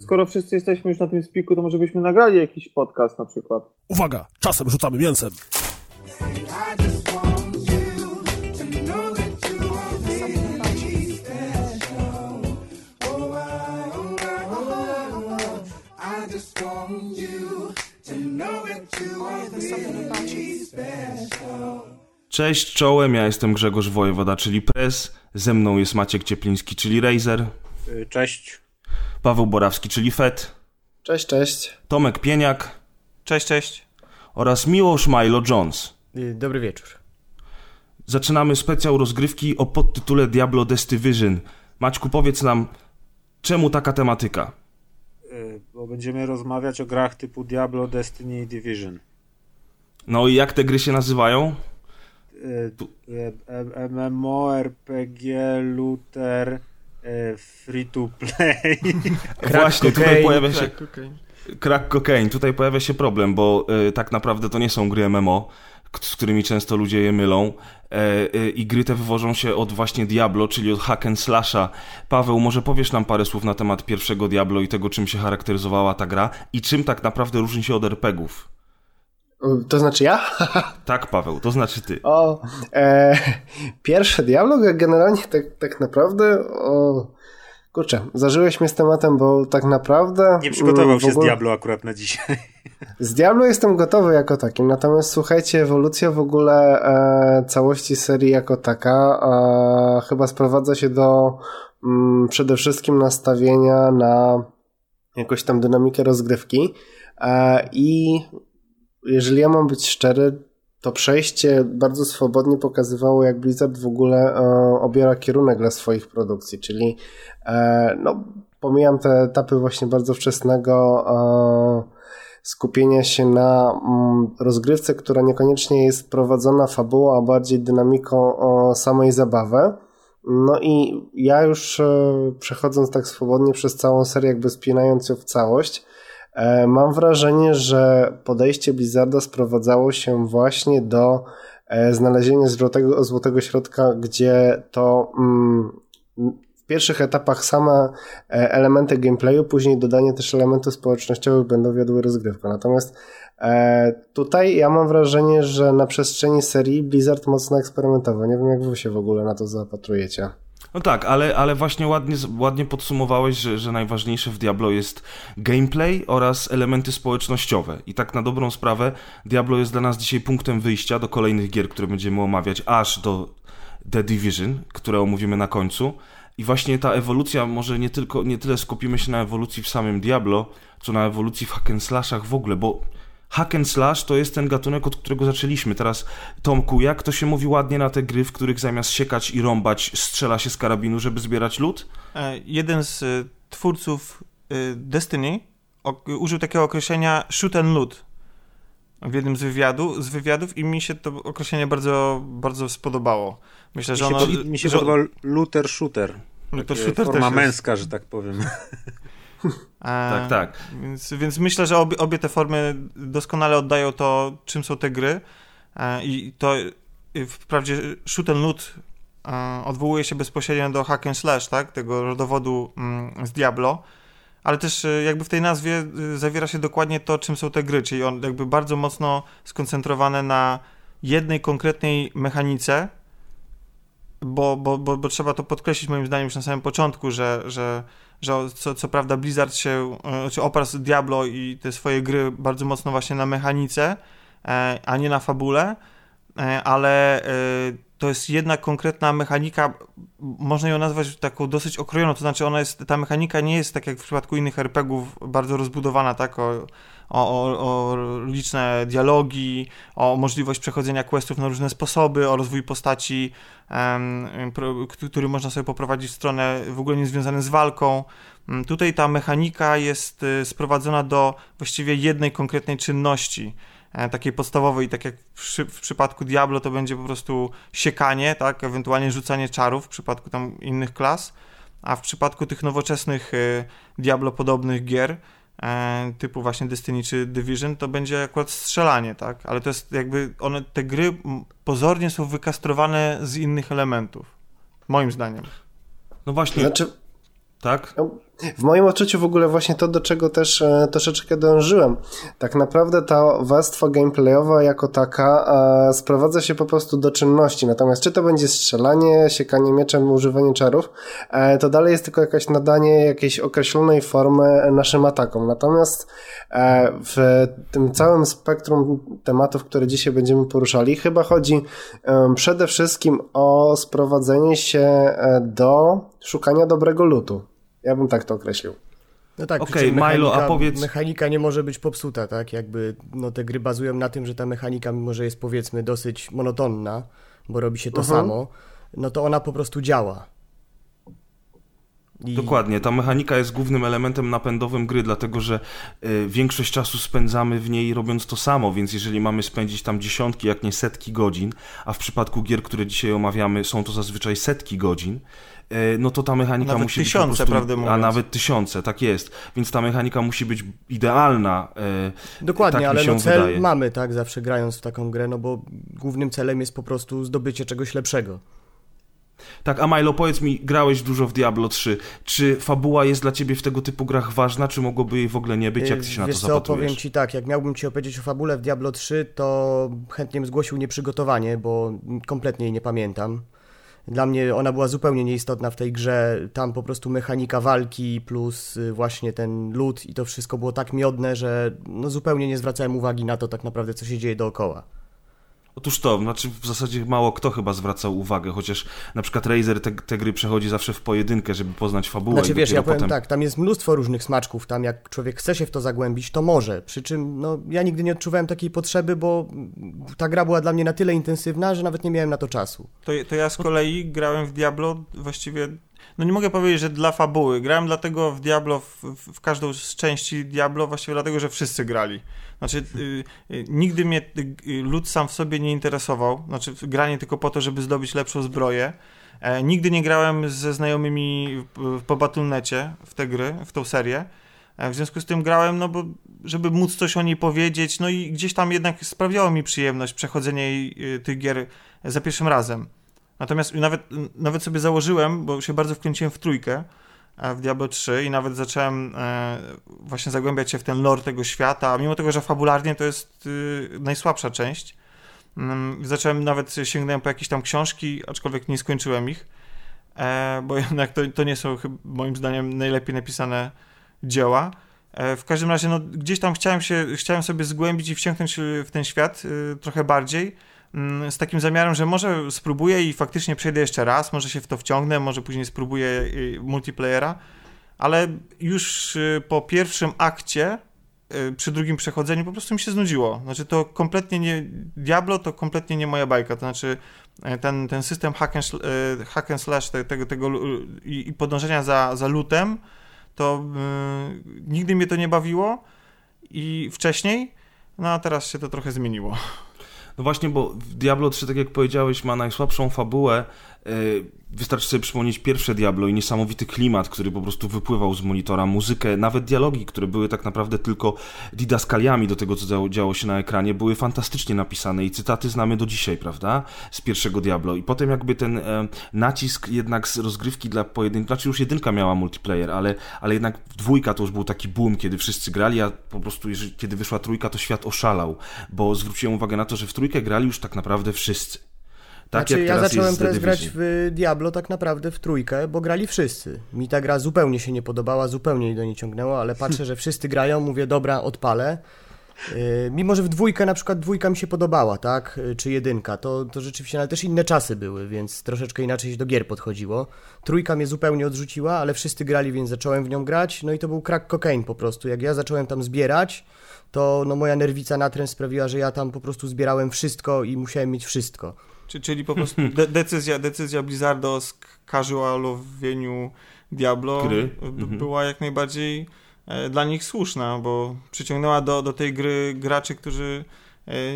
Skoro wszyscy jesteśmy już na tym spiku, to może byśmy nagrali jakiś podcast na przykład. Uwaga, czasem rzucamy mięsem. Cześć, czołem, ja jestem Grzegorz Wojewoda, czyli Press, ze mną jest Maciek Ciepliński, czyli Razer, Cześć. Paweł Borawski, czyli Fet, Cześć, cześć. Tomek Pieniak Cześć, cześć. oraz Miłosz Milo Jones. Y, Dobry wieczór. Zaczynamy specjał rozgrywki o podtytule Diablo Division. Maćku, powiedz nam, czemu taka tematyka? Y, Bo będziemy rozmawiać o grach typu Diablo, Destiny i Division. No i jak te gry się nazywają? Y, y, Y, free to play. Właśnie, tutaj cocaine, pojawia się... Crack cocaine. Tutaj pojawia się problem, bo y, tak naprawdę to nie są gry MMO, z którymi często ludzie je mylą. E, I gry te wywożą się od właśnie Diablo, czyli od hack and slasha. Paweł, może powiesz nam parę słów na temat pierwszego Diablo i tego, czym się charakteryzowała ta gra i czym tak naprawdę różni się od RPGów? To znaczy ja? Tak, Paweł, to znaczy ty. o, e, pierwszy dialog, jak generalnie tak, tak naprawdę, o, kurczę, zażyłeś mnie z tematem, bo tak naprawdę... Nie przygotował mm, w się z ogóle- Diablo akurat na dzisiaj. Z Diablo jestem gotowy jako taki, natomiast słuchajcie, ewolucja w ogóle e, całości serii jako taka e, chyba sprowadza się do mm, przede wszystkim nastawienia na jakąś tam dynamikę rozgrywki e, i jeżeli ja mam być szczery, to przejście bardzo swobodnie pokazywało, jak Blizzard w ogóle e, obiera kierunek dla swoich produkcji, czyli e, no, pomijam te etapy właśnie bardzo wczesnego e, skupienia się na mm, rozgrywce, która niekoniecznie jest prowadzona fabułą, a bardziej dynamiką o samej zabawy. No i ja już e, przechodząc tak swobodnie przez całą serię, jakby spinając ją w całość, e, mam wrażenie, że podejście Blizzarda sprowadzało się właśnie do e, znalezienia złotego, złotego środka, gdzie to mm, w pierwszych etapach same e, elementy gameplayu, później dodanie też elementów społecznościowych będą wiodły rozgrywkę. Natomiast e, tutaj ja mam wrażenie, że na przestrzeni serii Blizzard mocno eksperymentował. Nie wiem, jak wy się w ogóle na to zapatrujecie. No tak, ale, ale właśnie ładnie, ładnie podsumowałeś, że, że najważniejsze w Diablo jest gameplay oraz elementy społecznościowe. I tak na dobrą sprawę Diablo jest dla nas dzisiaj punktem wyjścia do kolejnych gier, które będziemy omawiać, aż do The Division, które omówimy na końcu. I właśnie ta ewolucja, może nie, tylko, nie tyle skupimy się na ewolucji w samym Diablo, co na ewolucji w hack w ogóle, bo hack and slash to jest ten gatunek, od którego zaczęliśmy. Teraz, Tomku, jak to się mówi ładnie na te gry, w których zamiast siekać i rąbać, strzela się z karabinu, żeby zbierać lód? E, Jeden z y, twórców y, Destiny użył takiego określenia shoot and loot w jednym z, wywiadu, z wywiadów i mi się to określenie bardzo, bardzo spodobało. Myślę, Mi że się, ono... pod- mi się że- podobał looter shooter. To Takie shooter forma też jest. męska, że tak powiem. E, Tak, tak. Więc, więc myślę, że obie, obie te formy doskonale oddają to, czym są te gry. E, I to wprawdzie shoot and loot e, odwołuje się bezpośrednio do hack and slash, tak? Tego rodowodu mm, z Diablo. Ale też y, jakby w tej nazwie zawiera się dokładnie to, czym są te gry, czyli on jakby bardzo mocno skoncentrowane na jednej konkretnej mechanice, bo, bo, bo, bo trzeba to podkreślić moim zdaniem już na samym początku, że, że, że co, co prawda Blizzard się, e, czy oparł Diablo i te swoje gry bardzo mocno właśnie na mechanice, e, a nie na fabule, e, ale to jest jedna konkretna mechanika, można ją nazwać taką dosyć okrojoną, to znaczy ona jest, ta mechanika nie jest tak jak w przypadku innych RPGów bardzo rozbudowana, tak, o, o, o, o liczne dialogi, o możliwość przechodzenia questów na różne sposoby, o rozwój postaci, który można sobie poprowadzić w stronę w ogóle niezwiązane z walką. Mm, Tutaj ta mechanika jest y, sprowadzona do właściwie jednej konkretnej czynności, e, takiej podstawowej, tak jak w, przy, w przypadku Diablo to będzie po prostu siekanie, tak, ewentualnie rzucanie czarów w przypadku tam innych klas, a w przypadku tych nowoczesnych y, Diablo podobnych gier typu właśnie Destiny czy Division, to będzie akurat strzelanie, tak? Ale to jest jakby one, te gry pozornie są wykastrowane z innych elementów. Moim zdaniem. No właśnie, Znaczy, tak? no, W moim odczuciu w ogóle właśnie to, do czego też e, troszeczkę dążyłem. Tak naprawdę ta warstwa gameplayowa jako taka e, sprowadza się po prostu do czynności. Natomiast czy to będzie strzelanie, siekanie mieczem, używanie czarów, e, to dalej jest tylko jakaś nadanie jakiejś określonej formy naszym atakom. Natomiast e, w tym całym spektrum tematów, które dzisiaj będziemy poruszali, chyba chodzi e, przede wszystkim o sprowadzenie się do szukania dobrego lutu. Ja bym tak to określił. No tak, przy czym Milo, a mechanika, powiedz- mechanika nie może być popsuta, tak? Jakby no, te gry bazują na tym, że ta mechanika, mimo że jest powiedzmy dosyć monotonna, bo robi się to Mhm. samo, no to ona po prostu działa. I... Dokładnie, ta mechanika jest głównym elementem napędowym gry, dlatego że y, większość czasu spędzamy w niej robiąc to samo, więc jeżeli mamy spędzić tam dziesiątki, jak nie setki godzin, a w przypadku gier, które dzisiaj omawiamy, są to zazwyczaj setki godzin, no to ta mechanika Nawet musi tysiące, być prostu, prawdę A mówiąc. nawet tysiące, tak jest. Więc ta mechanika musi być idealna. y, Dokładnie, tak ale no cel wydaje. mamy, tak, zawsze grając w taką grę, no bo głównym celem jest po prostu zdobycie czegoś lepszego. Tak, a Milo, powiedz mi, grałeś dużo w Diablo 3. Czy fabuła jest dla ciebie w tego typu grach ważna, czy mogłoby jej w ogóle nie być? Jak ty się na to Wiesz co, zapatrujesz? powiem ci tak, jak miałbym ci opowiedzieć o fabule w Diablo 3, to chętnie bym zgłosił nieprzygotowanie, bo kompletnie jej nie pamiętam. Dla mnie ona była zupełnie nieistotna w tej grze. Tam po prostu mechanika walki plus y, właśnie ten lód i to wszystko było tak miodne, że no zupełnie nie zwracałem uwagi na to tak naprawdę, co się dzieje dookoła. Otóż to, znaczy w zasadzie mało kto chyba zwracał uwagę, chociaż na przykład Razer te, te gry przechodzi zawsze w pojedynkę, żeby poznać fabułę Znaczy wiesz, ja powiem potem... tak, tam jest mnóstwo różnych smaczków, tam jak człowiek chce się w to zagłębić, to może. Przy czym no, ja nigdy nie odczuwałem takiej potrzeby, bo ta gra była dla mnie na tyle intensywna, że nawet nie miałem na to czasu. To, to ja z kolei grałem w Diablo właściwie. No nie mogę powiedzieć, że dla fabuły. Grałem dlatego w Diablo, w, w każdą z części Diablo, właściwie dlatego, że wszyscy grali. Znaczy, y, y, nigdy mnie y, y, lud sam w sobie nie interesował. Znaczy, granie tylko po to, żeby zdobyć lepszą zbroję. E, nigdy nie grałem ze znajomymi po Battle.necie w te gry, w tą serię. E, w związku z tym grałem, no bo żeby móc coś o niej powiedzieć, no i gdzieś tam jednak sprawiało mi przyjemność przechodzenie y, tych gier za pierwszym razem. Natomiast nawet, nawet sobie założyłem, bo się bardzo wkręciłem w trójkę e, w Diablo 3 i nawet zacząłem e, właśnie zagłębiać się w ten lore tego świata, mimo tego, że fabularnie to jest y, najsłabsza część. Mm, zacząłem nawet sięgnąłem po jakieś tam książki, aczkolwiek nie skończyłem ich, e, bo jednak to, to nie są moim zdaniem najlepiej napisane dzieła. E, W każdym razie, no, gdzieś tam chciałem, się, chciałem sobie zgłębić i wciągnąć y, w ten świat y, trochę bardziej, z takim zamiarem, że może spróbuję i faktycznie przejdę jeszcze raz, może się w to wciągnę, może później spróbuję y, multiplayera, ale już y, po pierwszym akcie, y, przy drugim przechodzeniu, po prostu mi się znudziło. Znaczy to kompletnie nie, Diablo to kompletnie nie moja bajka, to znaczy e, ten, ten system hack and, e, hack and slash te- tego, tego i, i podążenia za, za lutem, to y, nigdy mnie to nie bawiło i wcześniej, no a teraz się to trochę zmieniło. No właśnie, bo Diablo 3, tak jak powiedziałeś, ma najsłabszą fabułę. Yy, Wystarczy sobie przypomnieć pierwsze Diablo i niesamowity klimat, który po prostu wypływał z monitora, muzykę, nawet dialogi, które były tak naprawdę tylko didaskaliami do tego, co działo się na ekranie, były fantastycznie napisane i cytaty znamy do dzisiaj, prawda? Z pierwszego Diablo. I potem jakby ten e, nacisk jednak z rozgrywki dla pojedynczych, znaczy już jedynka miała multiplayer, ale, ale jednak dwójka to już był taki boom, kiedy wszyscy grali, a po prostu jeżeli, kiedy wyszła trójka, to świat oszalał, bo zwróciłem uwagę na to, że w trójkę grali już tak naprawdę wszyscy. Tak znaczy, ja zacząłem teraz grać w Diablo tak naprawdę w trójkę, bo grali wszyscy. Mi ta gra zupełnie się nie podobała, zupełnie jej do niej ciągnęła, ale patrzę, że wszyscy grają, mówię, dobra, odpalę. Yy, mimo, że w dwójkę na przykład dwójka mi się podobała, tak? Yy, Czy jedynka, to, to rzeczywiście, ale też inne czasy były, więc troszeczkę inaczej się do gier podchodziło. Trójka mnie zupełnie odrzuciła, ale wszyscy grali, więc zacząłem w nią grać, no i to był crack cocaine po prostu. Jak ja zacząłem tam zbierać, to no, moja nerwica natręt sprawiła, że ja tam po prostu zbierałem wszystko i musiałem mieć wszystko. Czy, czyli po prostu de decyzja, decyzja Blizzarda o casualowieniu Diablo Gry. Mhm. była jak najbardziej e, dla nich słuszna, bo przyciągnęła do, do tej gry graczy, którzy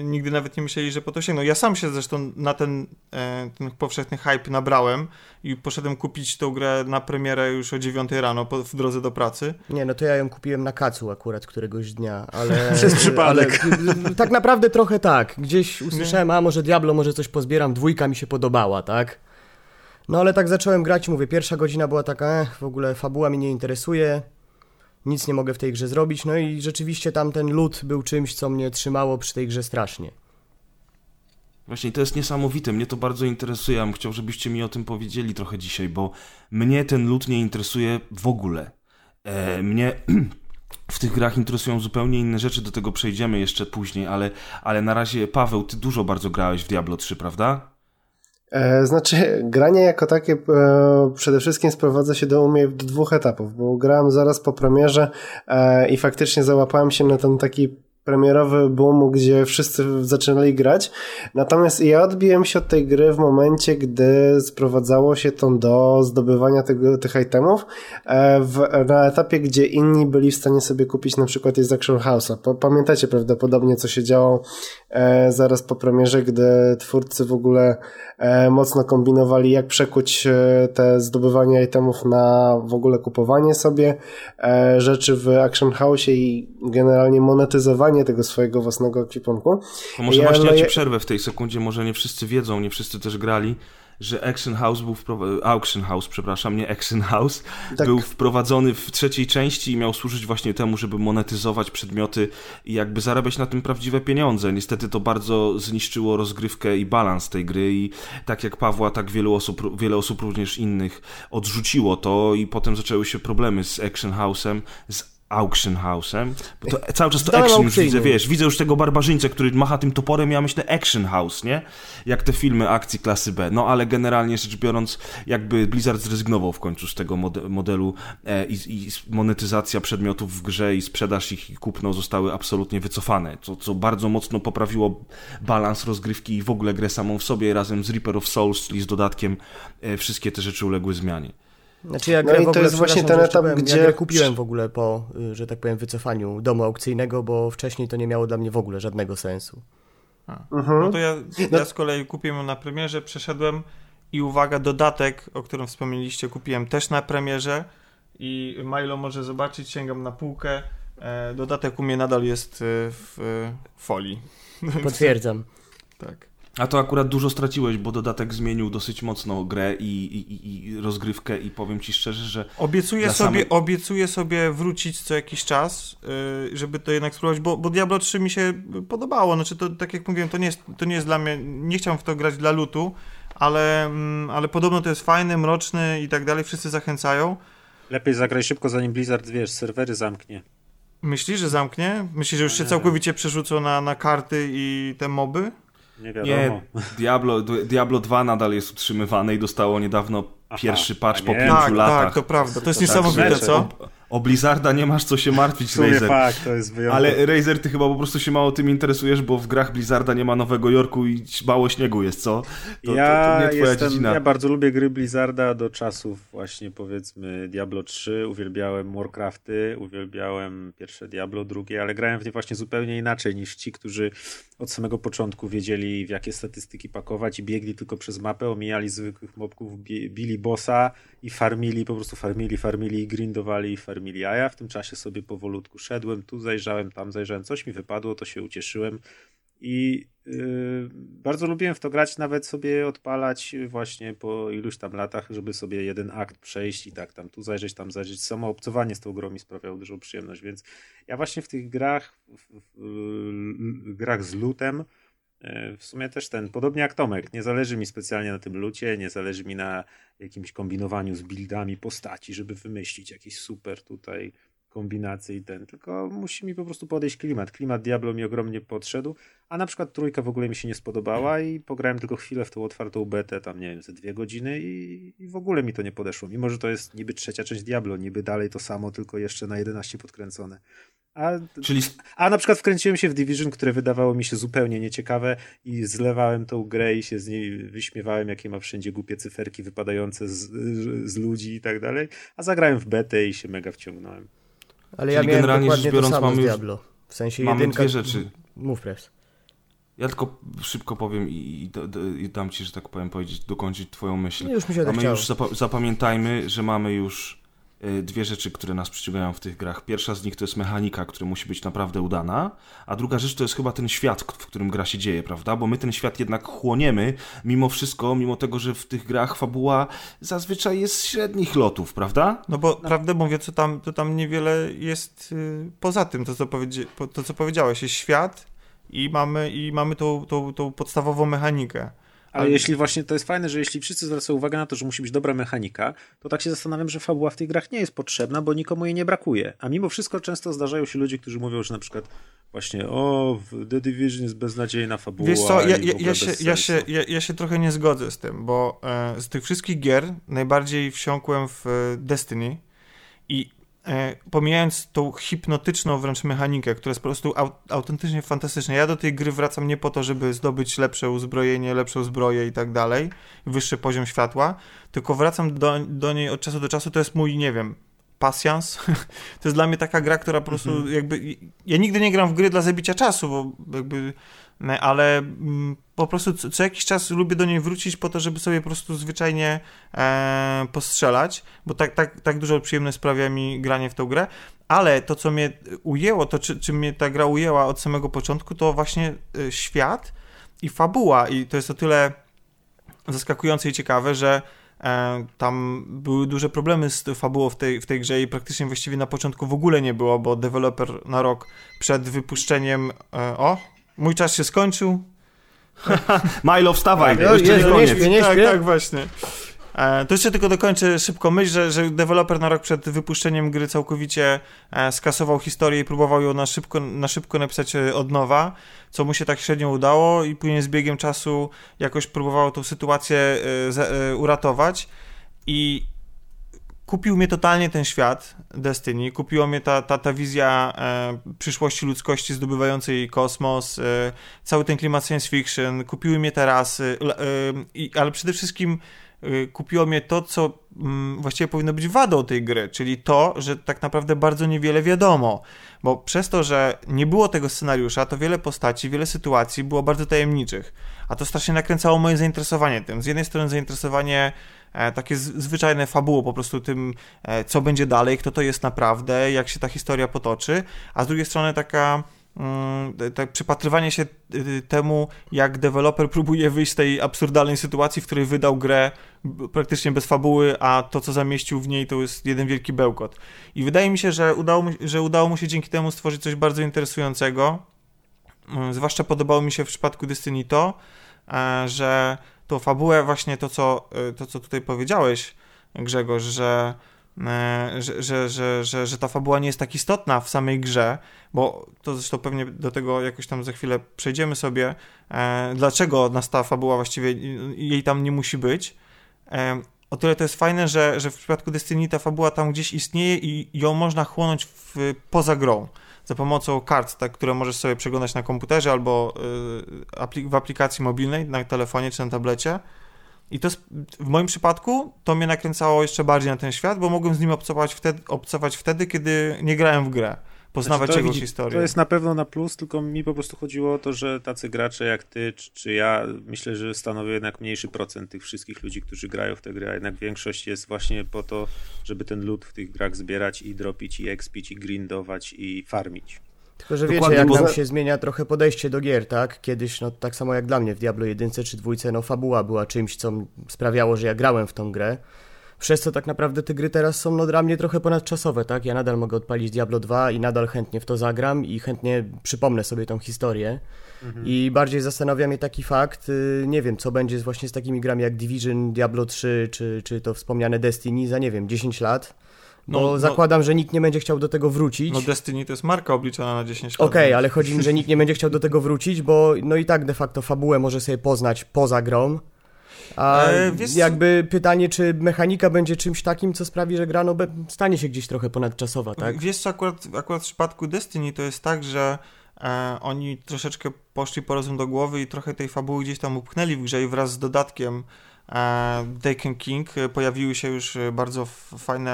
nigdy nawet nie myśleli, że po to sięgną. Ja sam się zresztą na ten, e, ten powszechny hype nabrałem i poszedłem kupić tą grę na premierę już o 9 rano po, w drodze do pracy. Nie, no to ja ją kupiłem na kacu akurat któregoś dnia, ale... Przez przypadek. Ale, tak naprawdę trochę tak. Gdzieś usłyszałem, a może Diablo, może coś pozbieram, dwójka mi się podobała, tak? No ale tak zacząłem grać i mówię, pierwsza godzina była taka, eh, w ogóle fabuła mnie nie interesuje, nic nie mogę w tej grze zrobić, no i rzeczywiście tam ten lód był czymś, co mnie trzymało przy tej grze strasznie. Właśnie to jest niesamowite, mnie to bardzo interesuje. Ja bym chciał, żebyście mi o tym powiedzieli trochę dzisiaj, bo mnie ten lód nie interesuje w ogóle. E, mnie w tych grach interesują zupełnie inne rzeczy, do tego przejdziemy jeszcze później, ale, ale na razie, Paweł, ty dużo bardzo grałeś w Diablo 3, prawda? E, znaczy, granie jako takie e, przede wszystkim sprowadza się do mnie do dwóch etapów, bo grałem zaraz po premierze e, i faktycznie załapałem się na ten taki premierowy boom, gdzie wszyscy zaczynali grać. Natomiast ja odbiłem się od tej gry w momencie, gdy sprowadzało się to do zdobywania tego, tych itemów w, na etapie, gdzie inni byli w stanie sobie kupić na przykład jest Action House'a. Pamiętacie prawdopodobnie, co się działo zaraz po premierze, gdy twórcy w ogóle mocno kombinowali, jak przekuć e, te zdobywanie itemów na w ogóle kupowanie sobie e, rzeczy w Action House'ie i generalnie monetyzowanie tego swojego własnego ekwipunku. To może ja, właśnie ja ci przerwę w tej sekundzie, może nie wszyscy wiedzą, nie wszyscy też grali, że Action House był wprowadzony, Auction House, przepraszam, nie Action House, tak. był wprowadzony w trzeciej części i miał służyć właśnie temu, żeby monetyzować przedmioty i jakby zarabiać na tym prawdziwe pieniądze. Niestety to bardzo zniszczyło rozgrywkę i balans tej gry i tak jak Pawła, tak wielu osób, wiele osób również innych odrzuciło to i potem zaczęły się problemy z Action House'em, z Auction House'em. Bo to cały czas to Zdałem action już widzę, wiesz, widzę już tego barbarzyńcę, który macha tym toporem, ja myślę Action House, nie? Jak te filmy akcji klasy B. No ale generalnie rzecz biorąc, jakby Blizzard zrezygnował w końcu z tego modelu e, i, i, monetyzacja przedmiotów w grze i sprzedaż ich i kupno zostały absolutnie wycofane, co, co bardzo mocno poprawiło balans rozgrywki i w ogóle grę samą w sobie razem z Reaper of Souls, czyli z dodatkiem e, wszystkie te rzeczy uległy zmianie. Znaczy ja grę no i to jest właśnie ten etap, byłem, gdzie... Ja kupiłem w ogóle po, y, że tak powiem, wycofaniu domu aukcyjnego, bo wcześniej to nie miało dla mnie w ogóle żadnego sensu. Mhm. No to ja, no- ja z kolei kupiłem na premierze, przeszedłem i uwaga, dodatek, o którym wspomnieliście, kupiłem też na premierze i Milo może zobaczyć, sięgam na półkę. E, dodatek u mnie nadal jest e, w folii. Potwierdzam. tak. A to akurat dużo straciłeś, bo dodatek zmienił dosyć mocno grę i, i, i rozgrywkę i powiem ci szczerze, że... Obiecuję sobie, obiecuję sobie wrócić co jakiś czas, yy, żeby to jednak spróbować, bo, bo Diablo 3 mi się podobało. Znaczy to, tak jak mówiłem, to nie, jest, to nie jest dla mnie... Nie chciałem w to grać dla lutu, ale, mm, ale podobno to jest fajny, mroczny i tak dalej, wszyscy zachęcają. Lepiej zagraj szybko, zanim Blizzard, wiesz, serwery zamknie. Myślisz, że zamknie? Myślisz, że już się całkowicie przerzucą na, na karty i te moby? Nie wiadomo. Nie, Diablo, Diablo 2 nadal jest utrzymywane i dostało niedawno Aha, pierwszy patch po pięciu tak, latach. Tak, to prawda. To jest to niesamowite, tak, co? O Blizzarda nie masz co się martwić, Razer. fakt, to jest wyjątek. Ale Razer, ty chyba po prostu się mało tym interesujesz, bo w grach Blizzarda nie ma Nowego Jorku i mało śniegu jest, co? To, ja, to, to nie twoja jestem, dziedzina. ja bardzo lubię gry Blizzarda do czasów właśnie powiedzmy Diablo 3, uwielbiałem Warcrafty, uwielbiałem pierwsze Diablo, drugie, ale grałem w nie właśnie zupełnie inaczej niż ci, którzy od samego początku wiedzieli w jakie statystyki pakować i biegli tylko przez mapę, omijali zwykłych mobków, bili bossa i farmili, po prostu farmili, farmili i grindowali i farmili, a ja w tym czasie sobie powolutku szedłem, tu zajrzałem, tam zajrzałem, coś mi wypadło, to się ucieszyłem i yy, bardzo lubiłem w to grać, nawet sobie odpalać właśnie po iluś tam latach, żeby sobie jeden akt przejść i tak tam tu zajrzeć, tam zajrzeć. Samo obcowanie z tą grą mi sprawiało dużą przyjemność, więc ja właśnie w tych grach, w, w, w grach z lutem, w sumie też ten, podobnie jak Tomek, nie zależy mi specjalnie na tym lucie, nie zależy mi na jakimś kombinowaniu z buildami postaci, żeby wymyślić jakieś super tutaj kombinacje i ten, tylko musi mi po prostu podejść klimat. Klimat Diablo mi ogromnie podszedł, a na przykład trójka w ogóle mi się nie spodobała i pograłem tylko chwilę w tą otwartą betę, tam nie wiem, ze dwie godziny i, i w ogóle mi to nie podeszło. Mimo, że to jest niby trzecia część Diablo, niby dalej to samo, tylko jeszcze na 11 podkręcone. A, Czyli... a na przykład wkręciłem się w Division, które wydawało mi się zupełnie nieciekawe i zlewałem tą grę i się z niej wyśmiewałem, jakie ma wszędzie głupie cyferki wypadające z, z ludzi i tak dalej, a zagrałem w betę i się mega wciągnąłem. Ale Czyli ja miałem generalnie rzecz biorąc mamy Diablo. W sensie mamy jedynka... dwie rzeczy. Mów press. Ja tylko szybko powiem i, i, i, dam ci, że tak powiem, powiedzieć, dokończyć twoją myśl. Już mi się mamy tak już, zapamiętajmy, że mamy już dwie rzeczy, które nas przyciągają w tych grach. Pierwsza z nich to jest mechanika, która musi być naprawdę udana, a druga rzecz to jest chyba ten świat, w którym gra się dzieje, prawda? Bo my ten świat jednak chłoniemy, mimo wszystko, mimo tego, że w tych grach fabuła zazwyczaj jest średnich lotów, prawda? No bo no. prawdę mówiąc, to tam, to tam niewiele jest yy, poza tym, to co, powiedzi to co powiedziałeś. Jest świat i mamy, i mamy tą, tą, tą podstawową mechanikę. Ale jeśli właśnie to jest fajne, że jeśli wszyscy zwracają uwagę na to, że musi być dobra mechanika, to tak się zastanawiam, że fabuła w tych grach nie jest potrzebna, bo nikomu jej nie brakuje. A mimo wszystko często zdarzają się ludzie, którzy mówią, że na przykład właśnie o, w The Division jest beznadziejna fabuła. Wiesz co, ja, ja, ja się, ja, się, ja, ja, się trochę nie zgodzę z tym, bo e, z tych wszystkich gier najbardziej wsiąkłem w e, Destiny i pomijając tą hipnotyczną wręcz mechanikę, która jest po prostu autentycznie fantastyczna. Ja do tej gry wracam nie po to, żeby zdobyć lepsze uzbrojenie, lepszą zbroję i tak dalej, wyższy poziom światła, tylko wracam do, do niej od czasu do czasu. To jest mój, nie wiem, pasjans. to jest dla mnie taka gra, która po prostu mhm. jakby... Ja nigdy nie gram w gry dla zabicia czasu, bo jakby ale mm, po prostu co, jakiś czas lubię do niej wrócić po to, żeby sobie po prostu zwyczajnie e, postrzelać, bo tak, tak, tak dużo przyjemność sprawia mi granie w tę grę, ale to, co mnie ujęło, to czy, czy mnie ta gra ujęła od samego początku, to właśnie e, świat i fabuła. I to jest o tyle zaskakujące i ciekawe, że e, tam były duże problemy z fabułą w tej, w tej grze i praktycznie właściwie na początku w ogóle nie było, bo deweloper na rok przed wypuszczeniem e, o, Mój czas się skończył. Milo, wstawaj. Tak, jeszcze nie, koniec. Nie, nie, tak, tak, właśnie. E, to jeszcze tylko dokończę szybko myśl, że, że deweloper na rok przed wypuszczeniem gry całkowicie e, skasował historię i próbował ją na szybko, na szybko napisać e, od nowa, co mu się tak średnio udało i później z biegiem czasu jakoś próbowało tą sytuację uratować i kupił mnie totalnie ten świat Destiny, kupiła mnie ta, ta, ta wizja e, przyszłości ludzkości zdobywającej kosmos, e, cały ten klimat science fiction, kupiły mnie te rasy, e, ale przede wszystkim e, kupiło mnie to, co mm, właściwie powinno być wadą tej gry, czyli to, że tak naprawdę bardzo niewiele wiadomo, bo przez to, że nie było tego scenariusza, to wiele postaci, wiele sytuacji było bardzo tajemniczych, a to strasznie nakręcało moje zainteresowanie tym. Z jednej strony zainteresowanie takie zwyczajne fabuło po prostu tym, e, co będzie dalej, kto to jest naprawdę, jak się ta historia potoczy, a z drugiej strony taka tak przypatrywanie się temu, jak deweloper próbuje wyjść z tej absurdalnej sytuacji, w której wydał grę praktycznie bez fabuły, a to, co zamieścił w niej, to jest jeden wielki bełkot. I wydaje mi się, że udało mu, że udało mu się dzięki temu stworzyć coś bardzo interesującego. Zwłaszcza podobało mi się w przypadku Destiny to, że tą fabułę, właśnie to, co, y, to, co tutaj powiedziałeś, Grzegorz, że, y, że, że, że, że, że ta fabuła nie jest tak istotna w samej grze, bo to zresztą pewnie do tego jakoś tam za chwilę przejdziemy sobie, e, dlaczego nas ta fabuła właściwie, jej tam nie musi być. E, o tyle to jest fajne, że, że w przypadku Destiny ta fabuła tam gdzieś istnieje i ją można chłonąć w, poza grą za pomocą kart, tak, które możesz sobie przeglądać na komputerze albo y, w aplikacji mobilnej, na telefonie czy na tablecie. I to w moim przypadku to mnie nakręcało jeszcze bardziej na ten świat, bo mogłem z nim obcować wtedy, obcować wtedy kiedy nie grałem w grę poznawać znaczy, jego historię. To jest na pewno na plus, tylko mi po prostu chodziło o to, że tacy gracze jak ty, czy, czy ja, myślę, że stanowią jednak mniejszy procent tych wszystkich ludzi, którzy grają w te gry, a jednak większość jest właśnie po to, żeby ten lód w tych grach zbierać i dropić, i expić, i grindować, i farmić. Tylko, że wiecie, jak nam się zmienia trochę podejście do gier, tak? Kiedyś, no tak samo jak dla mnie w Diablo 1 czy 2, no fabuła była czymś, co sprawiało, że ja grałem w tą grę przez co tak naprawdę te gry teraz są no, dla mnie trochę ponadczasowe, tak? Ja nadal mogę odpalić Diablo 2 i nadal chętnie w to zagram i chętnie przypomnę sobie tą historię. Mhm. I bardziej zastanawia mnie taki fakt, y, nie wiem, co będzie właśnie z takimi grami jak Division, Diablo 3, czy, czy to wspomniane Destiny za, nie wiem, 10 lat. Bo no, no, zakładam, że nikt nie będzie chciał do tego wrócić. No Destiny to jest marka obliczona na 10 lat. Okej, okay, ale chodzi mi, że nikt nie będzie chciał do tego wrócić, bo no i tak de facto fabułę może sobie poznać poza grą, a e, jakby pytanie, czy mechanika będzie czymś takim, co sprawi, że gra no, stanie się gdzieś trochę ponadczasowa, tak? Wiesz co, akurat, akurat w przypadku Destiny to jest tak, że e, oni troszeczkę poszli po rozum do głowy i trochę tej fabuły gdzieś tam upchnęli w grze i wraz z dodatkiem e, Taken King e, pojawiły się już bardzo fajne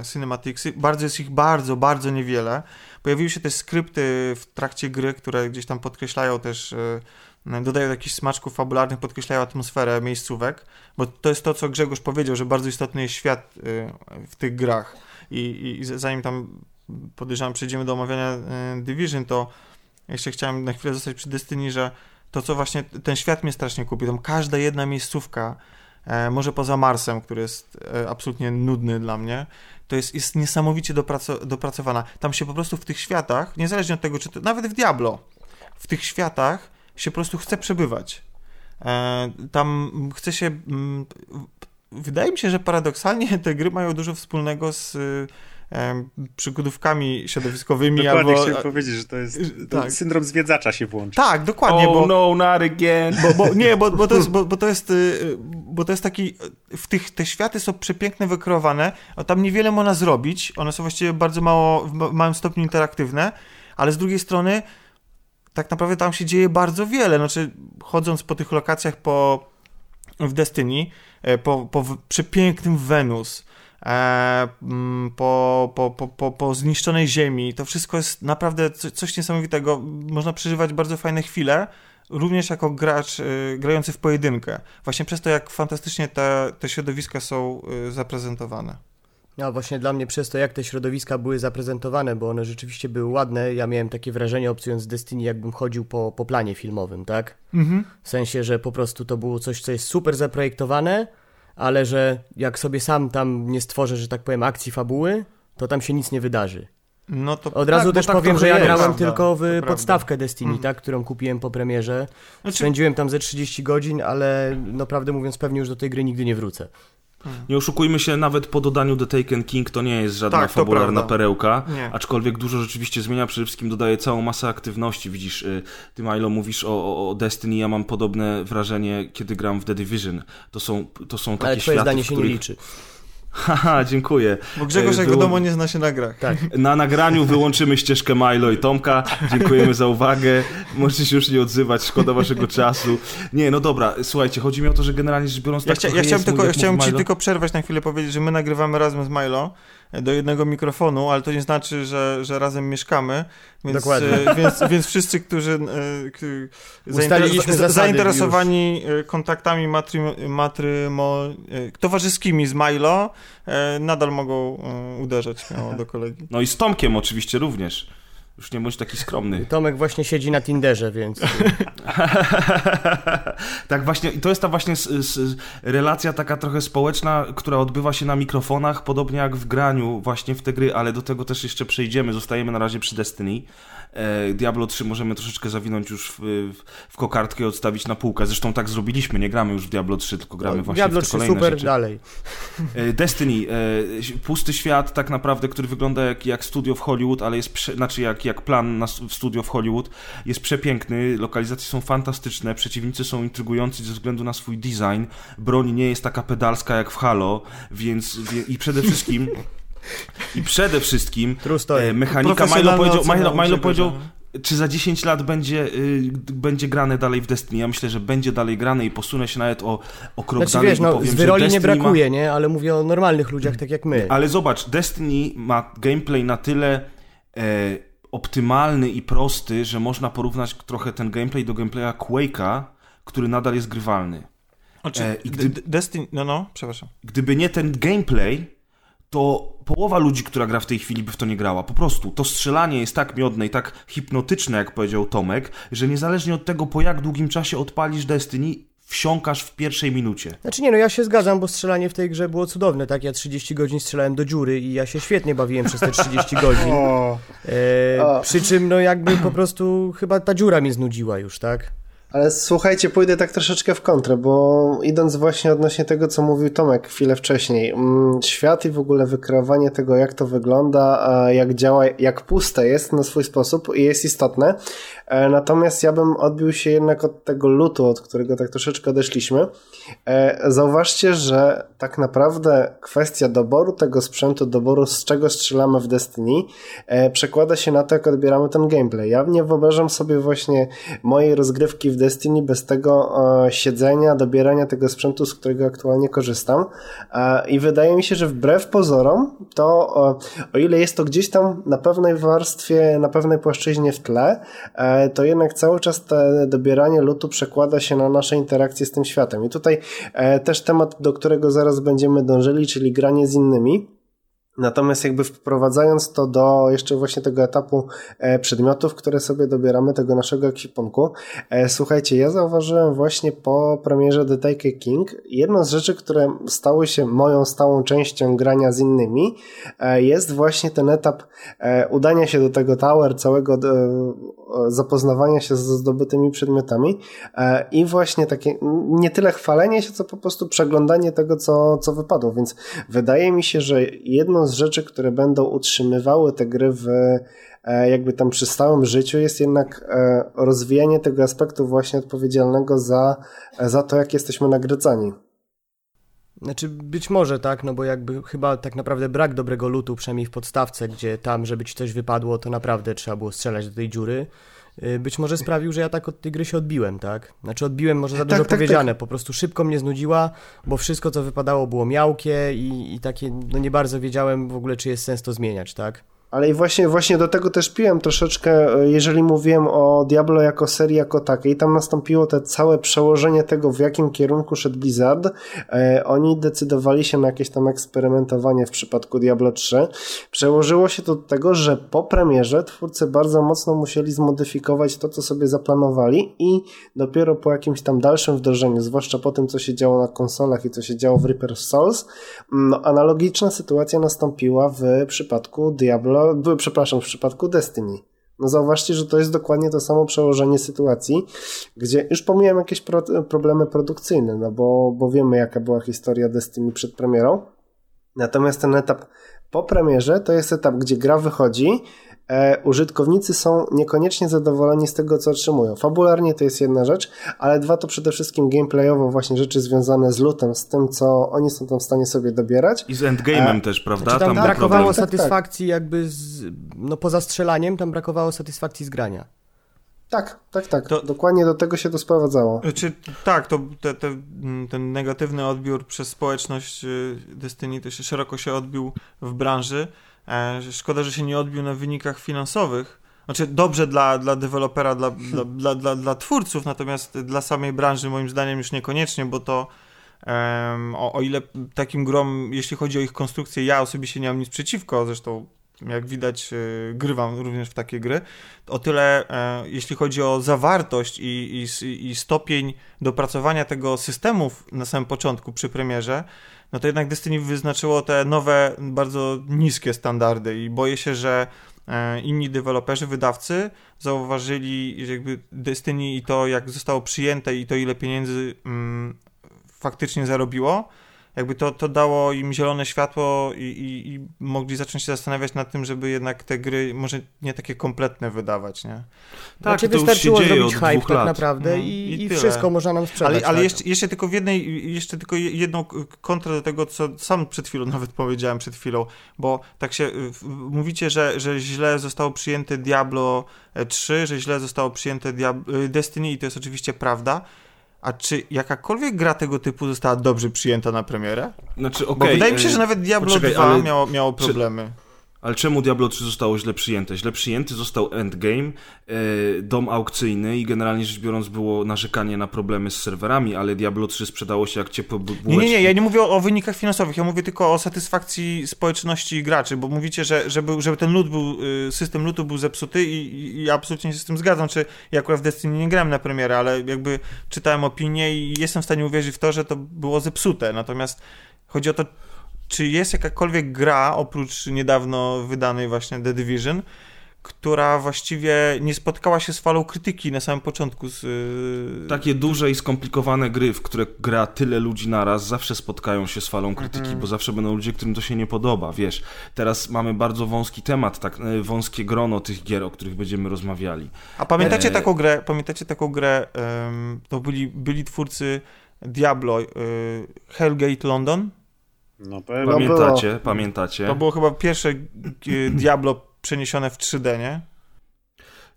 e, cinematicsy. Bardzo jest ich bardzo, bardzo niewiele. Pojawiły się też skrypty w trakcie gry, które gdzieś tam podkreślają też e, dodają jakichś smaczków fabularnych, podkreślają atmosferę miejscówek, bo to jest to, co Grzegorz powiedział, że bardzo istotny jest świat w tych grach. I, i zanim tam podejrzewam przejdziemy do omawiania Division, to jeszcze chciałem na chwilę zostać przy Destiny, że to, co właśnie ten świat mnie strasznie kupi, tam każda jedna miejscówka, e, może poza Marsem, który jest e, absolutnie nudny dla mnie, to jest, jest niesamowicie dopraco dopracowana. Tam się po prostu w tych światach, niezależnie od tego, czy to, nawet w Diablo, w tych światach się po prostu chce przebywać. E, tam chce się. Mm, wydaje mi się, że paradoksalnie te gry mają dużo wspólnego z przygodówkami środowiskowymi. Dokładnie albo... chciałem powiedzieć, że to jest to tak. syndrom zwiedzacza się włączy. Tak, dokładnie. Oh bo, no, not again. Bo, bo, nie, bo, bo, to jest, bo, bo, to jest, y, bo to jest taki, w tych, te światy są przepięknie wykreowane, a tam niewiele można zrobić, one są właściwie bardzo mało, w małym stopniu interaktywne, ale z drugiej strony tak naprawdę tam się dzieje bardzo wiele, znaczy chodząc po tych lokacjach po, w Destiny, e, po, po przepięknym Wenus, E, mm, po, po, po, po, po zniszczonej ziemi. To wszystko jest naprawdę coś niesamowitego. Można przeżywać bardzo fajne chwile, również jako gracz y, grający w pojedynkę. Właśnie przez to, jak fantastycznie te, te środowiska są zaprezentowane. No właśnie dla mnie przez to, jak te środowiska były zaprezentowane, bo one rzeczywiście były ładne, ja miałem takie wrażenie, obcując Destiny, jakbym chodził po, po planie filmowym, tak? Mhm. W sensie, że po prostu to było coś, co jest super zaprojektowane, ale że jak sobie sam tam nie stworzę, że tak powiem, akcji fabuły, to tam się nic nie wydarzy. No to Od razu tak, też tak powiem, że ja grałem prawda, tylko w podstawkę prawda. Destiny, mhm. tak, którą kupiłem po premierze. Znaczy... Spędziłem tam ze 30 godzin, ale no prawdę mówiąc pewnie już do tej gry nigdy nie wrócę. Nie oszukujmy się, nawet po dodaniu The Taken King to nie jest żadna tak, fabularna perełka, nie. aczkolwiek dużo rzeczywiście zmienia, przede wszystkim dodaje całą masę aktywności. Widzisz, y, ty Milo mówisz o, o Destiny, ja mam podobne wrażenie, kiedy gram w The Division. To są, to są takie Ale światy, zdanie się których... nie liczy. Haha, dziękuję. Bo Grzegorz, jak wiadomo, nie zna się na grach. Tak. Na nagraniu wyłączymy ścieżkę Milo i Tomka. Dziękujemy za uwagę. Możecie się już nie odzywać, szkoda waszego czasu. Nie, no dobra, słuchajcie, chodzi mi o to, że generalnie rzecz biorąc... Ja, tak chcia, ja chciałem, tylko, ja chciałem ci tylko przerwać na chwilę, powiedzieć, że my nagrywamy razem z Milo do jednego mikrofonu, ale to nie znaczy, że, że razem mieszkamy. Więc, Dokładnie. E, więc, więc wszyscy, którzy e, zainteresowani już. E, kontaktami matrymo, matrymo, towarzyskimi z Milo, nadal mogą uderzać śmiało do kolegi. No i z Tomkiem oczywiście również. Już nie bądź taki skromny. Tomek właśnie siedzi na Tinderze, więc... tak właśnie, i to jest ta właśnie s, s, relacja taka trochę społeczna, która odbywa się na mikrofonach, podobnie jak w graniu właśnie w te gry, ale do tego też jeszcze przejdziemy. Zostajemy na razie przy Destiny. E, Diablo 3 możemy troszeczkę zawinąć już w, w, w kokardkę i odstawić na półkę. Zresztą tak zrobiliśmy, nie gramy już w Diablo 3, tylko gramy no, właśnie Diablo w te 3 kolejne super, rzeczy. dalej. E, Destiny, e, pusty świat tak naprawdę, który wygląda jak, jak studio w Hollywood, ale jest, prze, znaczy jak, jak plan na studio w Hollywood, jest przepiękny, lokalizacje są fantastyczne, przeciwnicy są intrygujący ze względu na swój design, broń nie jest taka pedalska jak w Halo, więc i przede wszystkim i przede wszystkim e, mechanika. Milo powiedział, Milo, Milo powiedział czy za 10 lat będzie, y, będzie grane dalej w Destiny. Ja myślę, że będzie dalej grane i posunę się nawet o, o krok znaczy, dalej. Wiesz, no, powiem, z wyroli nie brakuje, ma... nie? Ale mówię o normalnych ludziach, tak jak my. Ale zobacz, Destiny ma gameplay na tyle e, optymalny i prosty, że można porównać trochę ten gameplay do gameplaya Quake'a, który nadal jest grywalny. Znaczy, e, i gdy... Destiny, no no, przepraszam. Gdyby nie ten gameplay, to połowa ludzi, która gra w tej chwili by w to nie grała. Po prostu to strzelanie jest tak miodne i tak hipnotyczne, jak powiedział Tomek, że niezależnie od tego, po jak długim czasie odpalisz Destiny, wsiąkasz w pierwszej minucie. Znaczy nie, no ja się zgadzam, bo strzelanie w tej grze było cudowne, tak? Ja 30 godzin strzelałem do dziury i ja się świetnie bawiłem przez te 30 godzin. E, przy czym, no jakby po prostu chyba ta dziura mnie znudziła już, tak? Ale słuchajcie, pójdę tak troszeczkę w kontrę, bo idąc właśnie odnośnie tego, co mówił Tomek chwilę wcześniej, mm, świat i w ogóle wykreowanie tego, jak to wygląda, jak działa, jak puste jest na swój sposób i jest istotne. E, natomiast ja bym odbił się jednak od tego lutu, od którego tak troszeczkę odeszliśmy. E, zauważcie, że tak naprawdę kwestia doboru tego sprzętu, doboru z czego strzelamy w Destiny, e, przekłada się na to, jak odbieramy ten gameplay. Ja nie wyobrażam sobie właśnie mojej rozgrywki w Destiny bez tego e, siedzenia, dobierania tego sprzętu, z którego aktualnie korzystam. E, I wydaje mi się, że wbrew pozorom, to o, o ile jest to gdzieś tam na pewnej warstwie, na pewnej płaszczyźnie w tle, e, to jednak cały czas te dobieranie lutu przekłada się na nasze interakcje z tym światem. I tutaj e, też temat, do którego zaraz będziemy dążyli, czyli granie z innymi. Natomiast jakby wprowadzając to do jeszcze właśnie tego etapu e, przedmiotów, które sobie dobieramy, tego naszego ekwipunku, e, słuchajcie, ja zauważyłem właśnie po premierze The Take King, jedną z rzeczy, które stały się moją stałą częścią grania z innymi, e, jest właśnie ten etap udania się do tego tower, całego zapoznawania się ze zdobytymi przedmiotami i właśnie takie nie tyle chwalenie się, co po prostu przeglądanie tego, co, co wypadło, więc wydaje mi się, że jedną z rzeczy, które będą utrzymywały te gry w e, jakby tam przy stałym życiu jest jednak e, rozwijanie tego aspektu właśnie odpowiedzialnego za, za to, jak jesteśmy nagradzani. Znaczy być może tak, no bo jakby chyba tak naprawdę brak dobrego lutu, przynajmniej w podstawce, gdzie tam, żeby ci coś wypadło, to naprawdę trzeba było strzelać do tej dziury. Y, być może sprawił, że ja tak od tej gry się odbiłem, tak? Znaczy odbiłem może za tak, dużo tak, powiedziane, tak. po prostu szybko mnie znudziła, bo wszystko co wypadało było miałkie i, i takie, no nie bardzo wiedziałem w ogóle, czy jest sens to zmieniać, tak? Ale i właśnie, właśnie do tego też piłem troszeczkę, e, jeżeli mówiłem o Diablo jako serii jako takiej, tam nastąpiło te całe przełożenie tego, w jakim kierunku szedł Blizzard. E, oni decydowali się na jakieś tam eksperymentowanie w przypadku Diablo 3. Przełożyło się to do tego, że po premierze twórcy bardzo mocno musieli zmodyfikować to, co sobie zaplanowali i dopiero po jakimś tam dalszym wdrożeniu, zwłaszcza po tym, co się działo na konsolach i co się działo w Reaper Souls, no, analogiczna sytuacja nastąpiła w przypadku Diablo Diablo, przepraszam, w przypadku Destiny. No zauważcie, że to jest dokładnie to samo przełożenie sytuacji, gdzie już pomijam jakieś pro, problemy produkcyjne, no bo, bo wiemy jaka była historia Destiny przed premierą. Natomiast ten etap po premierze to jest etap, gdzie gra wychodzi, użytkownicy są niekoniecznie zadowoleni z tego, co otrzymują. Fabularnie to jest jedna rzecz, ale dwa to przede wszystkim gameplayowo właśnie rzeczy związane z lutem, z tym, co oni są tam w stanie sobie dobierać. I z endgame'em e, też, prawda? Znaczy tam, tam brakowało problem. satysfakcji tak, tak. jakby z, no poza strzelaniem, tam brakowało satysfakcji z grania. Tak, tak, tak. To, Dokładnie do tego się to sprowadzało. Czy, tak, to te, te, ten negatywny odbiór przez społeczność y, Destiny też szeroko się odbił w branży. E, szkoda, że się nie odbił na wynikach finansowych. Znaczy dobrze dla, dla dewelopera, dla, dla, dla, dla, dla twórców, natomiast dla samej branży moim zdaniem już niekoniecznie, bo to um, o, o ile takim grom, jeśli chodzi o ich konstrukcję, ja osobiście nie mam nic przeciwko, zresztą jak widać, e, grywam również w takie gry. O tyle, e, jeśli chodzi o zawartość i, i, i stopień dopracowania tego systemu na samym początku przy premierze, no to jednak Destiny wyznaczyło te nowe, bardzo niskie standardy i boję się, że e, inni deweloperzy, wydawcy zauważyli, jakby Destiny i to, jak zostało przyjęte i to, ile pieniędzy mm, faktycznie zarobiło, jakby to, to dało im zielone światło i, i, i, mogli zacząć się zastanawiać nad tym, żeby jednak te gry może nie takie kompletne wydawać, nie? Tak, znaczy, to wystarczyło zrobić hype tak naprawdę no, i, i, wszystko można nam sprzedać. Ale, ale tak. jeszcze, jeszcze tylko w jednej, jeszcze tylko jedną kontrę do tego, co sam przed chwilą nawet powiedziałem przed chwilą, bo tak się, mówicie, że, że źle zostało przyjęte Diablo 3, że źle zostało przyjęte Diablo, Destiny i to jest oczywiście prawda, a czy jakakolwiek gra tego typu została dobrze przyjęta na premierę? Znaczy. Okay, wydaje mi się, że nawet Diablo poczekaj, 2 ale... miało, miało problemy. Czy... Ale czemu Diablo 3 zostało źle przyjęte? Źle przyjęty został endgame, e, dom aukcyjny i generalnie rzecz biorąc było narzekanie na problemy z serwerami, ale Diablo 3 sprzedało się jak ciepłe bułeczki. Nie, nie, nie, ja nie mówię o, wynikach finansowych, ja mówię tylko o satysfakcji społeczności i graczy, bo mówicie, że żeby, żeby ten lód był, y, system lutu był zepsuty i, i, i absolutnie się z tym zgadzam, czy ja akurat w Destiny nie grałem na premierę, ale jakby czytałem opinie i jestem w stanie uwierzyć w to, że to było zepsute, natomiast chodzi o to, czy jest jakakolwiek gra, oprócz niedawno wydanej właśnie The Division, która właściwie nie spotkała się z falą krytyki na samym początku. Z... Y, Takie duże i skomplikowane gry, w które gra tyle ludzi naraz, zawsze spotkają się z falą krytyki, mm -hmm. bo zawsze będą ludzie, którym to się nie podoba, wiesz. Teraz mamy bardzo wąski temat, tak y, wąskie grono tych gier, o których będziemy rozmawiali. A pamiętacie e... taką grę, pamiętacie taką grę, um, to byli, byli twórcy Diablo, y, Hellgate London? No, pamiętacie, no pamiętacie. To było chyba pierwsze Diablo przeniesione w 3D, nie?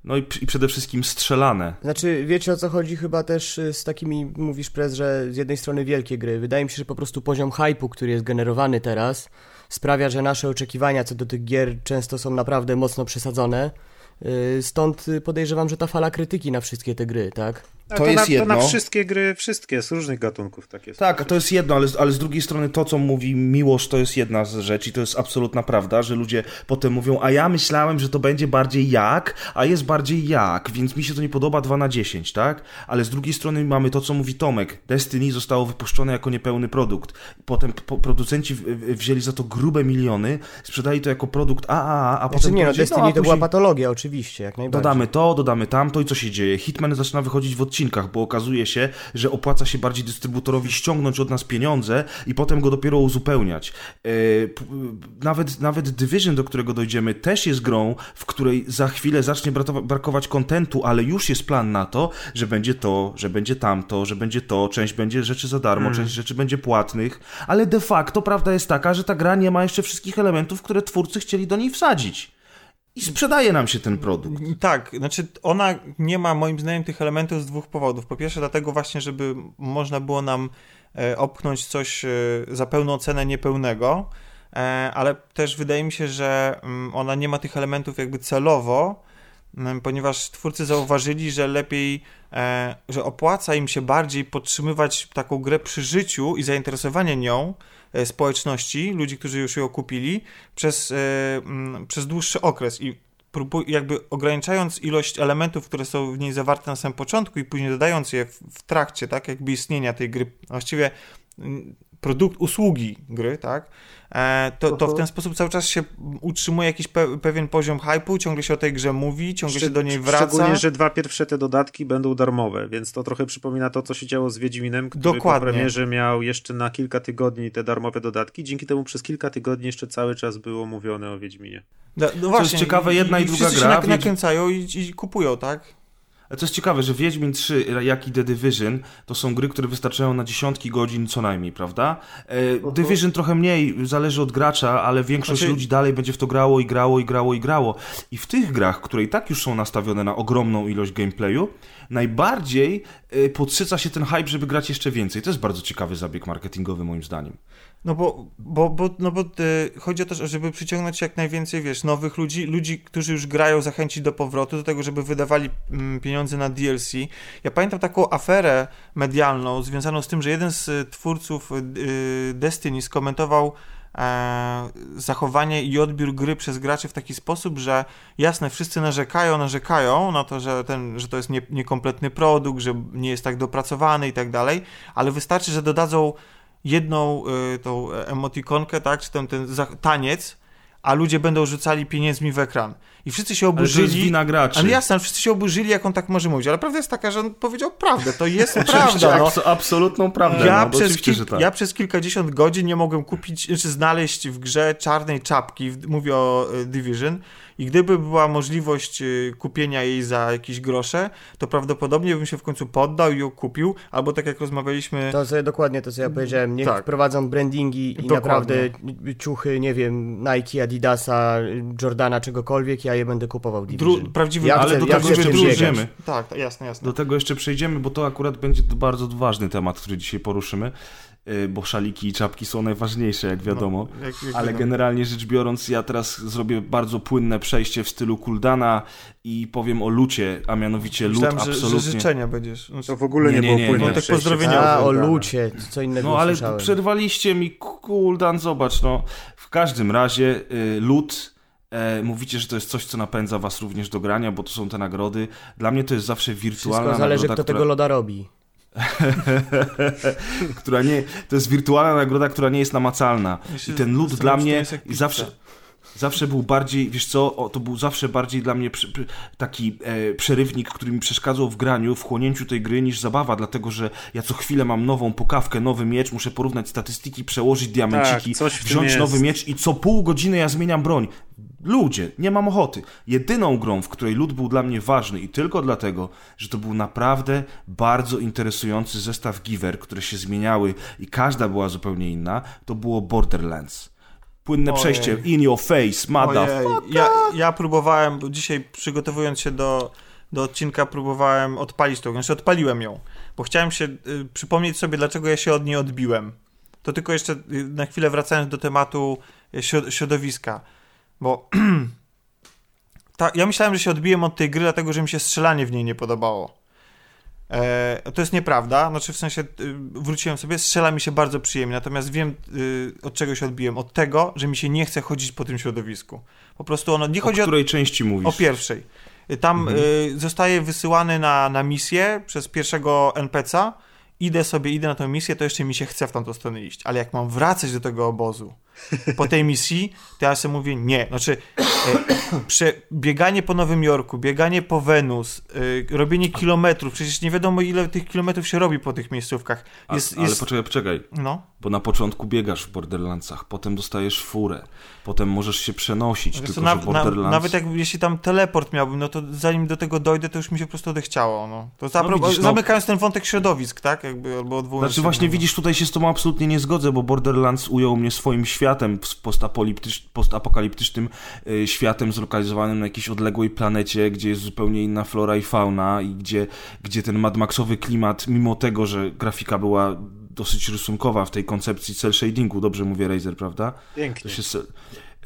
No i, i, przede wszystkim strzelane. Znaczy, wiecie o co chodzi chyba też y, z takimi, mówisz Prez, że z jednej strony wielkie gry. Wydaje mi się, że po prostu poziom hypu, który jest generowany teraz, sprawia, że nasze oczekiwania co do tych gier często są naprawdę mocno przesadzone. Y, stąd podejrzewam, że ta fala krytyki na wszystkie te gry, tak? To, to, jest na, jedno. To na wszystkie gry, wszystkie, z różnych gatunków tak jest. Tak, to jest jedno, ale, ale z drugiej strony to, co mówi Miłosz, to jest jedna z rzeczy i to jest absolutna prawda, że ludzie potem mówią, a ja myślałem, że to będzie bardziej jak, a jest bardziej jak, więc mi się to nie podoba 2 na 10, tak? Ale z drugiej strony mamy to, co mówi Tomek. Destiny zostało wypuszczone jako niepełny produkt. Potem po, producenci wzięli za to grube miliony, sprzedali to jako produkt AAA, a, a znaczy, potem... nie, no Destiny no, to później... była patologia, oczywiście, jak najbardziej. Dodamy to, dodamy tamto i co się dzieje? Hitman zaczyna wychodzić w odcinkach, bo okazuje się, że opłaca się bardziej dystrybutorowi ściągnąć od nas pieniądze i potem go dopiero uzupełniać. E, nawet, nawet Division, do którego dojdziemy, też jest grą, w której za chwilę zacznie brakować kontentu, ale już jest plan na to, że będzie to, że będzie tamto, że będzie to, część będzie rzeczy za darmo, hmm. część rzeczy będzie płatnych, ale de facto prawda jest taka, że ta gra nie ma jeszcze wszystkich elementów, które twórcy chcieli do niej wsadzić. I sprzedaje nam się ten produkt. Tak, znaczy ona nie ma moim zdaniem tych elementów z dwóch powodów. Po pierwsze dlatego właśnie, żeby można było nam e, opchnąć coś e, za pełną cenę niepełnego, e, ale też wydaje mi się, że mm, ona nie ma tych elementów jakby celowo, mm, ponieważ twórcy zauważyli, że lepiej, że opłaca im się bardziej podtrzymywać taką grę przy życiu i zainteresowanie nią, społeczności, ludzi, którzy już ją kupili, przez, e, przez dłuższy okres i próbuj, jakby ograniczając ilość elementów, które są w niej zawarte na samym początku i później dodając je w, w trakcie, tak, jakby istnienia tej gry, właściwie produkt, usługi gry, tak, E, to, to w ten sposób cały czas się utrzymuje jakiś pe pewien poziom hypu, ciągle się o tej grze mówi, ciągle się do niej wraca. Szczególnie, że dwa pierwsze te dodatki będą darmowe, więc to trochę przypomina to, co się działo z Wiedźminem, który Dokładnie. po premierze miał jeszcze na kilka tygodni te darmowe dodatki, dzięki temu przez kilka tygodni jeszcze cały czas było mówione o Wiedźminie. No, no właśnie, jest ciekawe, jedna i, i druga gra. się nakręcają i, i kupują, tak? Co jest ciekawe, że Wiedźmin 3, jak i The Division, to są gry, które wystarczają na dziesiątki godzin co najmniej, prawda? E, Division trochę mniej, zależy od gracza, ale większość znaczy... ludzi dalej będzie w to grało i grało i grało i grało. I w tych grach, które i tak już są nastawione na ogromną ilość gameplayu, najbardziej e, podsyca się ten hype, żeby grać jeszcze więcej. To jest bardzo ciekawy zabieg marketingowy moim zdaniem. No bo, bo, bo, no bo y, chodzi o to, żeby przyciągnąć jak najwięcej, wiesz, nowych ludzi, ludzi, którzy już grają, zachęcić do powrotu, do tego, żeby wydawali mm, pieniądze na DLC. Ja pamiętam taką aferę medialną związaną z tym, że jeden z twórców y, Destiny skomentował zachowanie i odbiór gry przez graczy w taki sposób, że jasne, wszyscy narzekają, narzekają na to, że, ten, że to jest nie, niekompletny produkt, że nie jest tak dopracowany i tak dalej, ale wystarczy, że dodadzą jedną y, tą emotikonkę, tak, czy ten, ten taniec, a ludzie będą rzucali pieniędzmi w ekran. I wszyscy się oburzyli. Ale to jest wina graczy. Ale jasne, wszyscy się oburzyli, jak on tak może mówić. Ale prawda jest taka, że on powiedział prawdę. To jest prawda. No. absolutną prawdę. Ja, no, przez kil- tak. ja przez kilkadziesiąt godzin nie mogłem kupić, czy znaleźć w grze czarnej czapki. Mówię o y, Division i gdyby była możliwość y, kupienia jej za jakieś grosze, to prawdopodobnie bym się w końcu poddał i ją kupił, albo tak jak rozmawialiśmy... To sobie dokładnie to, co ja powiedziałem, niech tak. wprowadzą brandingi i dokładnie. naprawdę ciuchy, nie wiem, Nike, Adidasa, Jordana, czegokolwiek, ja je będę kupował Division. prawdziwy, ja ale do tego jeszcze przejdziemy. Tak, jasne, jasne. Do tego jeszcze przejdziemy, bo to akurat będzie bardzo ważny temat, który dzisiaj poruszymy. Y, bo szaliki i czapki są najważniejsze, jak wiadomo. No, jak, jak Ale wiadomo. generalnie rzecz biorąc, ja teraz zrobię bardzo płynne przejście w stylu Kuldana i powiem o lucie, a mianowicie Myślałem, lód absolutnie... Że, życzenia będziesz. No to w ogóle nie, nie, nie było płynne nie, tak pozdrowienia. A, o lucie, co innego No ale słyszałem. przerwaliście mi, Kuldan, zobacz, no. W każdym razie y, E, mówicie, że to jest coś, co napędza was również do grania, bo to są te nagrody. Dla mnie to jest zawsze wirtualna Wszystko zależy, nagroda, kto która... tego loda robi. która nie, to jest wirtualna nagroda, która nie jest namacalna. I ten lód dla mnie zawsze, zawsze był bardziej, wiesz co, to był zawsze bardziej dla mnie taki e, przerywnik, który mi przeszkadzał w graniu, w chłonięciu tej gry niż zabawa, dlatego że ja co chwilę mam nową pokawkę, nowy miecz, muszę porównać statystyki, przełożyć diamenciki, tak, wziąć nowy miecz i co pół godziny ja zmieniam broń. Ludzie, nie mam ochoty. Jedyną grą, w której lud był dla mnie ważny i tylko dlatego, że to był naprawdę bardzo interesujący zestaw giver, które się zmieniały i każda była zupełnie inna, to było Borderlands. Płynne Ojej. przejście, in your face, mada. Ja, ja próbowałem, dzisiaj przygotowując się do, do odcinka, próbowałem odpalić tą, znaczy odpaliłem ją, bo chciałem się y, przypomnieć sobie, dlaczego ja się od niej odbiłem. To tylko jeszcze y, na chwilę wracając do tematu y, środowiska, bo ta, ja myślałem, że się odbiłem od tej gry, dlatego że mi się strzelanie w niej nie podobało. E, to jest nieprawda, znaczy w sensie y, wróciłem sobie, strzela mi się bardzo przyjemnie, natomiast wiem y, od czego się odbiłem. Od tego, że mi się nie chce chodzić po tym środowisku. Po prostu ono nie chodzi o... której części mówisz? O pierwszej. Tam mhm. y, zostaje wysyłany na, na misję przez pierwszego NPC'a, idę sobie, idę na tę misję, to jeszcze mi się chce w tamtą stronę iść. Ale jak mam wracać do tego obozu po tej misji, to ja sobie mówię nie. Znaczy, e, bieganie po Nowym Jorku, bieganie po Wenus, e, robienie kilometrów, przecież nie wiadomo ile tych kilometrów się robi po tych miejscówkach. Jest, A, ale jest... poczekaj, poczekaj. No. Bo na początku biegasz w Borderlandsach, potem dostajesz furę, potem możesz się przenosić, tylko na, Borderlands... Na, nawet jak, jeśli tam teleport miałbym, no to zanim do tego dojdę, to już mi się po prostu odechciało. No. To no, widzisz, no. zamykając ten wątek środowisk, tak? Jakby, albo odwołując Znaczy właśnie widzisz, tutaj się z tobą absolutnie nie zgodzę, bo Borderlands ujął mnie swoim światem światem postapokaliptycznym, y, światem zlokalizowanym na jakiejś odległej planecie, gdzie jest zupełnie inna flora i fauna i gdzie, gdzie ten Mad Maxowy klimat, mimo tego, że grafika była dosyć rysunkowa w tej koncepcji cel shadingu, dobrze mówię Razer, prawda? Pięknie.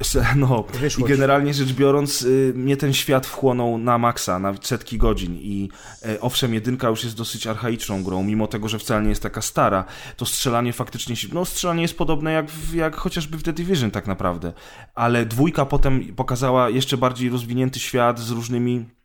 Się, no, i generalnie rzecz biorąc, y, mnie ten świat wchłonął na maksa, na setki godzin i e, owszem, jedynka już jest dosyć archaiczną grą, mimo tego, że wcale nie jest taka stara, to strzelanie faktycznie, no strzelanie jest podobne jak, jak chociażby w The Division tak naprawdę, ale dwójka potem pokazała jeszcze bardziej rozwinięty świat z różnymi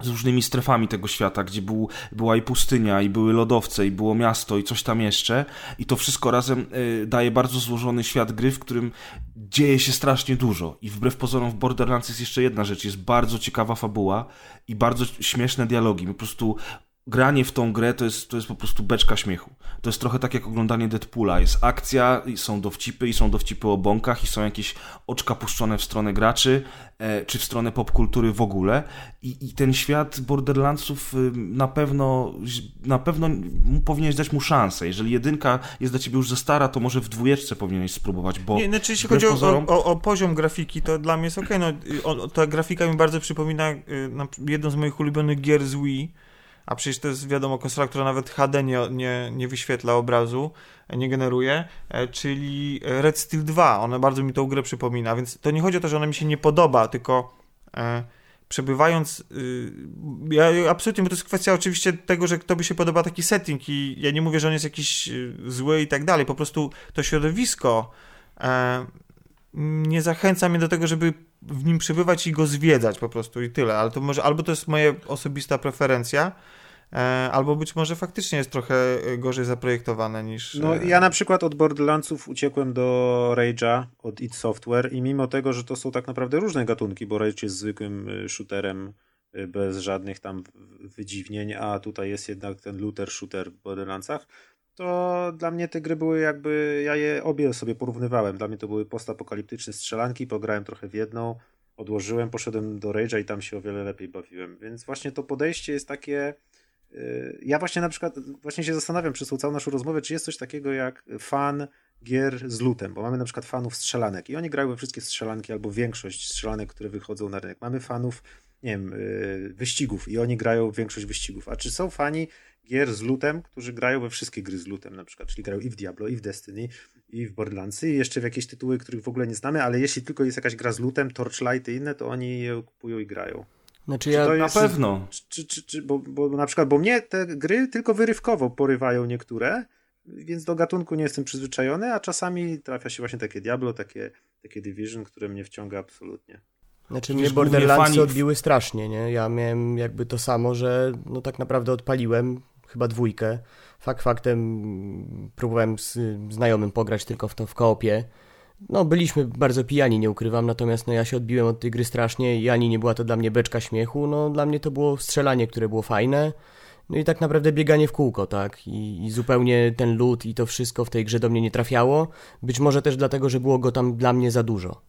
z różnymi strefami tego świata, gdzie był, była i pustynia, i były lodowce, i było miasto, i coś tam jeszcze. I to wszystko razem y, daje bardzo złożony świat gry, w którym dzieje się strasznie dużo. I wbrew pozorom w Borderlands jest jeszcze jedna rzecz. Jest bardzo ciekawa fabuła i bardzo śmieszne dialogi. Po prostu granie w tą grę to jest, to jest po prostu beczka śmiechu. To jest trochę tak jak oglądanie Deadpoola. Jest akcja, i są dowcipy, i są dowcipy o bąkach, i są jakieś oczka puszczone w stronę graczy, e, czy w stronę popkultury w ogóle. I, I, ten świat Borderlandsów y, na pewno, na pewno powinieneś dać mu szansę. Jeżeli jedynka jest dla ciebie już za stara, to może w dwójeczce powinieneś spróbować, bo... Nie, znaczy jeśli chodzi pozorom... o, o, o, poziom grafiki, to dla mnie jest okej. Okay. No, ta grafika mi bardzo przypomina y, jedną z moich ulubionych gier z Wii, a przecież to jest wiadomo konsola, która nawet HD nie, nie, nie wyświetla obrazu, nie generuje, e, czyli Red Steel 2. Ona bardzo mi tą grę przypomina, więc to nie chodzi o to, że ona mi się nie podoba, tylko e, przebywając, y, ja absolutnie, bo to jest kwestia oczywiście tego, że kto by się podoba taki setting i ja nie mówię, że on jest jakiś y, zły i tak dalej, po prostu to środowisko e, nie zachęca mnie do tego, żeby w nim przebywać i go zwiedzać po prostu i tyle, ale to może albo to jest moja osobista preferencja, albo być może faktycznie jest trochę e, gorzej zaprojektowane niż... No e, ja na przykład od Borderlandsów uciekłem do Rage'a od id Software i mimo tego, że to są tak naprawdę różne gatunki, bo Rage jest zwykłym shooterem bez żadnych tam wydziwnień, a tutaj jest jednak ten looter shooter w Borderlandsach, to dla mnie te gry były jakby, ja je obie sobie porównywałem, dla mnie to były postapokaliptyczne strzelanki, pograłem trochę w jedną, odłożyłem, poszedłem do Rage'a i tam się o wiele lepiej bawiłem, więc właśnie to podejście jest takie ja właśnie na przykład właśnie się zastanawiam przez całą naszą rozmowę, czy jest coś takiego jak fan gier z lutem, bo mamy na przykład fanów strzelanek i oni grają we wszystkie strzelanki albo większość strzelanek, które wychodzą na rynek. Mamy fanów, nie wiem, y, wyścigów i oni grają większość wyścigów. A czy są fani gier z lutem, którzy grają we wszystkie gry z lutem na przykład, czyli grają i w Diablo, i w Destiny, i w Borderlandsy, i jeszcze w jakieś tytuły, których w ogóle nie znamy, ale jeśli tylko jest jakaś gra z lutem, Torchlight i inne, to oni je kupują i grają. Znaczy ja... na pewno. Czy, czy, czy, bo, bo na przykład, bo mnie te gry tylko wyrywkowo porywają niektóre, więc do gatunku nie jestem przyzwyczajony, a czasami trafia się właśnie takie Diablo, takie, takie Division, które mnie wciąga absolutnie. Znaczy mnie Borderlands fani... odbiły strasznie, nie? Ja miałem jakby to samo, że no tak naprawdę odpaliłem chyba dwójkę. Fakt faktem próbowałem z znajomym pograć tylko w to w koopie no, byliśmy bardzo pijani, nie ukrywam, natomiast no, ja się odbiłem od tej gry strasznie i ani nie była to dla mnie beczka śmiechu, no dla mnie to było strzelanie, które było fajne, no i tak naprawdę bieganie w kółko, tak, i, i zupełnie ten lód i to wszystko w tej grze do mnie nie trafiało, być może też dlatego, że było go tam dla mnie za dużo.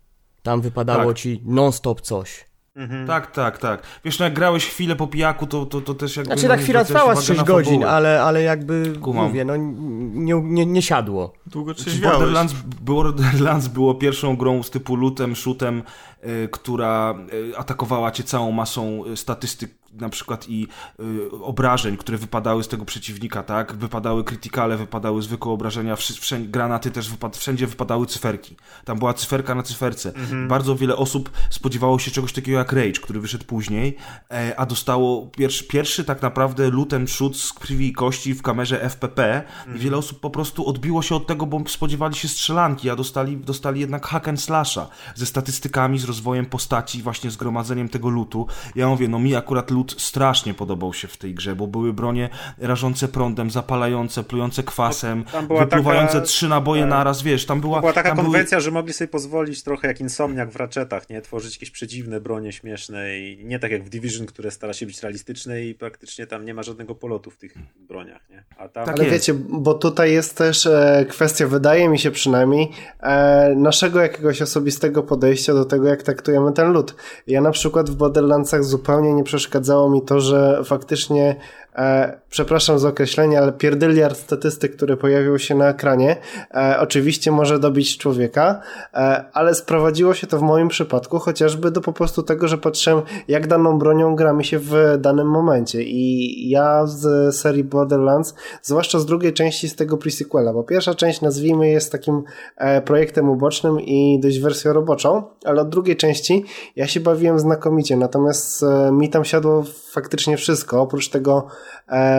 Tam wypadało tak. ci non-stop coś. Mhm. Tak, tak, tak. Wiesz, no jak grałeś chwilę po pijaku, to, to, to też jakby... Znaczy ta chwila trwała z 6 godzin, ale, ale jakby, Kumam. mówię, no nie, nie, nie siadło. Długo znaczy, Borderlands, Borderlands było pierwszą grą z typu lootem, shootem, y, która y, atakowała cię całą masą y, statystyk na przykład i y, obrażeń, które wypadały z tego przeciwnika, tak? Wypadały krytykale, wypadały zwykłe obrażenia, wszędzie, granaty też, wypad, wszędzie wypadały cyferki. Tam była cyferka na cyferce. Mhm. Bardzo wiele osób spodziewało się czegoś takiego jak Rage, który wyszedł później, e, a dostało pierwszy, pierwszy tak naprawdę and shoot z krwi i kości w kamerze FPP mhm. i wiele osób po prostu odbiło się od tego, bo spodziewali się strzelanki, a dostali, dostali jednak hack and slasha ze statystykami, z rozwojem postaci, właśnie zgromadzeniem tego lootu. Ja mówię, no mi akurat loot strasznie podobał się w tej grze, bo były bronie rażące prądem, zapalające, plujące kwasem, wypluwające taka, trzy naboje tak. naraz, wiesz, tam była... była taka konwencja, były... że mogli sobie pozwolić trochę jak insomniak w raczetach, nie? Tworzyć jakieś przedziwne bronie śmieszne i nie tak jak w Division, które stara się być realistyczne i praktycznie tam nie ma żadnego polotu w tych broniach, nie? A tam... Tak Ale jest. wiecie, bo tutaj jest też e, kwestia, wydaje mi się przynajmniej, e, naszego jakiegoś osobistego podejścia do tego, jak traktujemy ten lud. Ja na przykład w Borderlandsach zupełnie nie przeszkadzało mi to, że faktycznie e, przepraszam za określenie, ale pierdyliard statystyk, które pojawił się na ekranie, e, oczywiście może dobić człowieka, e, ale sprowadziło się to w moim przypadku chociażby do po prostu tego, że patrzyłem, jak daną bronią gra mi się w danym momencie. I ja z serii Borderlands, zwłaszcza z drugiej części z tego prequela, bo pierwsza część, nazwijmy, jest takim e, projektem ubocznym i dość wersją roboczą, ale od drugiej części ja się bawiłem znakomicie, natomiast e, mi tam siadło faktycznie wszystko, oprócz tego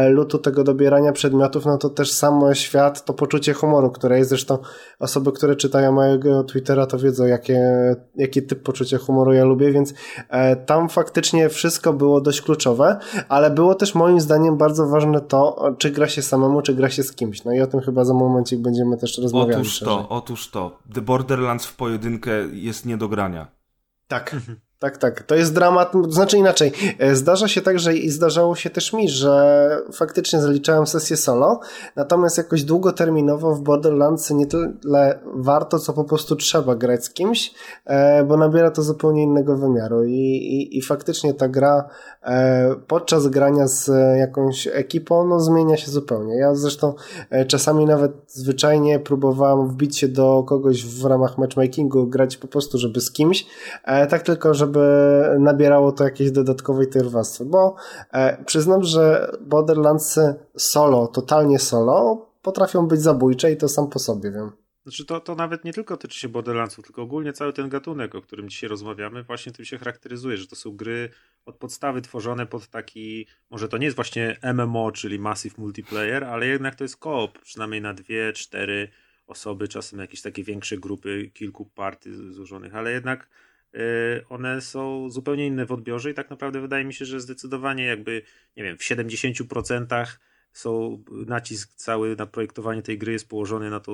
lutu, tego dobierania przedmiotów, no to też samo świat, to poczucie humoru, które jest zresztą osoby, które czytają mojego Twittera, to wiedzą, jakie, jaki typ poczucia humoru ja lubię, więc e, tam faktycznie wszystko było dość kluczowe, ale było też moim zdaniem bardzo ważne to, czy gra się samemu, czy gra się z kimś. No i o tym chyba za momencik będziemy też rozmawiali. Otóż to, otóż to. The Borderlands w pojedynkę jest nie do grania. Tak. Tak, tak. To jest dramat, znaczy inaczej. E, zdarza się tak, że i zdarzało się też mi, że faktycznie zaliczałem sesję solo, natomiast jakoś długoterminowo w Borderlands nie tyle warto, co po prostu trzeba grać z kimś, e, bo nabiera to zupełnie innego wymiaru i, i, i faktycznie ta gra e, podczas grania z jakąś ekipą, no zmienia się zupełnie. Ja zresztą czasami nawet zwyczajnie próbowałem wbić się do kogoś w ramach matchmakingu, grać po prostu, żeby z kimś, tak tylko, żeby żeby nabierało to jakieś dodatkowej tej warstwy, bo e, przyznam, że Borderlands solo, totalnie solo, potrafią być zabójcze i to sam po sobie wiem. Znaczy to, to nawet nie tylko tyczy się Borderlandsów, tylko ogólnie cały ten gatunek, o którym dzisiaj rozmawiamy, właśnie tym się charakteryzuje, że to są gry od podstawy tworzone pod taki, może to nie jest właśnie MMO, czyli Massive Multiplayer, ale jednak to jest koop, przynajmniej na dwie, cztery osoby, czasem jakieś takie większe grupy, kilku partii złożonych, ale jednak one są zupełnie inne w odbiorze i tak naprawdę wydaje mi się, że zdecydowanie jakby, nie wiem, w 70% są nacisk cały na projektowanie tej gry jest położony na to,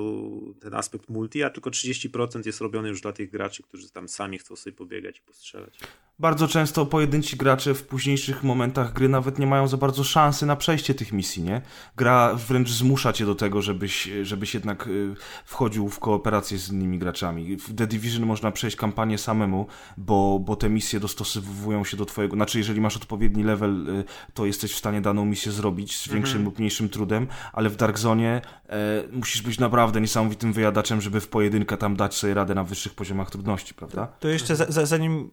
ten aspekt multi, a tylko 30% jest robiony już dla tych graczy, którzy tam sami chcą sobie pobiegać i postrzelać. Bardzo często pojedynci gracze w późniejszych momentach gry nawet nie mają za bardzo szansy na przejście tych misji, nie? Gra wręcz zmusza cię do tego, żebyś, żebyś jednak y, wchodził w kooperację z innymi graczami. W The Division można przejść kampanię samemu, bo, bo te misje dostosowują się do twojego... Znaczy, jeżeli masz odpowiedni level, y, to jesteś w stanie daną misję zrobić z większym mhm lub mniejszym trudem, ale w Dark Zone e, musisz być naprawdę niesamowitym wyjadaczem, żeby w pojedynkę tam dać sobie radę na wyższych poziomach trudności, prawda? To jeszcze za, za, zanim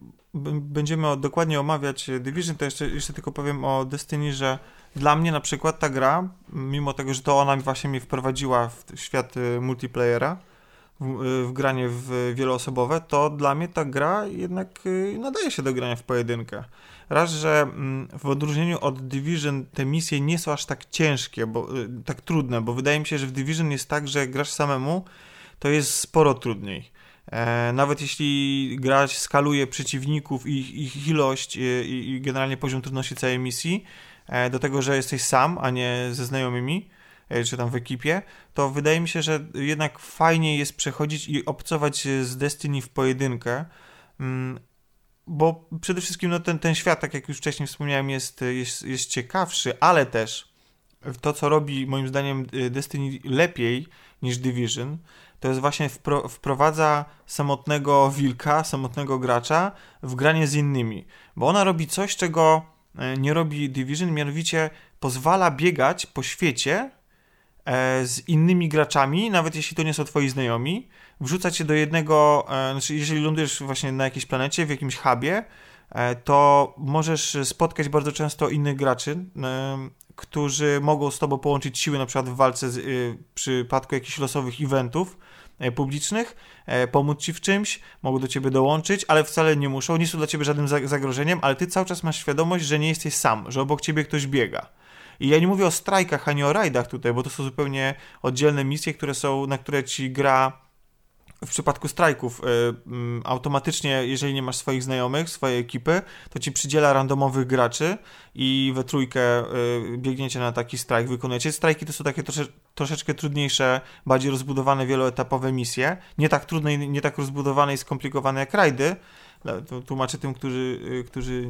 będziemy dokładnie omawiać Division, to jeszcze, jeszcze tylko powiem o Destiny, że dla mnie na przykład ta gra, mimo tego, że to ona właśnie mnie wprowadziła w świat y, multiplayera, w, y, w, granie w wieloosobowe, to dla mnie ta gra jednak y, nadaje się do grania w pojedynkę. Raz, że mm, w odróżnieniu od Division te misje nie są aż tak ciężkie, bo, y, tak trudne, bo wydaje mi się, że w Division jest tak, że jak grasz samemu, to jest sporo trudniej. E, nawet jeśli grać skaluje przeciwników i ich ilość y, i, i generalnie poziom trudności całej misji, e, do tego, że jesteś sam, a nie ze znajomymi, e, czy tam w ekipie, to wydaje mi się, że jednak fajniej jest przechodzić i obcować z Destiny w pojedynkę, mm, bo przede wszystkim no, ten, ten świat, tak jak już wcześniej wspomniałem, jest, jest, jest ciekawszy, ale też to, co robi moim zdaniem Destiny lepiej niż Division, to jest właśnie wpro, wprowadza samotnego wilka, samotnego gracza w granie z innymi. Bo ona robi coś, czego e, nie robi Division, mianowicie pozwala biegać po świecie e, z innymi graczami, nawet jeśli to nie są twoi znajomi, wrzucać się do jednego, e, znaczy jeżeli lądujesz właśnie na jakiejś planecie, w jakimś hubie, to możesz spotkać bardzo często innych graczy, którzy mogą z tobą połączyć siły na przykład w walce z, w przypadku jakichś losowych eventów e, publicznych, e, pomóc ci w czymś, mogą do ciebie dołączyć, ale wcale nie muszą, nie są dla ciebie żadnym zagrożeniem, ale ty cały czas masz świadomość, że nie jesteś sam, że obok ciebie ktoś biega. I ja nie mówię o strajkach ani o rajdach tutaj, bo to są zupełnie oddzielne misje, które są, na które ci gra w przypadku strajków y, y, automatycznie, jeżeli nie masz swoich znajomych, swojej ekipy, to ci przydziela randomowych graczy i we trójkę y, biegniecie na taki strajk, wykonujecie. Strajki to są takie trosze, troszeczkę trudniejsze, bardziej rozbudowane, wieloetapowe misje. Nie tak trudne, nie tak rozbudowane i skomplikowane jak rajdy, tłumaczę tym, którzy, którzy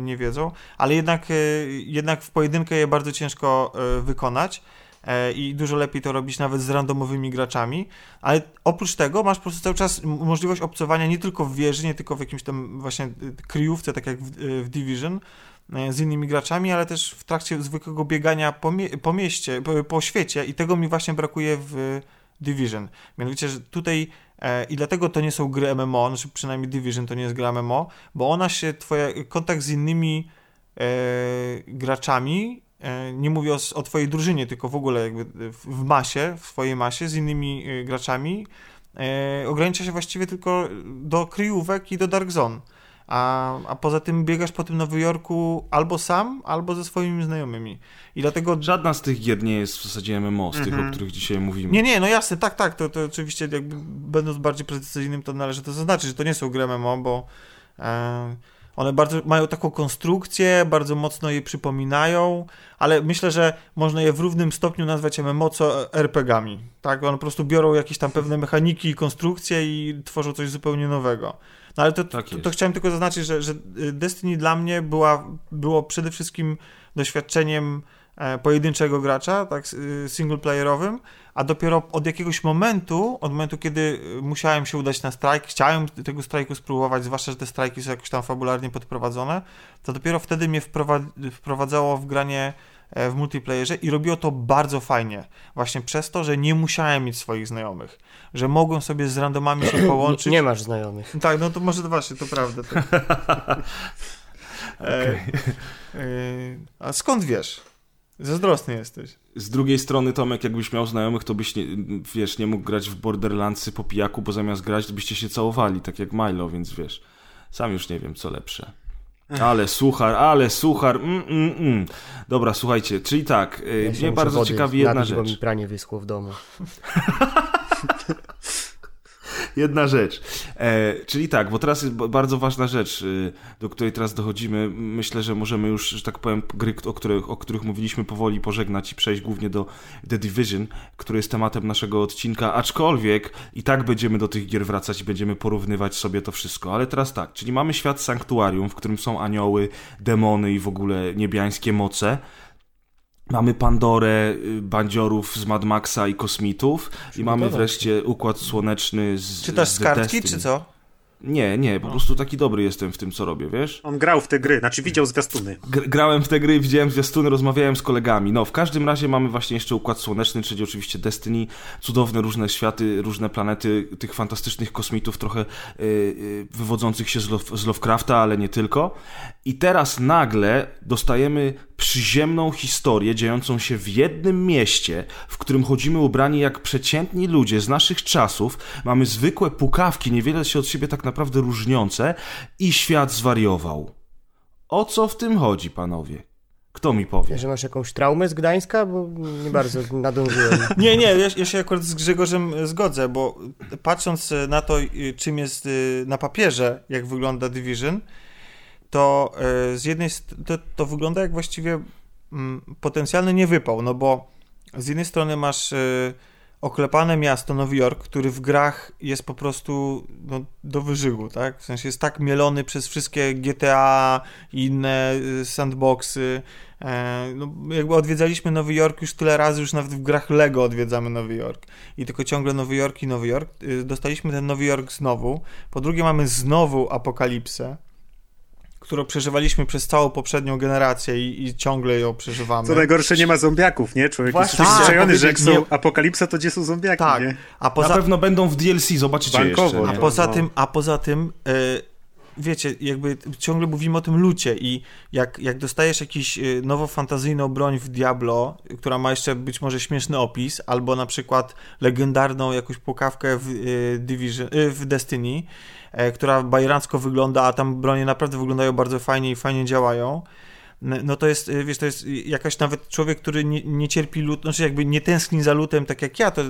nie wiedzą, ale jednak, jednak w pojedynkę je bardzo ciężko wykonać. E, i dużo lepiej to robić nawet z randomowymi graczami, ale oprócz tego masz po prostu cały czas możliwość obcowania nie tylko w wieży, nie tylko w jakimś tam właśnie e, kryjówce, tak jak w, e, w Division, z innymi graczami, ale też w trakcie zwykłego biegania po, mie po mieście, po, po, świecie i tego mi właśnie brakuje w Division. Mianowicie, że tutaj e, i dlatego to nie są gry MMO, znaczy przynajmniej Division to nie jest gra MMO, bo ona się, twoja kontakt z innymi e, graczami E, nie mówię o, o twojej drużynie, tylko w ogóle jakby w masie, w swojej masie z innymi e, graczami, e, ogranicza się właściwie tylko do kryjówek i do Dark Zone. A, a poza tym biegasz po tym Nowym Jorku albo sam, albo ze swoimi znajomymi. I dlatego... Żadna z tych gier nie jest w zasadzie MMO, z tych, o mhm. których dzisiaj mówimy. Nie, nie, no jasne, tak, tak, to, to oczywiście jakby będąc bardziej precyzyjnym, to należy to zaznaczyć, że to nie są gry MMO, bo... E, one bardzo mają taką konstrukcję, bardzo mocno je przypominają, ale myślę, że można je w równym stopniu nazwać MMO co RPGami. Tak, one po prostu biorą jakieś tam pewne mechaniki i konstrukcje i tworzą coś zupełnie nowego. No ale to, tak to, to, chciałem tylko zaznaczyć, że, że Destiny dla mnie była, było przede wszystkim doświadczeniem pojedynczego gracza, tak, singleplayerowym, a dopiero od jakiegoś momentu, od momentu, kiedy y, musiałem się udać na strajk, chciałem tego strajku spróbować, zwłaszcza, że te strajki są jakoś tam fabularnie podprowadzone, to dopiero wtedy mnie wprowadzało w granie e, w multiplayerze i robiło to bardzo fajnie. Właśnie przez to, że nie musiałem mieć swoich znajomych. Że mogłem sobie z randomami się połączyć. Nie, nie masz znajomych. Tak, no to może to właśnie, to prawda. To... okay. e, e, a skąd wiesz? Zazdrosny jesteś. Z drugiej strony, Tomek, jakbyś miał znajomych, to byś, nie, wiesz, nie mógł grać w Borderlandsy po pijaku, bo zamiast grać, to byście się całowali, tak jak Milo, więc wiesz, sam już nie wiem, co lepsze. Ale suchar, ale suchar, mm, mm, mm. Dobra, słuchajcie, czyli tak, y, ja mnie bardzo ciekawi jedna rzecz. bo mi pranie wyschło w domu. jedna rzecz. E, czyli tak, bo teraz jest bardzo ważna rzecz, y, do której teraz dochodzimy. Myślę, że możemy już, że tak powiem, gry, o których, o których mówiliśmy powoli pożegnać i przejść głównie do The Division, który jest tematem naszego odcinka, aczkolwiek i tak będziemy do tych gier wracać i będziemy porównywać sobie to wszystko. Ale teraz tak, czyli mamy świat sanktuarium, w którym są anioły, demony i w ogóle niebiańskie moce. Mamy Pandorę, y, bandziorów z Mad Maxa i kosmitów. I mamy wreszcie Układ Słoneczny z Czytasz z kartki, czy co? Nie, nie, po no. prostu taki dobry jestem w tym, co robię, wiesz? On grał w te gry, znaczy widział zwiastuny. G grałem w te gry, widziałem zwiastuny, rozmawiałem z kolegami. No, w każdym razie mamy właśnie jeszcze Układ Słoneczny, czyli oczywiście Destiny, cudowne różne światy, różne planety tych fantastycznych kosmitów, trochę yy, yy, wywodzących się z, Lo z Lovecrafta, ale nie tylko. I teraz nagle dostajemy przyziemną historię dziejącą się w jednym mieście, w którym chodzimy ubrani jak przeciętni ludzie z naszych czasów, mamy zwykłe pukawki, niewiele się od siebie tak naprawdę różniące i świat zwariował. O co w tym chodzi, panowie? Kto mi powie? Że masz jakąś traumę z Gdańska? Bo nie bardzo nadążyłem. nie, nie, ja, ja, się akurat z Grzegorzem zgodzę, bo patrząc na to, czym jest y, na papierze, jak wygląda Division, to e, z jednej to, to wygląda jak właściwie mm, potencjalny niewypał, no bo z jednej strony masz e, oklepane miasto Nowy Jork, który w grach jest po prostu no, do wyżygu, tak? W sensie jest tak mielony przez wszystkie GTA i inne e, sandboxy, no, jakby odwiedzaliśmy Nowy Jork już tyle razy, już nawet w grach Lego odwiedzamy Nowy Jork. I tylko ciągle Nowy Jork i Nowy Jork. Dostaliśmy ten Nowy Jork znowu. Po drugie mamy znowu apokalipsę którą przeżywaliśmy przez całą poprzednią generację i, i ciągle ją przeżywamy. Co najgorsze, nie ma zombiaków, nie? Człowiek Właśnie, jest przyzwyczajony, tak, że jak są nie... apokalipsa, to gdzie są zombiaki, tak. nie? A poza... Na pewno będą w DLC, zobaczycie Bankowo, jeszcze. A poza tym, a poza tym... Yy wiecie, jakby ciągle mówimy o tym lucie i jak, jak dostajesz jakiś y, nowo fantazyjną broń w Diablo, która ma jeszcze być może śmieszny opis, albo na przykład legendarną jakąś pukawkę w, y, Division, y, w Destiny, e, która bajerancko wygląda, a tam bronie naprawdę wyglądają bardzo fajnie i fajnie działają, no to jest, wiesz, to jest jakaś nawet człowiek, który nie, nie cierpi lut, znaczy jakby nie tęskni za lutem tak jak ja, to,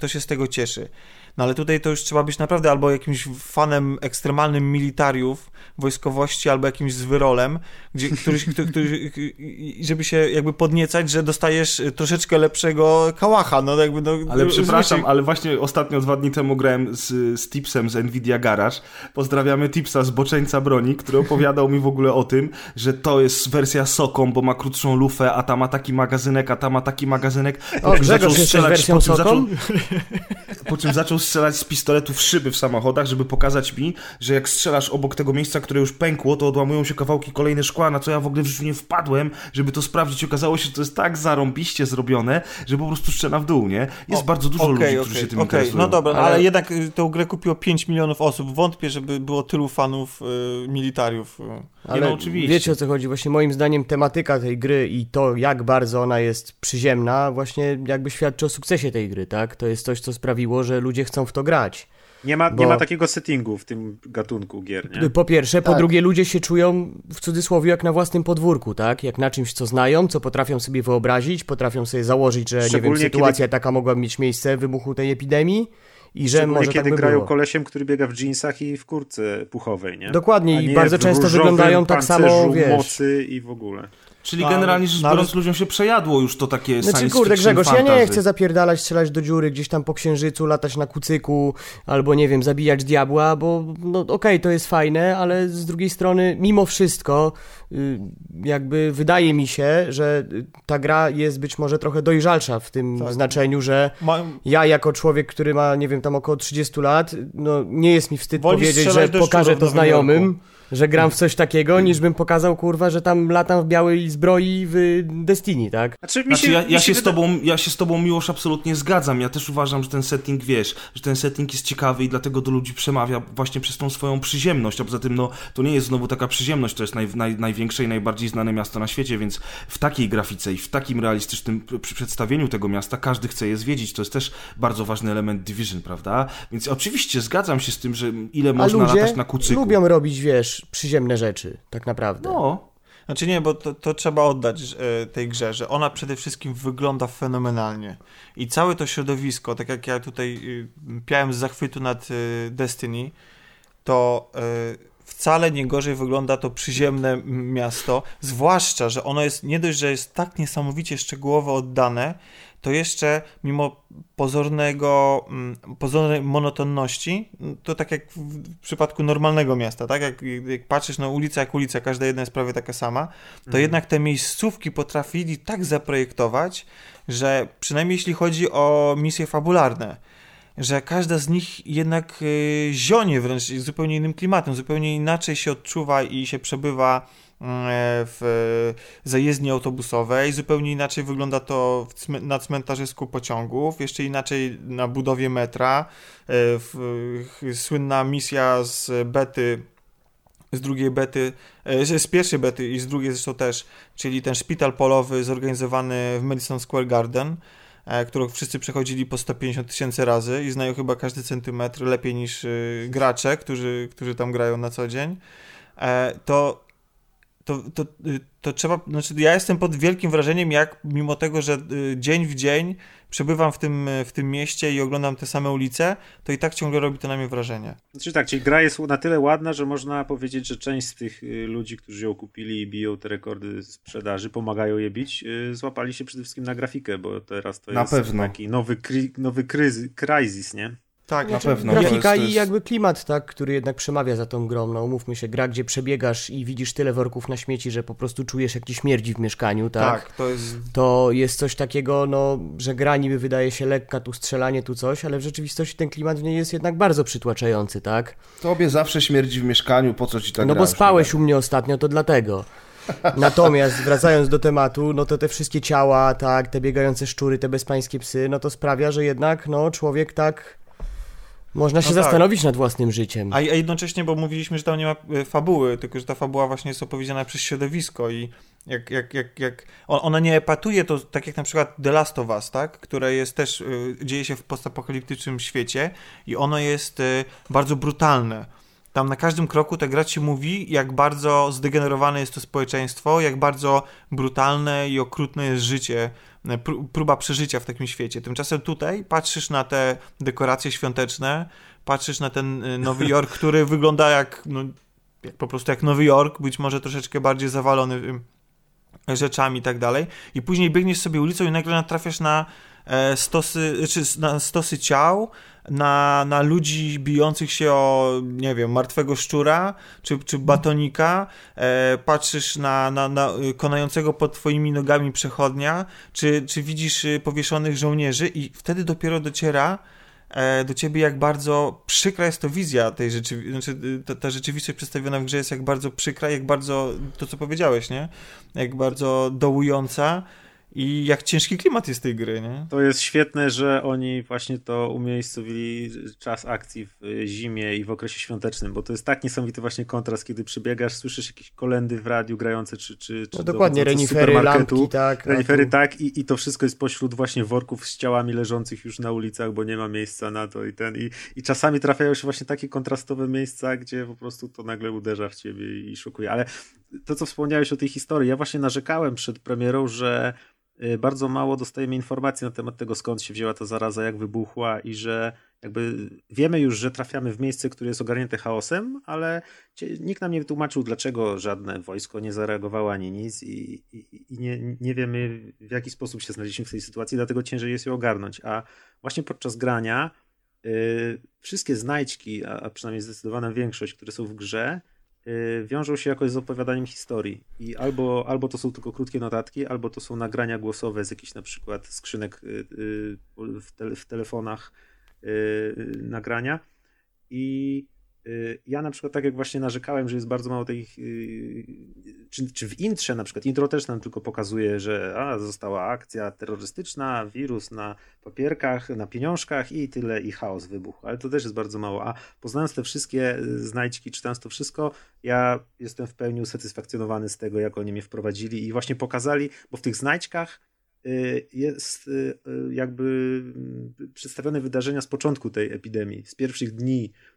to się z tego cieszy. No ale tutaj to już trzeba być naprawdę albo jakimś fanem ekstremalnym militariów, wojskowości, albo jakimś zwyrolem, gdzie, który, który, który, żeby się jakby podniecać, że dostajesz troszeczkę lepszego kałacha. No, jakby, no, ale przepraszam, ale właśnie ostatnio dwa dni temu grałem z, z Tipsem z Nvidia Garage. Pozdrawiamy Tipsa z Boczeńca Broni, który opowiadał mi w ogóle o tym, że to jest wersja Soką, bo ma krótszą lufę, a ta ma taki magazynek, a ta ma taki magazynek. O, Grzegorz, jesteś wersją Soką? Zaczął, po czym zaczął strzelać z pistoletu w szyby w samochodach, żeby pokazać mi, że jak strzelasz obok tego miejsca, które już pękło, to odłamują się kawałki kolejne szkła, na co ja w ogóle w życiu nie wpadłem, żeby to sprawdzić. Okazało się, że to jest tak zarąbiście zrobione, że po prostu strzela w dół, nie? Jest o, bardzo dużo okay, ludzi, okay, którzy się tym okay. interesują. No dobra, ale... ale jednak y, tę grę kupiło 5 milionów osób. Wątpię, żeby było tylu fanów y, militariów. Y. Ale no, oczywiście. wiecie o co chodzi? Właśnie moim zdaniem tematyka tej gry i to, jak bardzo ona jest przyziemna, właśnie jakby świadczy o sukcesie tej gry, tak? To jest coś, co sprawiło, że ludzie chcą w to grać. Nie ma, bo... nie ma takiego settingu w tym gatunku gier, nie? Po pierwsze, tak. po drugie ludzie się czują w cudzysłowie jak na własnym podwórku, tak? Jak na czymś, co znają, co potrafią sobie wyobrazić, potrafią sobie założyć, że nie wiem, sytuacja kiedy... taka mogła mieć miejsce w wybuchu tej epidemii i że może kiedy tak by grają było. kolesiem, który biega w jeansach i w kurce puchowej, nie? Dokładnie i bardzo często wyglądają tak samo, wiesz. mocy i w ogóle. Czyli generalnie rzecz biorąc, ludziom się przejadło już to takie znaczy, science kurde, Grzegorz, fantasy. ja nie chcę zapierdalać, strzelać do dziury gdzieś tam po księżycu, latać na kucyku, albo nie wiem, zabijać diabła, bo no okej, okay, to jest fajne, ale z drugiej strony, mimo wszystko, y, jakby wydaje mi się, że ta gra jest być może trochę dojrzalsza w tym tak. znaczeniu, że ja jako człowiek, który ma, nie wiem, tam około 30 lat, no nie jest mi wstyd Wolisz powiedzieć, że pokażę to znajomym że gram w coś takiego, niż bym pokazał, kurwa, że tam latam w białej zbroi w Destiny, tak? Znaczy, mi znaczy, się, znaczy, ja, ja się, z tobą, ja się z tobą, Miłosz, absolutnie zgadzam. Ja też uważam, że ten setting, wiesz, że ten setting jest ciekawy i dlatego do ludzi przemawia właśnie przez tą swoją przyziemność, a poza tym, no, to nie jest znowu taka przyziemność, to jest naj, naj, największe i najbardziej znane miasto na świecie, więc w takiej grafice i w takim realistycznym przedstawieniu tego miasta każdy chce je zwiedzić. To jest też bardzo ważny element Division, prawda? Więc oczywiście zgadzam się z tym, że ile a można ludzie latać na kucyku. lubią robić, wiesz, przyziemne rzeczy, tak naprawdę. No. Znaczy nie, bo to, to trzeba oddać e, tej grze, że ona przede wszystkim wygląda fenomenalnie. I całe to środowisko, tak jak ja tutaj y, piałem z zachwytu nad y, Destiny, to y, wcale nie gorzej wygląda to przyziemne miasto, zwłaszcza, że ono jest nie dość, że jest tak niesamowicie szczegółowo oddane, to jeszcze mimo pozornego, mm, pozornej monotonności, to tak jak w przypadku normalnego miasta, tak? Jak, jak patrzysz na ulicę jak ulica, każda jedna jest prawie taka sama, to mhm. jednak te miejscówki potrafili tak zaprojektować, że przynajmniej jeśli chodzi o misje fabularne, że każda z nich jednak y, zionie wręcz zupełnie innym klimatem, zupełnie inaczej się odczuwa i się przebywa w zajezdni autobusowej, zupełnie inaczej wygląda to na cmentarzysku pociągów, jeszcze inaczej na budowie metra. E, słynna misja z bety z drugiej bety, e, z pierwszej bety i z drugiej zresztą też, czyli ten szpital polowy zorganizowany w Madison Square Garden, którą wszyscy przechodzili po 150 tysięcy razy i znają chyba każdy centymetr lepiej niż gracze, którzy, którzy tam grają na co dzień, to to, to, y, to trzeba, znaczy ja jestem pod wielkim wrażeniem, jak mimo tego, że y, dzień w dzień przebywam w tym, w tym mieście i oglądam te same ulice, to i tak ciągle robi to na mnie wrażenie. Znaczy tak, czyli gra jest na tyle ładna, że można powiedzieć, że część z tych y, ludzi, którzy ją kupili i biją te rekordy sprzedaży, pomagają je bić, złapali się przede wszystkim na grafikę, bo teraz to na jest pewno. taki nowy, nowy kryzys, kryzys, nie? Tak, na pewno. Grafika jest, i jakby klimat, tak, który jednak przemawia za tą grą. No umówmy się, gra, gdzie przebiegasz i widzisz tyle worków na śmieci, że po prostu czujesz, jak ci śmierdzi w mieszkaniu, tak? Tak, to jest... To jest coś takiego, no, że gra niby wydaje się lekka, tu strzelanie, tu coś, ale w rzeczywistości ten klimat w niej jest jednak bardzo przytłaczający, tak? Tobie zawsze śmierdzi w mieszkaniu, po co ci tak No bo spałeś u mnie ostatnio, to dlatego. Natomiast wracając do tematu, no to te wszystkie ciała, tak, te biegające szczury, te bezpańskie psy, no to sprawia, że jednak, no, człowiek tak można się No tak. zastanowić nad własnym życiem. A, a jednocześnie, bo mówiliśmy, że tam nie ma e, fabuły, tylko że ta fabuła właśnie jest opowiedziana przez środowisko i jak, jak, jak, jak on- ona nie epatuje to tak jak na przykład The Last of Us, tak? które jest też, y, dzieje się w postapokaliptycznym świecie i ono jest y, bardzo brutalne. Tam na każdym kroku ta gra ci mówi, jak bardzo zdegenerowane jest to społeczeństwo, jak bardzo brutalne i okrutne jest życie, próba przeżycia w takim świecie. Tymczasem tutaj patrzysz na te dekoracje świąteczne, patrzysz na ten y, Nowy Jork, który wygląda jak, no, jak po prostu jak Nowy Jork, być może troszeczkę bardziej zawalony y, rzeczami i tak dalej. I później biegniesz sobie ulicą i nagle natrafiasz na e, stosy, czy na stosy ciał, na, na ludzi bijących się o, nie wiem, martwego szczura, czy, czy batonika, e, patrzysz na, na, na y, konającego pod twoimi nogami przechodnia, czy, czy widzisz y, powieszonych żołnierzy i wtedy dopiero dociera e, do ciebie, jak bardzo przykra jest to wizja tej rzeczywistości, znaczy y, ta, ta rzeczywistość przedstawiona w grze jest jak bardzo przykra, jak bardzo, to co powiedziałeś, nie? Jak bardzo dołująca i jak ciężki klimat jest tej gry, nie? To jest świetne, że oni właśnie to umiejscowili czas akcji w zimie i w okresie świątecznym, bo to jest tak niesamowity właśnie kontrast, kiedy przybiegasz, słyszysz jakieś kolendy w radiu grające, czy, czy, czy No dokładnie, renifery, lampki, tak. Renifery tu- tak i, i to wszystko jest pośród właśnie worków z ciałami leżących już na ulicach, bo nie ma miejsca na to i ten i, i czasami trafiają się właśnie takie kontrastowe miejsca, gdzie po prostu to nagle uderza w ciebie i szokuje. Ale to, co wspomniałeś o tej historii, ja właśnie narzekałem przed premierą, że bardzo mało dostajemy informacji na temat tego, skąd się wzięła ta zaraza, jak wybuchła i że jakby wiemy już, że trafiamy w miejsce, które jest ogarnięte chaosem, ale nikt nam nie wytłumaczył, dlaczego żadne wojsko nie zareagowało ani nic i, i, i nie, nie wiemy, w jaki sposób się znaleźliśmy w tej sytuacji, dlatego ciężej jest ją ogarnąć. A właśnie podczas grania y, wszystkie znajdźki, a, a przynajmniej zdecydowana większość, które są w grze, y, wiążą się jakoś z opowiadaniem historii. I albo, albo to są tylko krótkie notatki, albo to są nagrania głosowe z jakichś na przykład skrzynek y, y, w, tele, w telefonach y, nagrania. I y, ja na przykład tak jak właśnie narzekałem, że jest bardzo mało tych, y, czy, czy w intrze na przykład, intro też nam tylko pokazuje, że a, została akcja terrorystyczna, wirus na papierkach, na pieniążkach i tyle i chaos wybuchł, ale to też jest bardzo mało, a poznając te wszystkie y, znajdźki, czytając to wszystko, ja jestem w pełni usatysfakcjonowany z tego, jak oni mnie wprowadzili i właśnie pokazali, bo w tych znajdźkach y, jest y, y, jakby mm, przedstawione wydarzenia z początku tej epidemii, z pierwszych dni, y,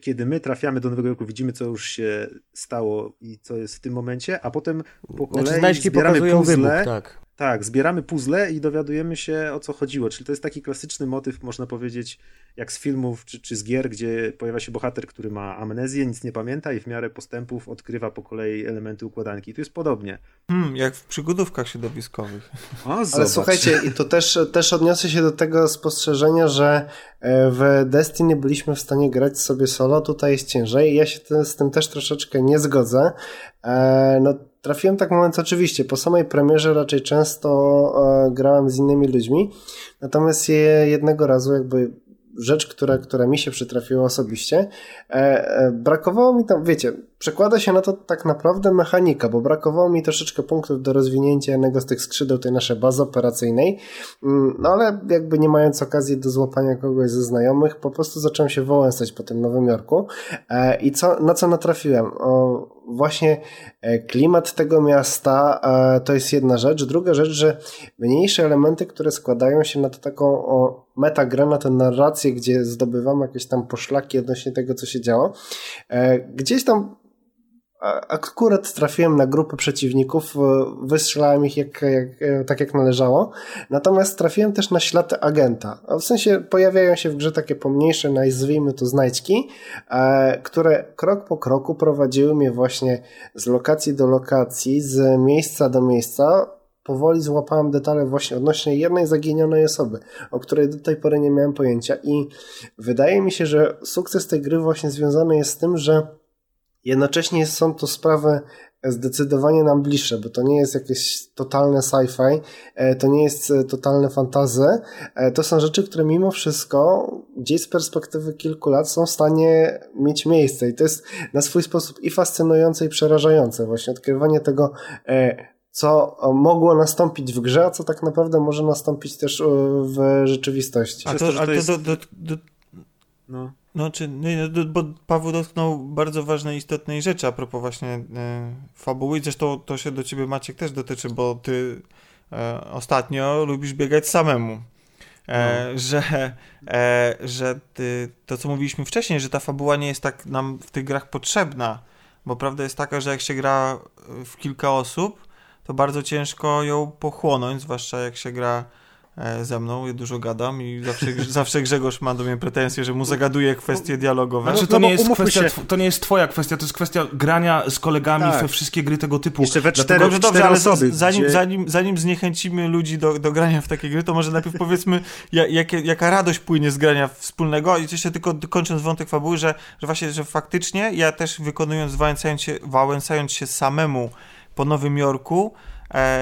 kiedy my trafiamy do Nowego Jorku, widzimy, co już się stało i co jest w tym momencie, a potem po kolei Znaczy, zbieramy pokazują puzzle, wybuch, tak. Tak, zbieramy puzzle i dowiadujemy się o co chodziło. Czyli to jest taki klasyczny motyw, można powiedzieć, jak z filmów czy, czy z gier, gdzie pojawia się bohater, który ma amnezję, nic nie pamięta i w miarę postępów odkrywa po kolei elementy układanki. Tu jest podobnie. Hmm, jak w przygodówkach środowiskowych. O, Ale zobacz. słuchajcie, i tu też, też odniosę się do tego spostrzeżenia, że e, w Destiny byliśmy w stanie grać sobie solo, tutaj jest ciężej. Ja się z tym też troszeczkę nie zgodzę. E, No, trafiłem tak mówiąc oczywiście, po samej premierze raczej często e, grałem z innymi ludźmi, natomiast je- jednego razu jakby rzecz, która, która mi się przytrafiła osobiście, e, e, brakowało mi tam, wiecie, przekłada się na to tak naprawdę mechanika, bo brakowało mi troszeczkę punktów do rozwinięcia jednego z tych skrzydeł tej naszej bazy operacyjnej, Mm, no ale jakby nie mając okazji do złapania kogoś ze znajomych, po prostu zacząłem się wołęsać po tym Nowym Jorku e, i co, na co natrafiłem? O, właśnie e, klimat tego miasta e, to jest jedna rzecz. Druga rzecz, że mniejsze elementy, które składają się na to taką o, metagrę, na tę narrację, gdzie zdobywamy jakieś tam poszlaki odnośnie tego, co się działo, gdzieś tam akurat trafiłem na grupę przeciwników, e, wystrzelałem ich jak, jak, e, tak jak należało, natomiast trafiłem też na ślad agenta. W sensie pojawiają się w grze takie pomniejsze, nazwijmy to znajdźki, e, które krok po kroku prowadziły mnie właśnie z lokacji do lokacji, z miejsca do miejsca, powoli złapałem detale właśnie odnośnie jednej zaginionej osoby, o której do tej pory nie miałem pojęcia. I wydaje mi się, że sukces tej gry właśnie związany jest z tym, że jednocześnie są to sprawy zdecydowanie nam bliższe, bo to nie jest jakieś totalne sci-fi, e, to nie jest e, totalne fantazy, e, to są rzeczy, które mimo wszystko gdzieś z perspektywy kilku lat są w stanie mieć miejsce i to jest na swój sposób i fascynujące i przerażające właśnie odkrywanie tego co mogło nastąpić w grze, a co tak naprawdę może nastąpić też w rzeczywistości. A to, to, to, do, do, do, no. No, czy, no, bo Paweł dotknął bardzo ważnej, istotnej rzeczy a propos właśnie e, fabuły. Zresztą to się do ciebie, Maciek, też dotyczy, bo ty e, ostatnio lubisz biegać samemu. E, no. że, e, że ty, to, co mówiliśmy wcześniej, że ta fabuła nie jest tak nam w tych grach potrzebna, bo prawda jest taka, że jak się gra w kilka osób, to bardzo ciężko ją pochłonąć, zwłaszcza jak się gra ze mną, ja dużo gadam i zawsze, zawsze Grzegorz ma do mnie pretensje, że mu zagaduję kwestie dialogowe. Znaczy, to, no, nie jest kwestia, to nie jest twoja kwestia, to jest kwestia grania z kolegami tak. we wszystkie gry tego typu. Jeszcze we cztery, Dlatego, dobrze, ale osoby, zanim, gdzie... zanim, zanim zniechęcimy ludzi do, do grania w takie gry, to może najpierw powiedzmy, jak, jaka radość płynie z grania wspólnego i jeszcze tylko kończąc wątek fabuły, że, że właśnie, że faktycznie ja też wykonując, wałęsając się, wałęsając się samemu po Nowym Jorku, E,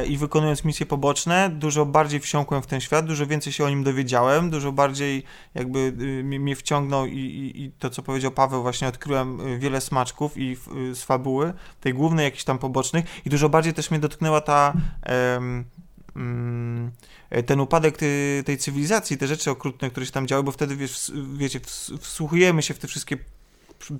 i wykonując misje poboczne, dużo bardziej wsiąkłem w ten świat, dużo więcej się o nim dowiedziałem, dużo bardziej jakby y, mnie wciągnął i, i, i to, co powiedział Paweł, właśnie odkryłem y, wiele smaczków i y, z fabuły, tej głównej, jakichś tam pobocznych. I dużo bardziej też mnie dotknęła ta um, ten upadek tej cywilizacji, te rzeczy okrutne, które się tam działy, bo wtedy, wiesz, wiecie, wsłuchujemy się w te wszystkie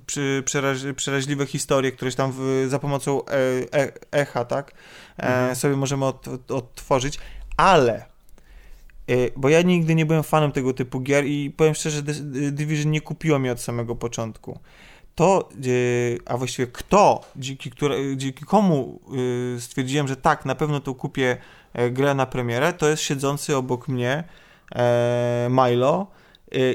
przy, przeraź, przeraźliwe historie, któreś tam w, za pomocą e, e, echa, tak, e, mhm. sobie możemy od, odtworzyć, ale e, bo ja nigdy nie byłem fanem tego typu gier i powiem szczerze, Division nie kupiło mnie od samego początku. To, e, a właściwie kto, dzięki, które, dzięki komu stwierdziłem, że tak, na pewno to kupię grę na premierę, to jest siedzący obok mnie Milo,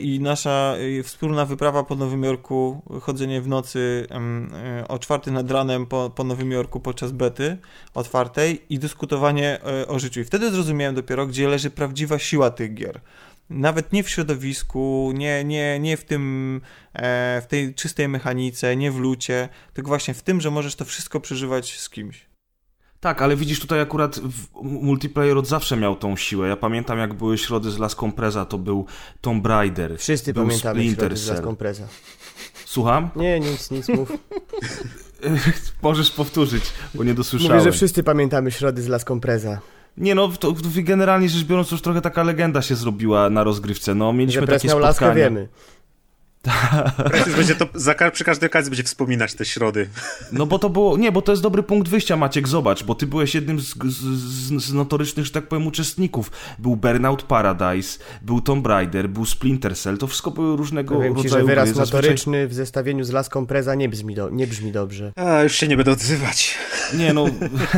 i nasza e, wspólna wyprawa po Nowym Jorku, chodzenie w nocy e, o czwarty nad ranem po, po Nowym Jorku podczas bety otwartej i dyskutowanie o życiu. I wtedy zrozumiałem dopiero, gdzie leży prawdziwa siła tych gier. Nawet nie w środowisku, nie, nie, nie w tym, w tej czystej mechanice, nie w lucie, tylko właśnie w tym, że możesz to wszystko przeżywać z kimś. Tak, ale widzisz, tutaj akurat multiplayer od zawsze miał tą siłę. Ja pamiętam, jak były środy z Las Compresa, to był Tomb Raider. Wszyscy był pamiętamy Splinter środy z Las Compresa. Słucham? Nie, nic, nic, mów. Możesz powtórzyć, bo nie dosłyszałem. Mówię, że wszyscy pamiętamy środy z Las Compresa. Nie no, to, generalnie rzecz biorąc, już trochę taka legenda się zrobiła na rozgrywce. No, mieliśmy że takie spotkania. Laskę wiemy. Praktycznie będzie to za, przy każdej okazji będzie wspominać te środy. No bo to było, nie, bo to jest dobry punkt wyjścia, Maciek, zobacz, bo ty byłeś jednym z, z, z notorycznych, że tak powiem, uczestników. Był Burnout Paradise, był Tomb Raider, był Splinter Cell, to wszystko były różnego Powiem rodzaju ci, że wyraz gry. notoryczny w zestawieniu z Laską Preza nie brzmi, do, nie brzmi dobrze. A, już się nie będę odzywać. Nie no,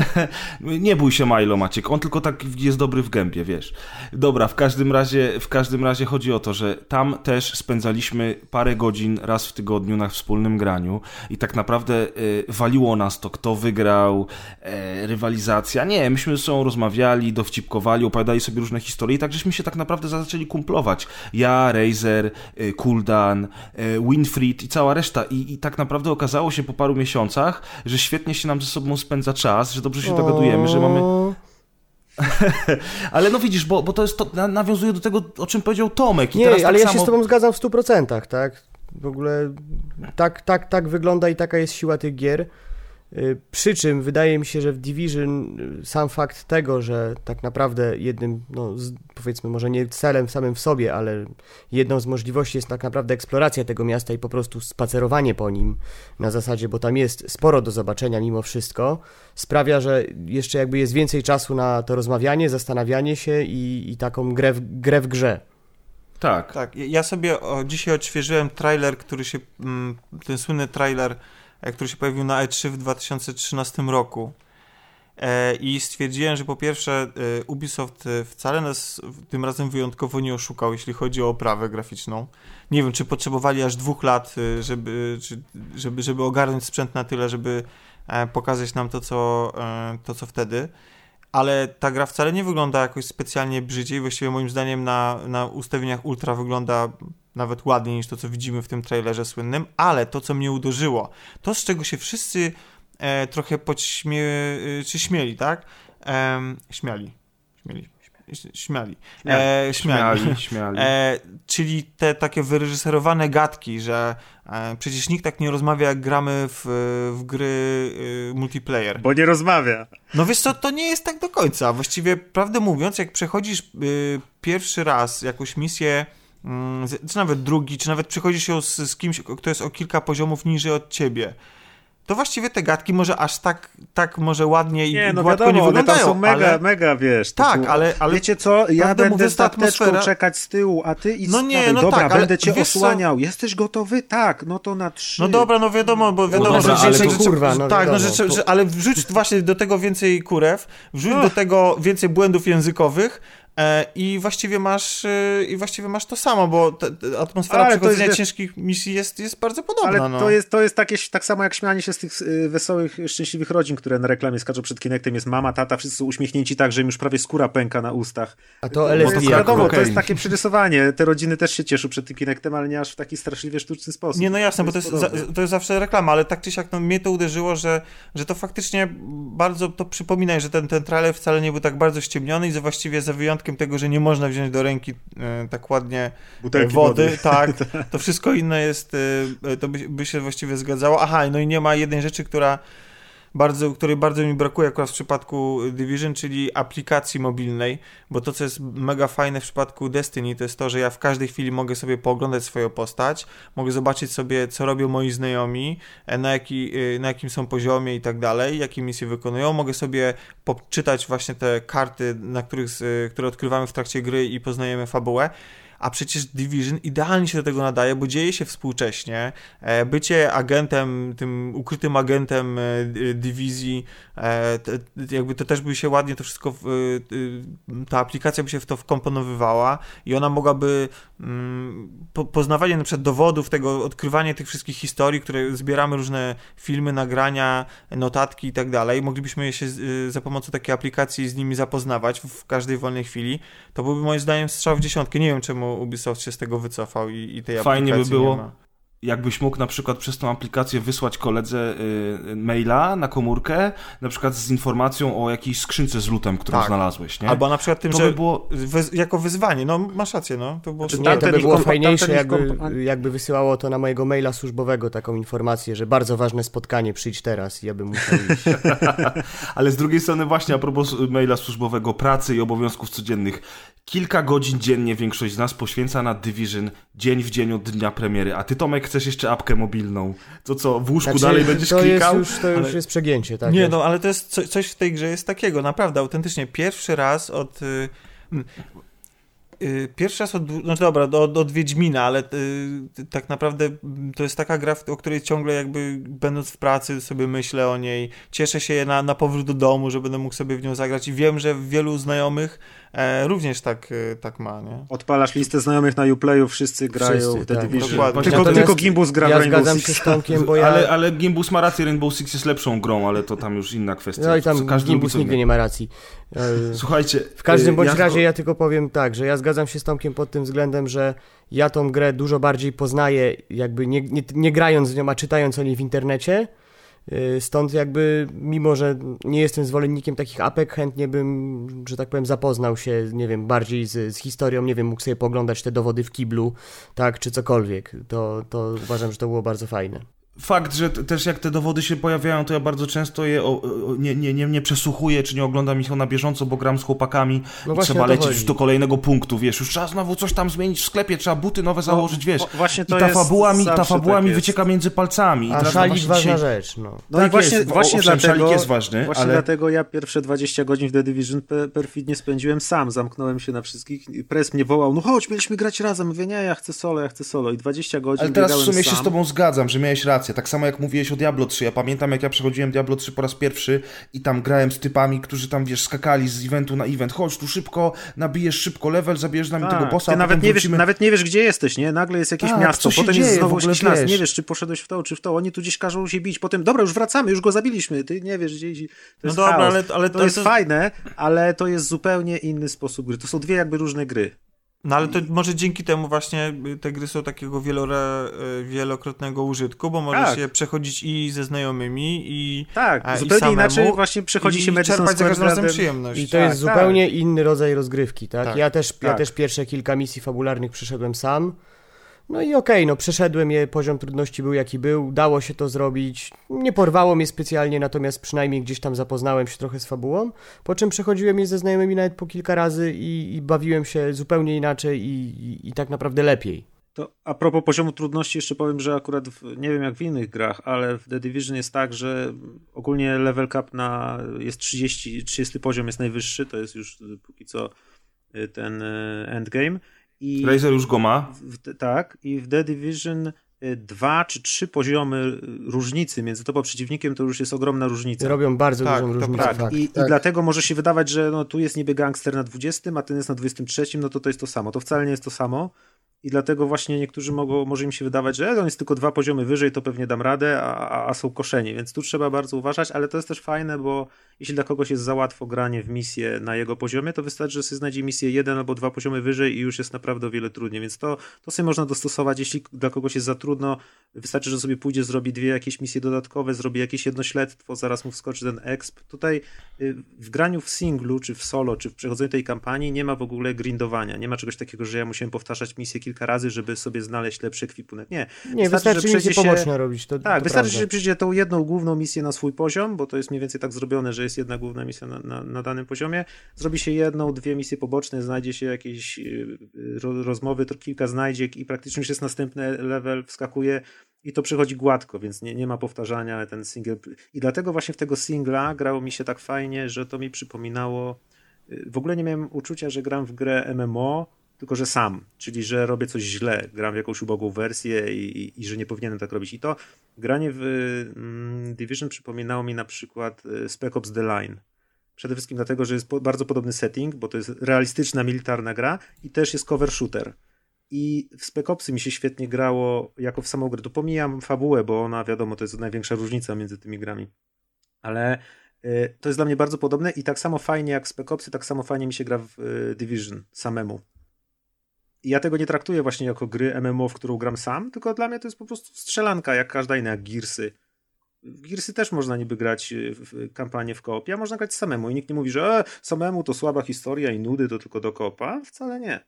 nie bój się Milo, Maciek, on tylko tak jest dobry w gębie, wiesz. Dobra, w każdym razie, w każdym razie chodzi o to, że tam też spędzaliśmy parę godzin raz w tygodniu na wspólnym graniu i tak naprawdę y, waliło nas to, kto wygrał, y, rywalizacja. Nie, myśmy ze sobą rozmawiali, dowcipkowali, opowiadali sobie różne historie i tak żeśmy się tak naprawdę zaczęli kumplować. Ja, Razer, y, Kuldan, Winfried i cała reszta I, i tak naprawdę okazało się po paru miesiącach, że świetnie się nam ze sobą spędza czas, że dobrze się dogadujemy, że mamy ale no widzisz, bo, bo to jest to, nawiązuje do tego, o czym powiedział Tomek. I nie, teraz ale tak ja samo... się z tobą zgadzam w 100%, tak? W ogóle tak, tak, tak wygląda i taka jest siła tych gier. Y, przy czym wydaje mi się, że w Division y, sam fakt tego, że tak naprawdę jednym, no powiedzmy, może nie celem samym w sobie, ale jedną z możliwości jest tak naprawdę eksploracja tego miasta i po prostu spacerowanie po nim na zasadzie, bo tam jest sporo do zobaczenia mimo wszystko, sprawia, że jeszcze jakby jest więcej czasu na to rozmawianie, zastanawianie się i, i taką grę w, grę w grze. Tak. Tak, ja sobie o, dzisiaj odświeżyłem trailer, który się, mm, ten słynny trailer, który się pojawił na E3 w 2013 roku. E, I stwierdziłem, że po pierwsze e, Ubisoft wcale nas tym razem wyjątkowo nie oszukał, jeśli chodzi o oprawę graficzną. Nie wiem, czy potrzebowali aż dwóch lat, żeby, żeby, żeby ogarnąć sprzęt na tyle, żeby pokazać nam to, co, to, co wtedy ale ta gra wcale nie wygląda jakoś specjalnie brzydziej. Właściwie moim zdaniem na, na ustawieniach ultra wygląda nawet ładniej niż to, co widzimy w tym trailerze słynnym, ale to, co mnie uderzyło, to z czego się wszyscy e, trochę podśmie... E, czy śmieli, tak? E. Śmieli. Śmiali. E, śmiali. śmiali, śmiali. E, czyli te takie wyreżyserowane gadki, że e, przecież nikt tak nie rozmawia, jak gramy w, w gry e, multiplayer. Bo nie rozmawia. No wiesz co, to nie jest tak do końca. Właściwie, prawdę mówiąc, jak przechodzisz e, pierwszy raz jakąś misję mm, czy nawet drugi, czy nawet przychodzisz ją z, z kimś, kto jest o kilka poziomów niżej od ciebie, to właściwie te gadki może aż tak, tak może ładnie i nie, no gładko wiadomo, nie wyglądają. One są mega, ale... mega, wiesz. Tak, typu, ale, ale... Wiecie co, ja będę mówię, z atmosfera... czekać z tyłu, a ty i No nie, no Dobra, tak, będę cię osłaniał. Co? Jesteś gotowy? Tak, no to na trzy. No dobra, no wiadomo, bo wiadomo, no dobra, że, ale to że, kurwa, no tak, no, wiadomo, że, to... że, ale wrzuć właśnie do tego więcej kurew, wrzuć do tego więcej błędów językowych, I właściwie masz e, i właściwie masz to samo, bo te, te atmosfera ale przechodzenia jest, ciężkich misji jest, jest bardzo podobna. Ale no. to, jest, to jest takie, tak samo jak śmianie się z tych y, wesołych, szczęśliwych rodzin, które na reklamie skaczą przed Kinectem. Jest mama, tata, wszyscy są uśmiechnięci tak, że im już prawie skóra pęka na ustach. A to LSD. To jest, wiadomo, okay. to jest takie przyrysowanie. Te rodziny też się cieszą przed tym Kinectem, ale nie aż w taki straszliwie sztuczny sposób. Nie, no jasne, to bo to jest, za, to jest zawsze reklama, ale tak czy siak no, mnie to uderzyło, że, że to faktycznie bardzo to przypomina, że ten, ten trailer wcale nie był tak bardzo ściemniony i że właściwie za wyjątkiem tego, że nie można wziąć do ręki e, tak ładnie Butelki wody, wody. tak, to wszystko inne jest, e, to by, by się właściwie zgadzało. Aha, no i nie ma jednej rzeczy, która bardzo, której bardzo mi brakuje akurat w przypadku Division, czyli aplikacji mobilnej, bo to, co jest mega fajne w przypadku Destiny, to jest to, że ja w każdej chwili mogę sobie pooglądać swoją postać, mogę zobaczyć sobie, co robią moi znajomi, e, na, jaki, e, na jakim są poziomie i tak dalej, jakie misje wykonują, mogę sobie poczytać właśnie te karty, na których, które odkrywamy w trakcie gry i poznajemy fabułę, a przecież Division idealnie się do tego nadaje, bo dzieje się współcześnie. E, bycie agentem, tym ukrytym agentem e, dywizji, e, jakby to też by się ładnie to wszystko, ta aplikacja by się w to wkomponowywała i ona mogłaby mm, poznawanie na przykład dowodów tego, odkrywanie tych wszystkich historii, które zbieramy różne filmy, nagrania, notatki i tak dalej, moglibyśmy się za pomocą takiej aplikacji z nimi zapoznawać w każdej wolnej chwili, to byłby moim zdaniem strzał w dziesiątkę. Nie wiem czemu Ubisoft się z tego wycofał i, i tej Fajnie aplikacji by było, jakbyś mógł na przykład przez tą aplikację wysłać koledze y, maila na komórkę, na przykład z informacją o jakiejś skrzynce z lutem, którą tak. znalazłeś, nie? Albo na przykład tym, to że by było... jako wyzwanie, no masz rację, no. To było znaczy, nie, to by było fajniejsze, jakby, jakby wysyłało to na mojego maila służbowego taką informację, że bardzo ważne spotkanie, przyjdź teraz i ja bym musiał iść. Ale z drugiej strony właśnie a propos maila służbowego, pracy i obowiązków codziennych, kilka godzin dziennie większość z nas poświęca na Division dzień w dzień od dnia premiery, a ty Tomek chcesz jeszcze apkę mobilną. To co, w łóżku znaczy, dalej będziesz to klikał? Jest już, to już ale... jest przegięcie, tak? Nie, jest. no ale to jest co, coś w tej grze jest takiego, naprawdę, autentycznie. Pierwszy raz od... Yy, pierwszy raz od, no dobra, od, od Wiedźmina, ale yy, tak naprawdę to jest taka gra, o której ciągle jakby będąc w pracy sobie myślę o niej, cieszę się na, na powrót do domu, że będę mógł sobie w nią zagrać i wiem, że wielu znajomych e, również tak, e, tak ma, nie? Odpalasz listę znajomych na Uplayu, wszyscy grają wszyscy, w The tak. Tylko, tylko Gimbus gra ja w Rainbow zgadzam Six. się z Tomkiem, bo ja... ale, ale Gimbus ma rację, Rainbow Six jest lepszą grą, ale to tam już inna kwestia. No i tam Każdy Gimbus nigdy nie ma racji. Słuchajcie... W każdym e, bądź ja razie ja tylko powiem tak, że ja zgadzam się z Tomkiem pod tym względem, że ja tą grę dużo bardziej poznaję, jakby nie, nie, nie grając z nią, a czytając o niej w internecie, Y, stąd jakby, mimo że nie jestem zwolennikiem takich apek, chętnie bym, że tak powiem, zapoznał się, nie wiem, bardziej z, z historią, nie wiem, mógł sobie poglądać te dowody w kiblu, tak, czy cokolwiek. To, to uważam, że to było bardzo fajne fakt, że też jak te dowody się pojawiają, to ja bardzo często je o, o, nie, nie, nie, nie przesłuchuję, czy nie oglądam ich na bieżąco, bo gram z chłopakami no i trzeba lecieć już do kolejnego punktu, wiesz, już trzeba znowu coś tam zmienić w sklepie, trzeba buty nowe no, założyć, wiesz. właśnie to I ta fabuła mi, ta fabuła tak mi wycieka między palcami. A szalik ważna dzisiaj... rzecz, no. No tak i właśnie, jest, właśnie owszem, dlatego, jest ważny, właśnie ale... dlatego ja pierwsze 20 godzin w The Division perfidnie spędziłem sam, zamknąłem się na wszystkich, Press mnie wołał, no chodź, mieliśmy grać razem, mówię, nie, ja chcę solo, ja chcę solo i 20 godzin Ale teraz w sumie sam. się z tobą zgadzam, że miałeś rację, racja. Tak samo jak mówiłeś o Diablo 3. Ja pamiętam, jak ja przechodziłem Diablo 3 po raz pierwszy i tam grałem z typami, którzy tam, wiesz, skakali z eventu na event. Chodź tu szybko, nabijesz szybko level, zabierzesz nami tego Tak, bossa, Ty nawet nie, wiesz, nawet nie wiesz, gdzie jesteś, nie? Nagle jest jakieś Tak, miasto, potem dzieje, jest znowu jakiś las. Nie wiesz, czy poszedłeś w to, czy w to. Oni tu gdzieś każą się bić. Potem, dobra, już wracamy, już go zabiliśmy. Ty nie wiesz, gdzie iść. To No jest dobra, chaos. ale- ale to, to- jest to- fajne, ale to jest zupełnie inny sposób gry. To są dwie jakby różne gry. No ale to może dzięki temu właśnie te gry są takiego wielore, y, wielokrotnego użytku, bo możesz Tak. je przechodzić i ze znajomymi i Tak, a, i zupełnie samemu, inaczej właśnie przechodzi i się Madison czerpać za każdym razem przyjemność. I to Tak, jest zupełnie inny rodzaj rozgrywki, tak? Tak, ja, też, ja tak. też pierwsze kilka misji fabularnych przeszedłem sam. No i okej, no przeszedłem je, poziom trudności był jaki był, dało się to zrobić. Nie porwało mnie specjalnie, natomiast przynajmniej gdzieś tam zapoznałem się trochę z fabułą. Po czym przechodziłem je ze znajomymi nawet po kilka razy i, i bawiłem się zupełnie inaczej i, i, i tak naprawdę lepiej. To a propos poziomu trudności jeszcze powiem, że akurat w, nie wiem jak w innych grach, ale w The Division jest tak, że ogólnie level cap na jest 30, 30 poziom jest najwyższy, to jest już y, póki co y, ten y, endgame. I Razer już go ma. w, tak, i w The Division y, dwa czy trzy poziomy różnicy między tobą a przeciwnikiem to już jest ogromna różnica. Robią bardzo Tak, dużą to różnicę. Tak, Tak, i, tak. i dlatego może się wydawać, że no, tu jest niby gangster na 20, a ten jest na 23, no to to jest to samo. To wcale nie jest to samo. I dlatego właśnie niektórzy mogą, może im się wydawać, że on jest tylko dwa poziomy wyżej, to pewnie dam radę, a, a, a są koszeni, więc tu trzeba bardzo uważać, ale to jest też fajne, bo jeśli dla kogoś jest za łatwo granie w misję na jego poziomie, to wystarczy, że sobie znajdzie misję jeden albo dwa poziomy wyżej i już jest naprawdę o wiele trudniej, więc to, to sobie można dostosować, jeśli dla kogoś jest za trudno, wystarczy, że sobie pójdzie, zrobi dwie jakieś misje dodatkowe, zrobi jakieś jedno śledztwo, zaraz mu wskoczy ten exp. Tutaj y, w graniu w singlu, czy w solo, czy w przechodzeniu tej kampanii nie ma w ogóle grindowania, nie ma czegoś takiego, że ja musiałem powtarzać misję kilka razy, żeby sobie znaleźć lepszy ekwipunek. Nie, Nie, wystarczy, że misje przejdzie się- poboczne robić. To, tak, to wystarczy, prawda. że przyjdzie tą jedną główną misję na swój poziom, bo to jest mniej więcej tak zrobione, że jest jedna główna misja na, na, na danym poziomie. Zrobi się jedną, dwie misje poboczne, znajdzie się jakieś yy, ro, rozmowy, to kilka znajdziek i praktycznie już jest następny level, wskakuje i to przychodzi gładko, więc nie, nie ma powtarzania ten single. I dlatego właśnie w tego singla grało mi się tak fajnie, że to mi przypominało. yy, W ogóle nie miałem uczucia, że gram w grę MMO, tylko że sam, czyli że robię coś źle, gram w jakąś ubogą wersję i, i, i że nie powinienem tak robić. I to granie w mm, Division przypominało mi na przykład y, Spec Ops The Line. Przede wszystkim dlatego, że jest po, bardzo podobny setting, bo to jest realistyczna, militarna gra i też jest cover shooter. I w Spec Opsy mi się świetnie grało jako w samą grę. Tu pomijam fabułę, bo ona wiadomo, to jest największa różnica między tymi grami. Ale y, to jest dla mnie bardzo podobne i tak samo fajnie jak Spec Opsy, tak samo fajnie mi się gra w y, Division samemu. Ja tego nie traktuję właśnie jako gry MMO, w którą gram sam, tylko dla mnie to jest po prostu strzelanka, jak każda inna, jak Gearsy. W Gearsy też można niby grać y, w kampanię w koopie, a można grać samemu. I nikt nie mówi, że e, samemu to słaba historia i nudy to tylko do koopa. Wcale nie.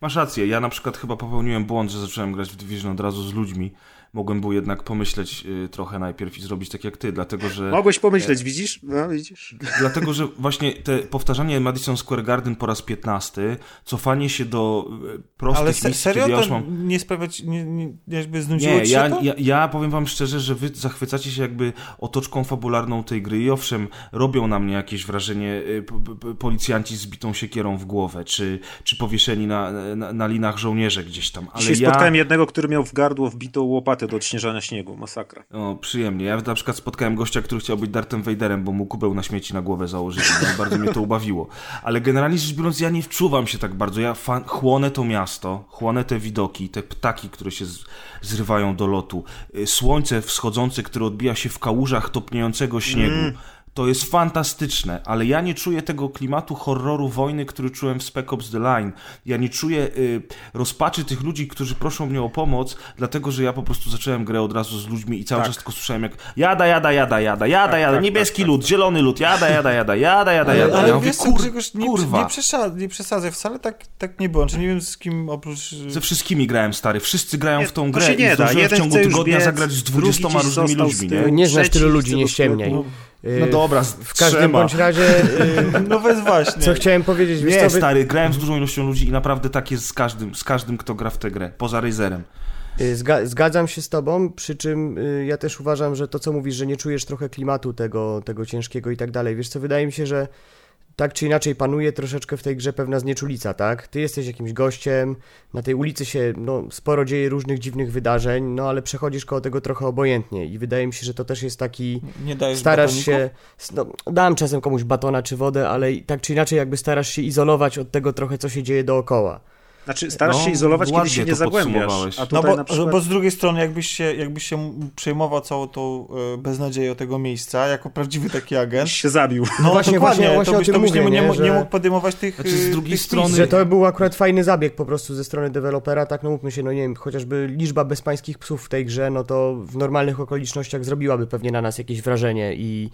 Masz rację, ja na przykład chyba popełniłem błąd, że zacząłem grać w Division od razu z ludźmi. Mogłem był jednak pomyśleć y, trochę najpierw i zrobić tak jak ty, dlatego że... Mogłeś pomyśleć, widzisz? No, widzisz. Dlatego, że właśnie te powtarzanie Madison Square Garden po raz 15, cofanie się do y, prostych Ale se, misji, serio ja już mam... nie sprawiać, nie, nie, jakby znudziło Nie, ci się ja, to? ja, ja powiem wam szczerze, że wy zachwycacie się jakby otoczką fabularną tej gry i owszem, robią na mnie jakieś wrażenie y, policjanci z bitą siekierą w głowę, czy, czy powieszeni na, na, na linach żołnierze gdzieś tam, ale Dzisiaj ja... spotkałem jednego, który miał w gardło wbitą łopatę do odśnieżania śniegu. Masakra. O, przyjemnie. Ja na przykład spotkałem gościa, który chciał być Darthem Vaderem, bo mu kubeł na śmieci na głowę założyli. No, bardzo mnie to ubawiło. Ale generalnie rzecz biorąc, ja nie wczuwam się tak bardzo. Ja fan, chłonę to miasto, chłonę te widoki, te ptaki, które się z, zrywają do lotu. Y, Słońce wschodzące, które odbija się w kałużach topniejącego śniegu. To jest fantastyczne, ale ja nie czuję tego klimatu horroru wojny, który czułem w Spec Ops The Line. Ja nie czuję y, rozpaczy tych ludzi, którzy proszą mnie o pomoc, dlatego że ja po prostu zacząłem grę od razu z ludźmi i cały Tak. czas tylko słyszałem jak jada, jada, jada, jada, jada, jada, tak, niebieski tak, lud, zielony lud, jada, jada, jada, jada, jada, jada. Ale ja mówię, wiesz kur, Grzegorz, nie, kurwa. nie, przesadzaj, nie przesadzaj, wcale tak, tak nie było. Czy nie wiem z kim oprócz... Ze wszystkimi grałem, stary. Wszyscy grają Nie, w tą grę nie i da. zdążyłem w Jeden ciągu tygodnia biec, zagrać z drugi 20 gdzieś różnymi ludźmi, nie? Nie znasz tylu ludzi, nie ściemniaj. No Y, dobra, W każdym trzema. bądź razie, y, No więc właśnie. co chciałem powiedzieć, Nie, wy- stary, grałem z dużą ilością ludzi i naprawdę tak jest z każdym, z każdym, kto gra w tę grę, poza Razerem. Y, Zga zgadzam się z tobą, przy czym y, ja też uważam, że to co mówisz, że nie czujesz trochę klimatu tego, tego ciężkiego i tak dalej. Wiesz co, wydaje mi się, że tak czy inaczej panuje troszeczkę w tej grze pewna znieczulica, tak? Ty jesteś jakimś gościem, na tej ulicy się no, sporo dzieje różnych dziwnych wydarzeń, no ale przechodzisz koło tego trochę obojętnie i wydaje mi się, że to też jest taki... Nie dajesz Starasz się... No, dam czasem komuś batona czy wodę, ale tak czy inaczej jakby starasz się izolować od tego trochę, co się dzieje dookoła. Znaczy, starasz no, się izolować, kiedy się nie zagłębiasz. A no bo, przykład... bo z drugiej strony, jakbyś się, jakbyś się przejmował całą tą e, beznadzieję tego miejsca, jako prawdziwy taki agent. się zabił. No, no właśnie, dokładnie, właśnie, właśnie to byś, to byś mówię, nie, nie, że... nie, mógł podejmować tych znaczy, z drugiej strony... Że to był akurat fajny zabieg po prostu ze strony dewelopera, tak no mówmy się, no nie wiem, chociażby liczba bezpańskich psów w tej grze, no to w normalnych okolicznościach zrobiłaby pewnie na nas jakieś wrażenie i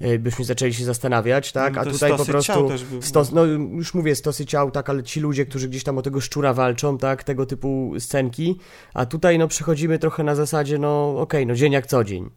E, byśmy zaczęli się zastanawiać, tak? No, A tutaj po prostu stos, no już mówię stosy ciał, tak, ale ci ludzie, którzy gdzieś tam o tego szczura walczą, tak, tego typu scenki, a tutaj no przechodzimy trochę na zasadzie, no okej, okay, no dzień jak co dzień.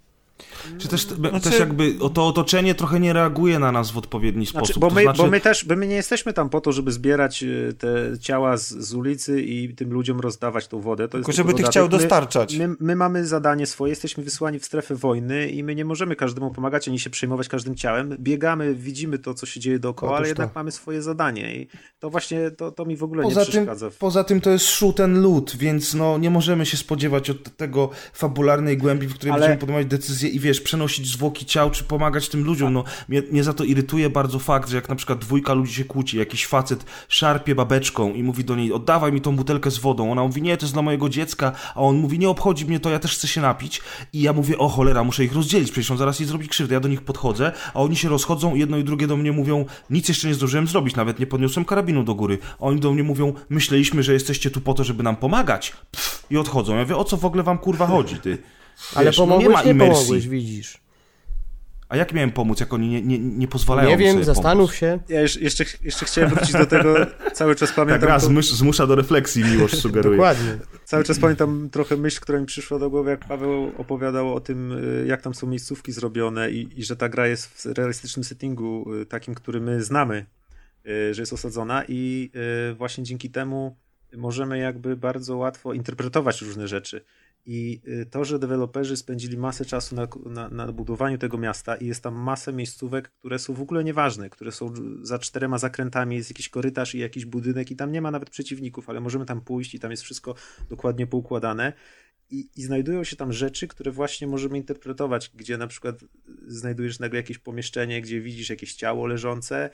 Czy też, znaczy... też jakby to otoczenie trochę nie reaguje na nas w odpowiedni znaczy, sposób. Bo my, znaczy... bo my też bo my nie jesteśmy tam po to, żeby zbierać e, te ciała z, z ulicy i tym ludziom rozdawać tą wodę. To tylko żeby tych ciał dostarczać. My, my, my, mamy zadanie swoje, jesteśmy wysłani w strefę wojny i my nie możemy każdemu pomagać, ani się przejmować każdym ciałem. Biegamy, widzimy to, co się dzieje dookoła, Otóż ale jednak to. mamy swoje zadanie i to właśnie, to, to mi w ogóle poza nie przeszkadza. Tym, poza tym to jest shoot and loot, więc no nie możemy się spodziewać od tego fabularnej głębi, w której ale... będziemy podejmować decyzje i wiesz, przenosić zwłoki ciał, czy pomagać tym ludziom. No, mnie, mnie, za to irytuje bardzo fakt, że jak na przykład dwójka ludzi się kłóci, jakiś facet szarpie babeczką i mówi do niej, oddawaj mi tą butelkę z wodą. Ona mówi, nie, to jest dla mojego dziecka, a on mówi, nie obchodzi mnie to, ja też chcę się napić. I ja mówię, o cholera, muszę ich rozdzielić, przecież on zaraz jej zrobi krzywdę. Ja do nich podchodzę, a oni się rozchodzą, jedno i drugie do mnie mówią, nic jeszcze nie zdążyłem zrobić, nawet nie podniosłem karabinu do góry. A oni do mnie mówią, myśleliśmy, że jesteście tu po to, żeby nam pomagać. Pff, I odchodzą. Ja wiem, o co w ogóle wam kurwa chodzi, ty? Ale pomogłeś, no nie, ma nie pomogłeś, widzisz. A jak miałem pomóc, jak oni nie, nie, nie pozwalają Nie wiem, zastanów pomóc? się. Ja jeszcze, jeszcze chciałem wrócić do tego, cały czas pamiętam... Ta gra to... zmusza do refleksji, miłość sugeruje. Dokładnie. Cały czas pamiętam trochę myśl, która mi przyszła do głowy, jak Paweł opowiadał o tym, y, jak tam są miejscówki zrobione i, i że ta gra jest w realistycznym settingu, y, takim, który my znamy, y, że jest osadzona i właśnie dzięki temu możemy jakby bardzo łatwo interpretować różne rzeczy. I y, to, że deweloperzy spędzili masę czasu na, na, na, budowaniu tego miasta i jest tam masę miejscówek, które są w ogóle nieważne, które są za czterema zakrętami, jest jakiś korytarz i jakiś budynek i tam nie ma nawet przeciwników, ale możemy tam pójść i tam jest wszystko dokładnie poukładane. I, I, znajdują się tam rzeczy, które właśnie możemy interpretować, gdzie na przykład znajdujesz nagle jakieś pomieszczenie, gdzie widzisz jakieś ciało leżące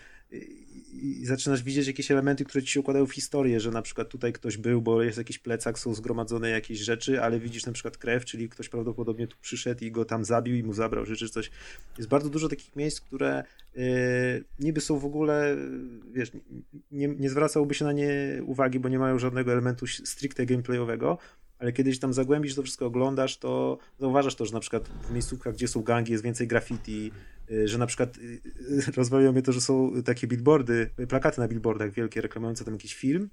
i, i zaczynasz widzieć jakieś elementy, które ci się układają w historię, że na przykład tutaj ktoś był, bo jest jakiś plecak, są zgromadzone jakieś rzeczy, ale widzisz na przykład krew, czyli ktoś prawdopodobnie tu przyszedł i go tam zabił i mu zabrał rzeczy, coś. Jest bardzo dużo takich miejsc, które yy, niby są w ogóle, wiesz, nie, nie zwracałoby się na nie uwagi, bo nie mają żadnego elementu stricte gameplayowego, ale kiedyś tam zagłębisz, to wszystko oglądasz, to zauważasz to, że na przykład w miejscówkach, gdzie są gangi, jest więcej graffiti, y, że na przykład y, y, rozwaliło mnie to, że są takie billboardy, plakaty na billboardach wielkie reklamujące tam jakiś film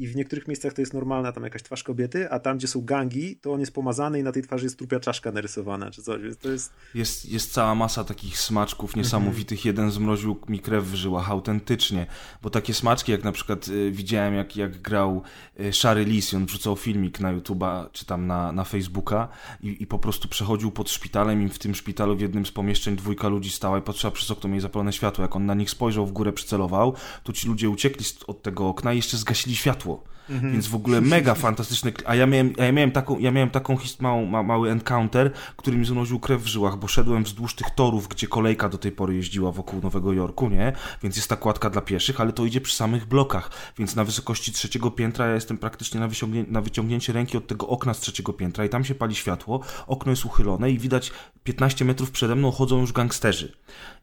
i w niektórych miejscach to jest normalna tam jakaś twarz kobiety, a tam, gdzie są gangi, to on jest pomazany i na tej twarzy jest trupia czaszka narysowana, czy coś, więc to jest... Jest, jest cała masa takich smaczków niesamowitych, jeden zmroził mi krew w żyłach, autentycznie, bo takie smaczki, jak na przykład y, widziałem, jak, jak grał y, Szary Lis, on wrzucał filmik na YouTube'a, czy tam na, na Facebooka i, i po prostu przechodził pod szpitalem i w tym szpitalu w jednym z pomieszczeń dwójka ludzi stała i patrzyła przez okno, mieli zapalone światło, jak on na nich spojrzał, w górę przycelował, to ci ludzie uciekli od tego okna i jeszcze zgasili światło Mhm. Więc w ogóle mega fantastyczny. A ja miałem, a ja miałem taką, ja miałem taką małą, ma, mały encounter, który mi zanosił krew w żyłach, bo szedłem wzdłuż tych torów, gdzie kolejka do tej pory jeździła wokół Nowego Jorku, nie? Więc jest ta kładka dla pieszych, ale to idzie przy samych blokach. Więc na wysokości trzeciego piętra ja jestem praktycznie na, wyciągnię, na wyciągnięcie ręki od tego okna z trzeciego piętra i tam się pali światło, okno jest uchylone i widać 15 metrów przede mną chodzą już gangsterzy.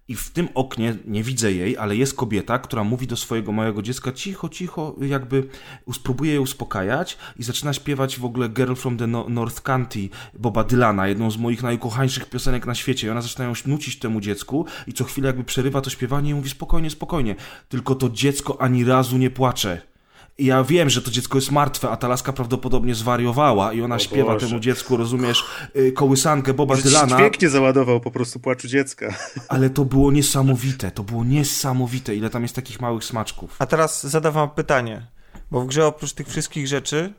I w tym oknie nie widzę jej, ale jest kobieta, która mówi do swojego małego dziecka cicho, cicho, jakby spróbuje je uspokajać i zaczyna śpiewać w ogóle Girl from the no North County Boba Dylana, jedną z moich najukochańszych piosenek na świecie. I ona zaczyna ją nucić temu dziecku i co chwilę jakby przerywa to śpiewanie i mówi spokojnie, spokojnie. Tylko to dziecko ani razu nie płacze. I ja wiem, że to dziecko jest martwe, a ta laska prawdopodobnie zwariowała i ona o śpiewa Boże. temu dziecku, rozumiesz, y, kołysankę Boba Może Dylana. Dźwięk załadował po prostu płaczu dziecka. Ale to było niesamowite, to było niesamowite, ile tam jest takich małych smaczków. A teraz zadam wam pytanie, bo w grze oprócz tych wszystkich rzeczy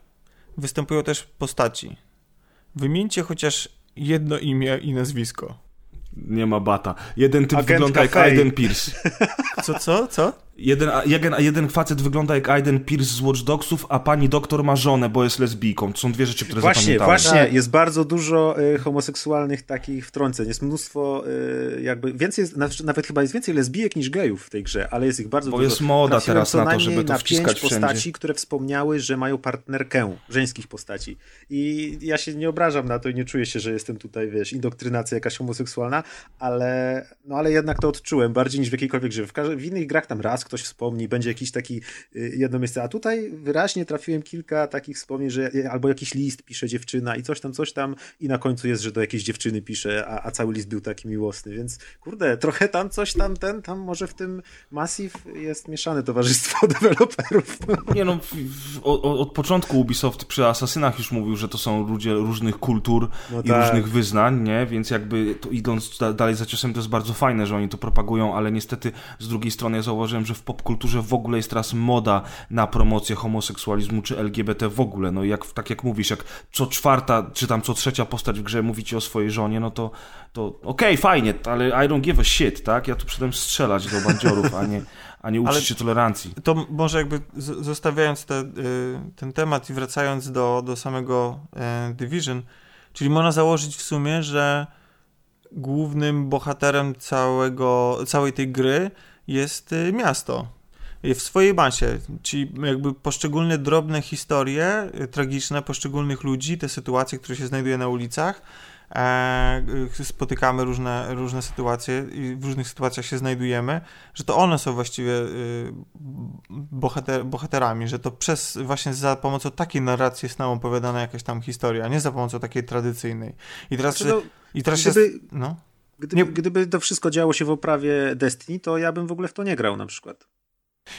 występują też postaci. Wymieńcie chociaż jedno imię i nazwisko. Nie ma bata. Jeden typ Agentka wygląda jak Aiden Pierce. Co, co, co? Jeden, jeden, jeden facet wygląda jak Aiden Pierce z Watch Dogsów, a pani doktor ma żonę, bo jest lesbijką. To są dwie rzeczy, które właśnie, zapamiętałem. Właśnie, tak. jest bardzo dużo y, homoseksualnych takich wtrąceń. Jest mnóstwo, y, jakby, więcej, jest, nawet, nawet, chyba jest więcej lesbijek niż gejów w tej grze, ale jest ich bardzo bo dużo. Bo jest moda Trafiłem teraz na to, żeby to na wciskać pięć postaci, które wspomniały, że mają partnerkę żeńskich postaci. I ja się nie obrażam na to i nie czuję się, że jestem tutaj, wiesz, indoktrynacja jakaś homoseksualna, ale, no, ale jednak to odczułem bardziej niż w jakiejkolwiek grze. W, w innych grach tam raz ktoś wspomni, będzie jakiś taki y, jedno miejsce, a tutaj wyraźnie trafiłem kilka takich wspomnień, że albo jakiś list pisze dziewczyna i coś tam, coś tam i na końcu jest, że do jakiejś dziewczyny pisze, a, a cały list był taki miłosny, więc kurde, trochę tam coś tam, ten, tam może w tym Massive jest mieszane towarzystwo deweloperów. Nie no, od, od początku Ubisoft przy Asasynach już mówił, że to są ludzie różnych kultur no i tak. różnych wyznań, nie? Więc jakby idąc dalej za ciosem, to jest bardzo fajne, że oni to propagują, ale niestety z drugiej strony ja zauważyłem, że w popkulturze w ogóle jest teraz moda na promocję homoseksualizmu czy LGBT w ogóle. No jak, tak jak mówisz, jak co czwarta, czy tam co trzecia postać w grze mówi ci o swojej żonie, no to, to okej, okay, fajnie, ale I don't give a shit, tak? Ja tu przyszedłem strzelać do bandziorów, a nie, a nie uczyć ale się tolerancji. To może jakby zostawiając te, y, ten temat i wracając do, do samego y, Division, czyli można założyć w sumie, że głównym bohaterem całego, całej tej gry jest y, miasto. W swojej masie, czyli jakby poszczególne drobne historie tragiczne poszczególnych ludzi, te sytuacje, które się znajduje na ulicach, e, spotykamy różne, różne sytuacje i w różnych sytuacjach się znajdujemy, że to one są właściwie y, bohater, bohaterami, że to przez właśnie za pomocą takiej narracji jest nam opowiadana jakaś tam historia, a nie za pomocą takiej tradycyjnej. I teraz, znaczy, no, i teraz gdyby, jest, no. Gdyby, nie, gdyby to wszystko działo się w oprawie Destiny, to ja bym w ogóle w to nie grał na przykład.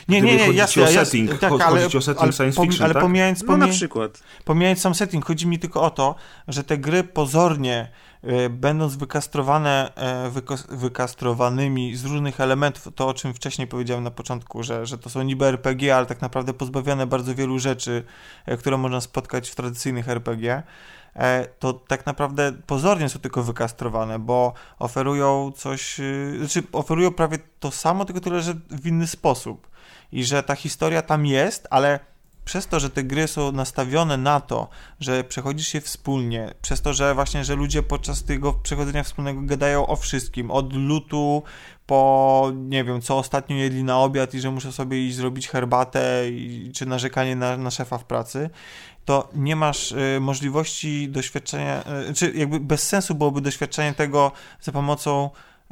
Nie, nie, nie, jasne, o setting, tak, ale, chodzi o setting ale, science fiction, ale tak? pomijając, no na przykład. Pomijając sam setting, chodzi mi tylko o to, że te gry pozornie y, będąc wykastrowane, y, wykastrowanymi z różnych elementów, to o czym wcześniej powiedziałem na początku, że, że to są niby RPG, ale tak naprawdę pozbawione bardzo wielu rzeczy, y, które można spotkać w tradycyjnych RPG, to tak naprawdę pozornie są tylko wykastrowane, bo oferują coś, znaczy oferują prawie to samo, tylko tyle, że w inny sposób. I że ta historia tam jest, ale przez to, że te gry są nastawione na to, że przechodzisz je wspólnie, przez to, że właśnie, że ludzie podczas tego przechodzenia wspólnego gadają o wszystkim, od lutu po, nie wiem, co ostatnio jedli na obiad i że muszę sobie iść zrobić herbatę, i, czy narzekanie na, na szefa w pracy, to nie masz y, możliwości doświadczenia, y, czy jakby bez sensu byłoby doświadczenie tego za pomocą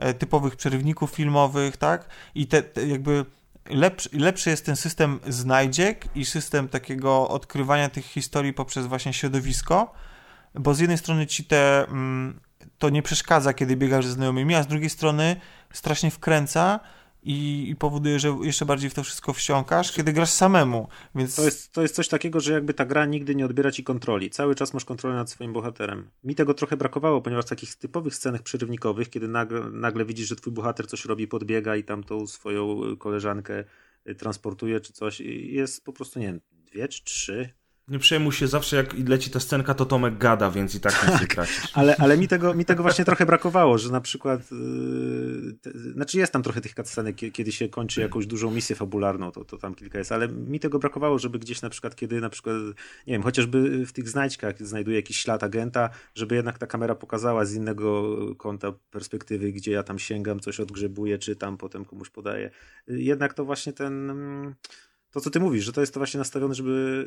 y, typowych przerywników filmowych, tak? I te, te jakby lepszy, lepszy jest ten system znajdziek i system takiego odkrywania tych historii poprzez właśnie środowisko, bo z jednej strony ci te, mm, to nie przeszkadza, kiedy biegasz ze znajomymi, a z drugiej strony strasznie wkręca, i, i powoduje, że jeszcze bardziej w to wszystko wsiąkasz, kiedy grasz samemu. Więc... To, jest, to jest coś takiego, że jakby ta gra nigdy nie odbiera ci kontroli. Cały czas masz kontrolę nad swoim bohaterem. Mi tego trochę brakowało, ponieważ w takich typowych scenach przerywnikowych, kiedy nagle, nagle widzisz, że twój bohater coś robi, podbiega i tam tą swoją koleżankę y, transportuje czy coś, jest po prostu, nie wiem, dwie czy trzy nie przejmuj się, zawsze jak leci ta scenka, to Tomek gada, więc i tak nic nie tracisz. ale, ale mi, tego, mi tego właśnie trochę brakowało, że na przykład yy, te, znaczy jest tam trochę tych cutscenek, kiedy się kończy jakąś dużą misję fabularną, to, to tam kilka jest, ale mi tego brakowało, żeby gdzieś na przykład, kiedy na przykład, nie wiem, chociażby w tych znajdźkach znajduje jakiś ślad agenta, żeby jednak ta kamera pokazała z innego kąta perspektywy, gdzie ja tam sięgam, coś odgrzebuję, czy tam potem komuś podaję. Jednak to właśnie ten to, co ty mówisz, że to jest to właśnie nastawione, żeby,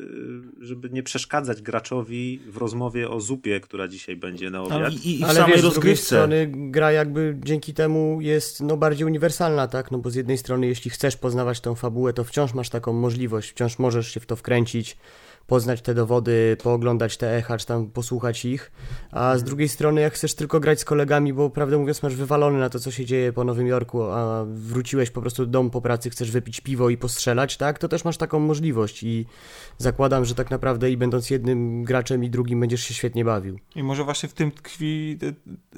żeby nie przeszkadzać graczowi w rozmowie o zupie, która dzisiaj będzie na obiad. I, i, Ale wiesz, z drugiej strony gra jakby dzięki temu jest no, bardziej uniwersalna, tak? No bo z jednej strony, jeśli chcesz poznawać tą fabułę, to wciąż masz taką możliwość, wciąż możesz się w to wkręcić, poznać te dowody, pooglądać te echa, czy tam posłuchać ich, a z drugiej strony jak chcesz tylko grać z kolegami, bo prawdę mówiąc masz wywalony na to, co się dzieje po Nowym Jorku, a wróciłeś po prostu do domu po pracy, chcesz wypić piwo i postrzelać, tak, to też masz taką możliwość i zakładam, że tak naprawdę i będąc jednym graczem i drugim będziesz się świetnie bawił. I może właśnie w tym tkwi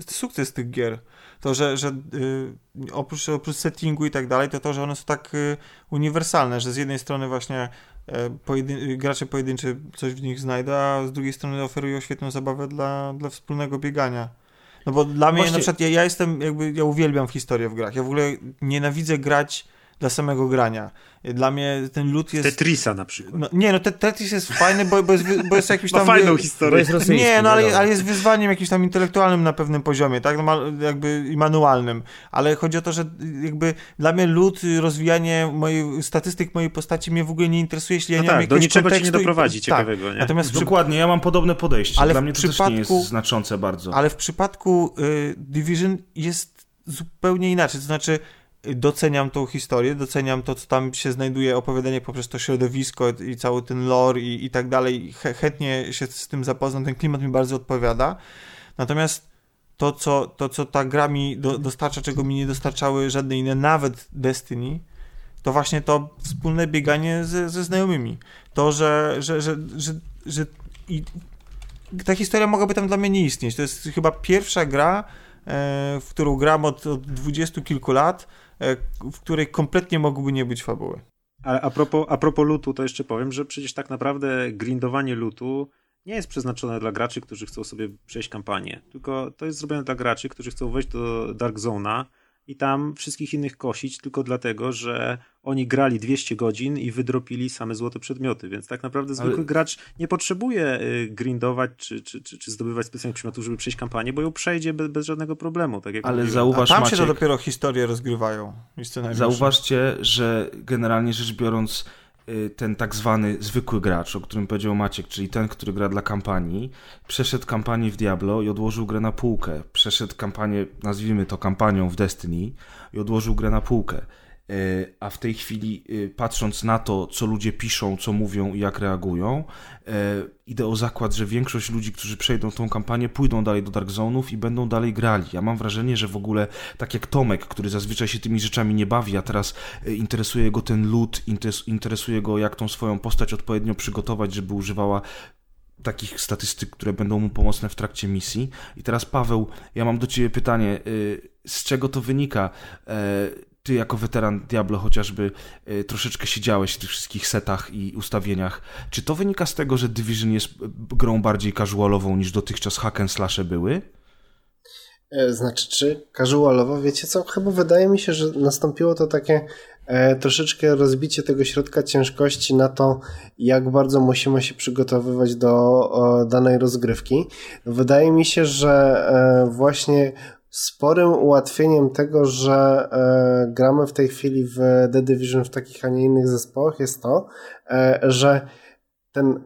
sukces tych gier. To, że, że yy, oprócz, oprócz settingu i tak dalej, to to, że one są tak yy, uniwersalne, że z jednej strony właśnie E, pojedyn gracze pojedynczy coś w nich znajdą, a z drugiej strony oferują świetną zabawę dla, dla wspólnego biegania. No bo dla mnie Właśnie... na przykład ja, ja jestem jakby, ja uwielbiam historię w grach. Ja w ogóle nienawidzę grać dla samego grania. Dla mnie ten lód jest... Tetrisa na przykład. No, nie, no Tetris jest fajny, bo, bo, jest, bo jest jakiś tam... Ma fajną historię. jest rosyjski, Nie, no ale, ale jest wyzwaniem jakimś tam intelektualnym na pewnym poziomie, tak? No, jakby i manualnym. Ale chodzi o to, że jakby dla mnie lód, rozwijanie mojej, statystyk mojej postaci mnie w ogóle nie interesuje, jeśli ja No nie mam tak, do jakiegoś niczego ci nie kontekstu i- doprowadzi tak. ciekawego, nie? Natomiast przy, Dokładnie, ja mam podobne podejście. Ale Dla mnie to też nie jest znaczące bardzo. ale w przypadku y, Division jest zupełnie inaczej. To znaczy, doceniam tą historię, doceniam to, co tam się znajduje, opowiadanie poprzez to środowisko i cały ten lore i, i tak dalej. Ch- chętnie się z tym zapoznam, ten klimat mi bardzo odpowiada. Natomiast to, co, to, co ta gra mi do, dostarcza, czego mi nie dostarczały żadne inne, nawet Destiny, to właśnie to wspólne bieganie ze, ze znajomymi. To, że, że, że, że, że i ta historia mogłaby tam dla mnie nie istnieć. To jest chyba pierwsza gra, e, w którą gram od, od dwudziestu kilku lat, w której kompletnie mogłyby nie być fabuły. A, a, propos, a propos lutu, to jeszcze powiem, że przecież tak naprawdę grindowanie lutu nie jest przeznaczone dla graczy, którzy chcą sobie przejść kampanię, tylko to jest zrobione dla graczy, którzy chcą wejść do Dark Zone'a i tam wszystkich innych kosić tylko dlatego, że oni grali 200 godzin i wydropili same złote przedmioty, więc tak naprawdę zwykły Ale- gracz nie potrzebuje y, grindować czy, czy, czy, czy zdobywać specjalnych przedmiotów, żeby przejść kampanię, bo ją przejdzie bez, bez żadnego problemu. Tak jak Ale mówiłem. A zauważ, tam Maciek, się to dopiero historie rozgrywają. Zauważcie, że generalnie rzecz biorąc, ten tak zwany zwykły gracz, o którym powiedział Maciek, czyli ten, który gra dla kampanii, przeszedł kampanię w Diablo i odłożył grę na półkę. Przeszedł kampanię, nazwijmy to kampanią w Destiny i odłożył grę na półkę. Y, A w tej chwili, y, patrząc na to, co ludzie piszą, co mówią i jak reagują, y, idę o zakład, że większość ludzi, którzy przejdą tą kampanię, pójdą dalej do Dark Zone'ów i będą dalej grali. Ja mam wrażenie, że w ogóle, tak jak Tomek, który zazwyczaj się tymi rzeczami nie bawi, a teraz interesuje go ten interes- interesuje go, jak tą swoją postać odpowiednio przygotować, żeby używała takich statystyk, które będą mu pomocne w trakcie misji. I teraz Paweł, ja mam do ciebie pytanie, z czego to wynika? Ty jako weteran Diablo chociażby y, troszeczkę siedziałeś w tych wszystkich setach i ustawieniach. Czy to wynika z tego, że Division jest y, grą bardziej casualową niż dotychczas hack and slashe były? E, Znaczy, czy casualowo, wiecie co, chyba wydaje mi się, że nastąpiło to takie e, troszeczkę rozbicie tego środka ciężkości na to, jak bardzo musimy się przygotowywać do o, danej rozgrywki. Wydaje mi się, że e, właśnie sporym ułatwieniem tego, że e, gramy w tej chwili w The Division w takich, a nie innych zespołach jest to, e, że ten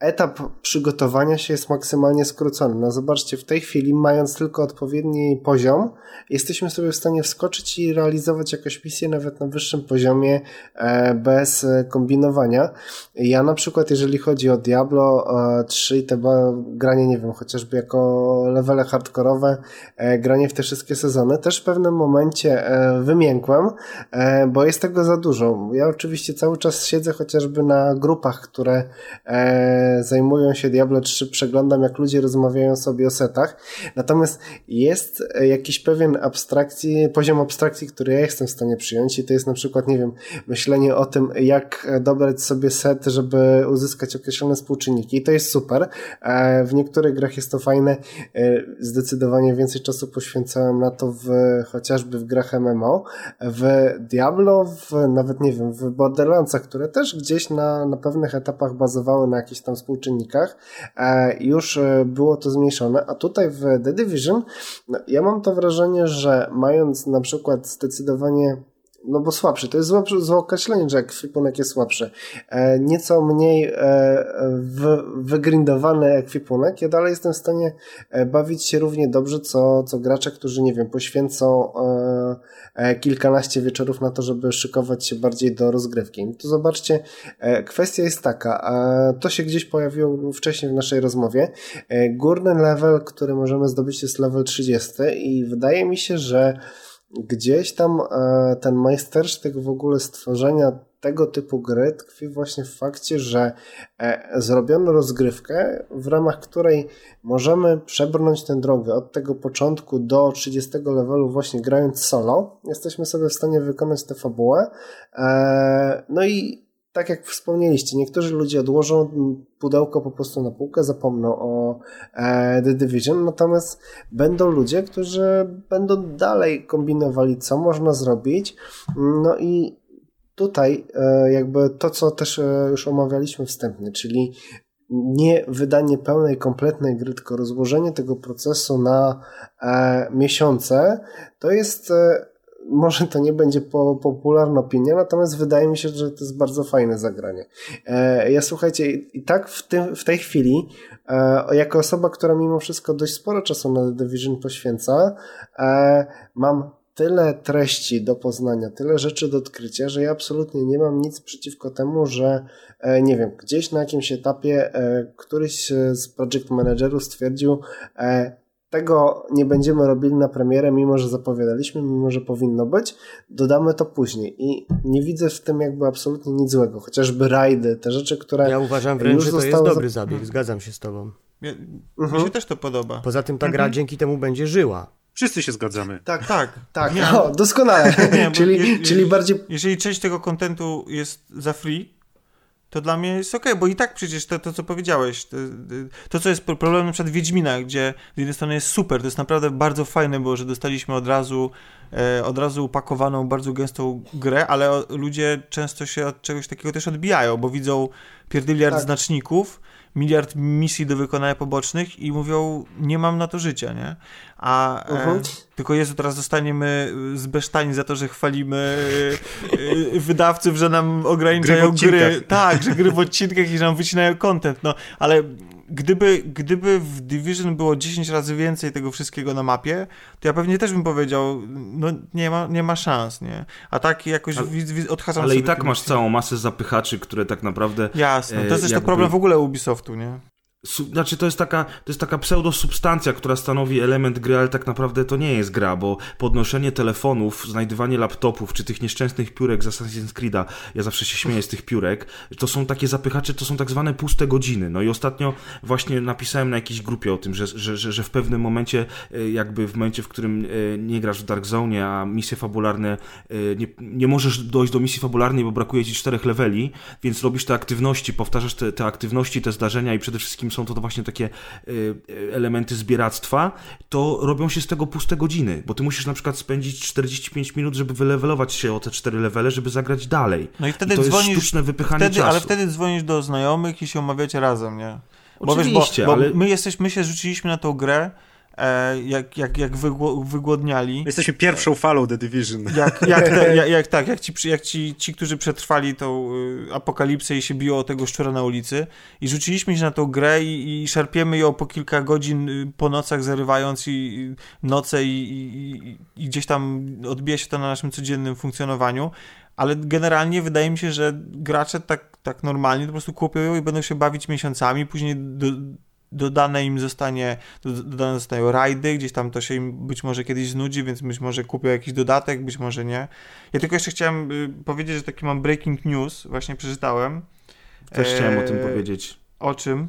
etap przygotowania się jest maksymalnie skrócony. No zobaczcie, w tej chwili, mając tylko odpowiedni poziom, jesteśmy sobie w stanie wskoczyć i realizować jakąś misję nawet na wyższym poziomie e, bez e, kombinowania. Ja na przykład, jeżeli chodzi o Diablo e, 3 i te granie, nie wiem, chociażby jako levele hardkorowe, e, granie w te wszystkie sezony, też w pewnym momencie e, wymiękłem, e, bo jest tego za dużo. Ja oczywiście cały czas siedzę chociażby na grupach, które e, zajmują się Diablo 3, przeglądam jak ludzie rozmawiają sobie o setach, natomiast jest e, jakiś pewien abstrakcji, poziom abstrakcji, który ja jestem w stanie przyjąć i to jest na przykład, nie wiem, myślenie o tym, jak e, dobrać sobie set, żeby uzyskać określone współczynniki. I to jest super. E, W niektórych grach jest to fajne, zdecydowanie więcej czasu poświęcałem na to w, chociażby w grach MMO, w Diablo, w, nawet nie wiem, w Borderlandsach, które też gdzieś na, na pewnych etapach bazowały na jakichś tam współczynnikach, e, już e, było to zmniejszone, a tutaj w The Division no, ja mam to wrażenie, że mając na przykład zdecydowanie no bo słabszy, to jest złe, złe określenie, że ekwipunek jest słabszy. E, nieco mniej e, w, wygrindowany ekwipunek, ja dalej jestem w stanie e, bawić się równie dobrze, co, co gracze, którzy, nie wiem, poświęcą e, e, kilkanaście wieczorów na to, żeby szykować się bardziej do rozgrywki. I tu zobaczcie, e, kwestia jest taka, to się gdzieś pojawiło wcześniej w naszej rozmowie, górny level, który możemy zdobyć jest level 30 i wydaje mi się, że gdzieś tam e, ten majstersztyk w ogóle stworzenia tego typu gry tkwi właśnie w fakcie, że e, zrobiono rozgrywkę, w ramach której możemy przebrnąć tę drogę od tego początku do 30 levelu właśnie grając solo. Jesteśmy sobie w stanie wykonać tę fabułę. E, no i tak jak wspomnieliście, niektórzy ludzie odłożą pudełko po prostu na półkę, zapomną o e, The Division, natomiast będą ludzie, którzy będą dalej kombinowali, co można zrobić, no i tutaj e, jakby to, co też e, już omawialiśmy wstępnie, czyli nie wydanie pełnej, kompletnej gry, tylko rozłożenie tego procesu na e, miesiące, to jest e, może to nie będzie po, popularna opinia, natomiast wydaje mi się, że to jest bardzo fajne zagranie. E, ja słuchajcie, i tak w, tym, w tej chwili, e, jako osoba, która mimo wszystko dość sporo czasu na The Division poświęca, e, mam tyle treści do poznania, tyle rzeczy do odkrycia, że ja absolutnie nie mam nic przeciwko temu, że e, nie wiem, gdzieś na jakimś etapie e, któryś z project managerów stwierdził, e, tego nie będziemy robili na premierę, mimo że zapowiadaliśmy, mimo że powinno być, dodamy to później. I nie widzę w tym jakby absolutnie nic złego. Chociażby rajdy, te rzeczy, które. Ja uważam wręcz, że to jest dobry zabieg, zgadzam się z Tobą. Ja, mhm. Mi się też to podoba. Poza tym ta gra mhm. dzięki temu będzie żyła. Wszyscy się zgadzamy. Tak, tak. tak. Nie, o, doskonale. Nie, czyli, je, czyli bardziej. Jeżeli część tego kontentu jest za free, to dla mnie jest okej, okay, bo i tak przecież to, to co powiedziałeś, to, to, co jest problemem na przykład Wiedźmina, gdzie z jednej strony jest super, to jest naprawdę bardzo fajne było, że dostaliśmy od razu e, od razu upakowaną, bardzo gęstą grę, ale ludzie często się od czegoś takiego też odbijają, bo widzą pierdyliard tak. znaczników, miliard misji do wykonania pobocznych i mówią, nie mam na to życia, nie? A uh -huh. e, tylko Jezu, teraz zostaniemy zbesztani za to, że chwalimy e, wydawców, że nam ograniczają gry, gry. Tak, że gry w odcinkach i że nam wycinają content, no, ale gdyby, gdyby w Division było 10 razy więcej tego wszystkiego na mapie, to ja pewnie też bym powiedział, no nie ma, nie ma szans, nie? A tak jakoś ale, odhaczam Ale i tak masz całą masę zapychaczy, które tak naprawdę... Jasne, to jest też jakby... to problem w ogóle Ubisoftu, nie? Znaczy to jest taka, to jest taka pseudosubstancja, która stanowi element gry, ale tak naprawdę to nie jest gra, bo podnoszenie telefonów, znajdywanie laptopów, czy tych nieszczęsnych piórek z Assassin's Creed'a, ja zawsze się śmieję z tych piórek, to są takie zapychacze, to są tak zwane puste godziny. No i ostatnio właśnie napisałem na jakiejś grupie o tym, że, że, że, że w pewnym momencie, e, jakby w momencie, w którym e, nie grasz w Dark Zone, a misje fabularne, e, nie, nie możesz dojść do misji fabularnej, bo brakuje ci czterech leveli, więc robisz te aktywności, powtarzasz te, te aktywności, te zdarzenia i przede wszystkim są to właśnie takie y, y, elementy zbieractwa, to robią się z tego puste godziny, bo ty musisz na przykład spędzić 45 minut, żeby wylewelować się o te cztery levele, żeby zagrać dalej. No i wtedy I to dzwonisz, jest sztuczne wypychanie wtedy, czasu. Ale wtedy dzwonisz do znajomych i się omawiacie razem, nie? Bo Oczywiście, wiesz, bo, bo ale... my, jesteśmy, my się rzuciliśmy na tą grę E, jak, jak, jak wygłodniali. Jesteśmy pierwszą falą The Division. Jak, jak, te, jak, jak, tak, jak, ci, jak ci, ci, którzy przetrwali tą y, apokalipsę i się biło o tego szczura na ulicy i rzuciliśmy się na tą grę i, i szarpiemy ją po kilka godzin y, po nocach, zarywając i, i noce i, i, i gdzieś tam odbija się to na naszym codziennym funkcjonowaniu ale generalnie wydaje mi się, że gracze tak, tak normalnie po prostu kupią i będą się bawić miesiącami, później do, dodane im zostanie, dodane zostają rajdy, gdzieś tam to się im być może kiedyś znudzi, więc być może kupią jakiś dodatek, być może nie. Ja tylko jeszcze chciałem y, powiedzieć, że taki mam breaking news, właśnie przeczytałem. Też chciałem o tym e, powiedzieć. O czym?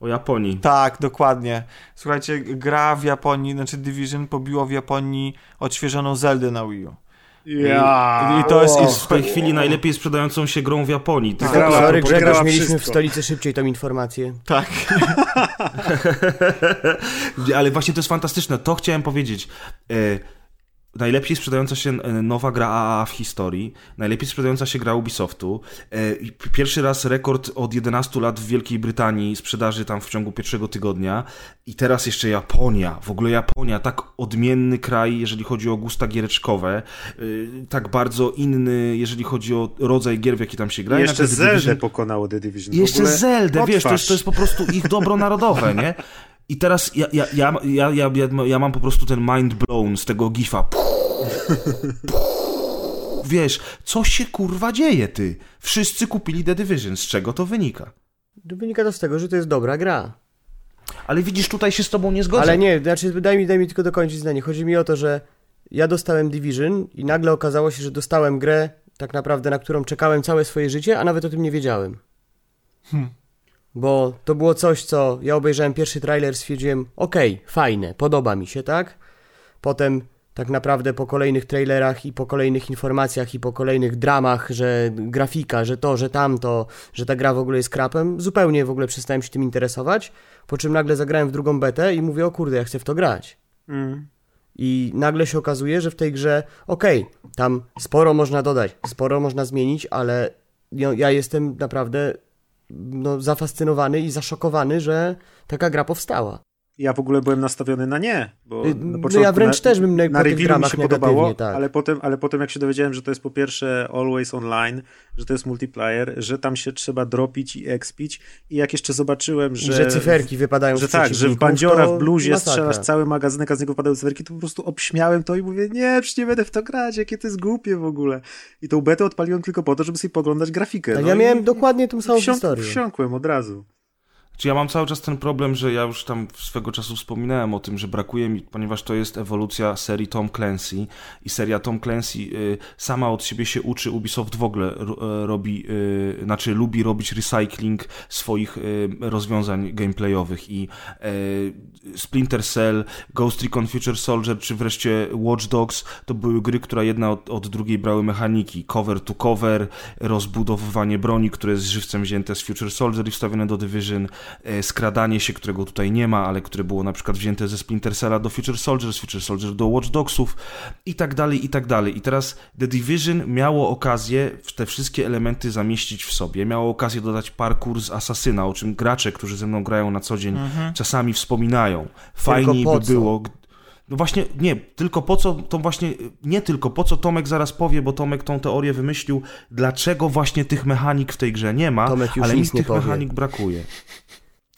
O Japonii. Tak, dokładnie. Słuchajcie, gra w Japonii, znaczy Division pobiło w Japonii odświeżoną Zeldę na Wii U. Ja, I, I, to jest, jest, w tej chwili najlepiej sprzedającą się grą w Japonii. Tak, grała, sorry, Grzegorz, mieliśmy wszystko. w stolicy szybciej tą informację. Tak. Ale właśnie to jest fantastyczne. To chciałem powiedzieć. E, najlepiej sprzedająca się e, nowa gra AAA w historii, najlepiej sprzedająca się gra Ubisoftu, e, pierwszy raz rekord od 11 lat w Wielkiej Brytanii sprzedaży tam w ciągu pierwszego tygodnia i teraz jeszcze Japonia, w ogóle Japonia, tak odmienny kraj, jeżeli chodzi o gusta giereczkowe, e, tak bardzo inny, jeżeli chodzi o rodzaj gier, w jaki tam się gra. I jeszcze Division... pokonało The Division. Jeszcze Zeldę, wiesz, to jest, to jest po prostu ich dobro narodowe, nie? I teraz ja, ja, ja, ja, ja, ja mam po prostu ten mind blown z tego gifa. Wiesz, co się kurwa dzieje, ty? Wszyscy kupili The Division. Z czego to wynika? Wynika to z tego, że to jest dobra gra. Ale widzisz, tutaj się z tobą nie zgodzę. Ale nie, znaczy daj mi, daj mi tylko dokończyć zdanie. Chodzi mi o to, że ja dostałem Division i nagle okazało się, że dostałem grę tak naprawdę, na którą czekałem całe swoje życie, a nawet o tym nie wiedziałem. Hmm. Bo to było coś, co ja obejrzałem pierwszy trailer, stwierdziłem, okej, okay, fajne, podoba mi się, tak? Potem tak naprawdę po kolejnych trailerach i po kolejnych informacjach i po kolejnych dramach, że grafika, że to, że tamto, że ta gra w ogóle jest krapem, zupełnie w ogóle przestałem się tym interesować, po czym nagle zagrałem w drugą betę i mówię, o kurde, ja chcę w to grać. Mm. I nagle się okazuje, że w tej grze, okej, okay, tam sporo można dodać, sporo można zmienić, ale no, ja jestem naprawdę no, zafascynowany i zaszokowany, że taka gra powstała. Ja w ogóle byłem nastawiony na nie, bo y, na no ja wręcz na, też bym na, na review mi się podobało, tak. ale, potem, ale potem jak się dowiedziałem, że to jest po pierwsze always online, że to jest multiplayer, że tam się trzeba dropić i expić i jak jeszcze zobaczyłem, że... Że cyferki wypadają że tak, że w bandziora, w bluzie masakra. strzelasz cały magazynek, a z niego padają cyferki, to po prostu obśmiałem to i mówię, nie, przecież nie będę w to grać, jakie to jest głupie w ogóle. I tą betę odpaliłem tylko po to, żeby sobie poglądać grafikę. Tak, no ja miałem dokładnie tą samą wsiąk, historię. Wsiąkłem od razu. Czy ja mam cały czas ten problem, że ja już tam swego czasu wspominałem o tym, że brakuje mi, ponieważ to jest ewolucja serii Tom Clancy i seria Tom Clancy y, sama od siebie się uczy, Ubisoft w ogóle y, robi, y, znaczy lubi robić recycling swoich y, rozwiązań gameplayowych i y, Splinter Cell, Ghost Recon Future Soldier czy wreszcie Watch Dogs to były gry, które jedna od, od drugiej brały mechaniki, cover to cover, rozbudowywanie broni, które jest żywcem wzięte z Future Soldier i wstawione do Division, E, skradanie się, którego tutaj nie ma, ale które było na przykład wzięte ze Splinter Cella do Future Soldier, z Future Soldier do Watch Dogsów i tak dalej, i tak dalej. I teraz The Division miało okazję te wszystkie elementy zamieścić w sobie. Miało okazję dodać parkour z Asasyna, o czym gracze, którzy ze mną grają na co dzień, mhm. czasami wspominają. Fajniej by było, no właśnie, nie, tylko po co, to właśnie, nie tylko po co Tomek zaraz powie, bo Tomek tą teorię wymyślił, dlaczego właśnie tych mechanik w tej grze nie ma, ale mi tych mechanik brakuje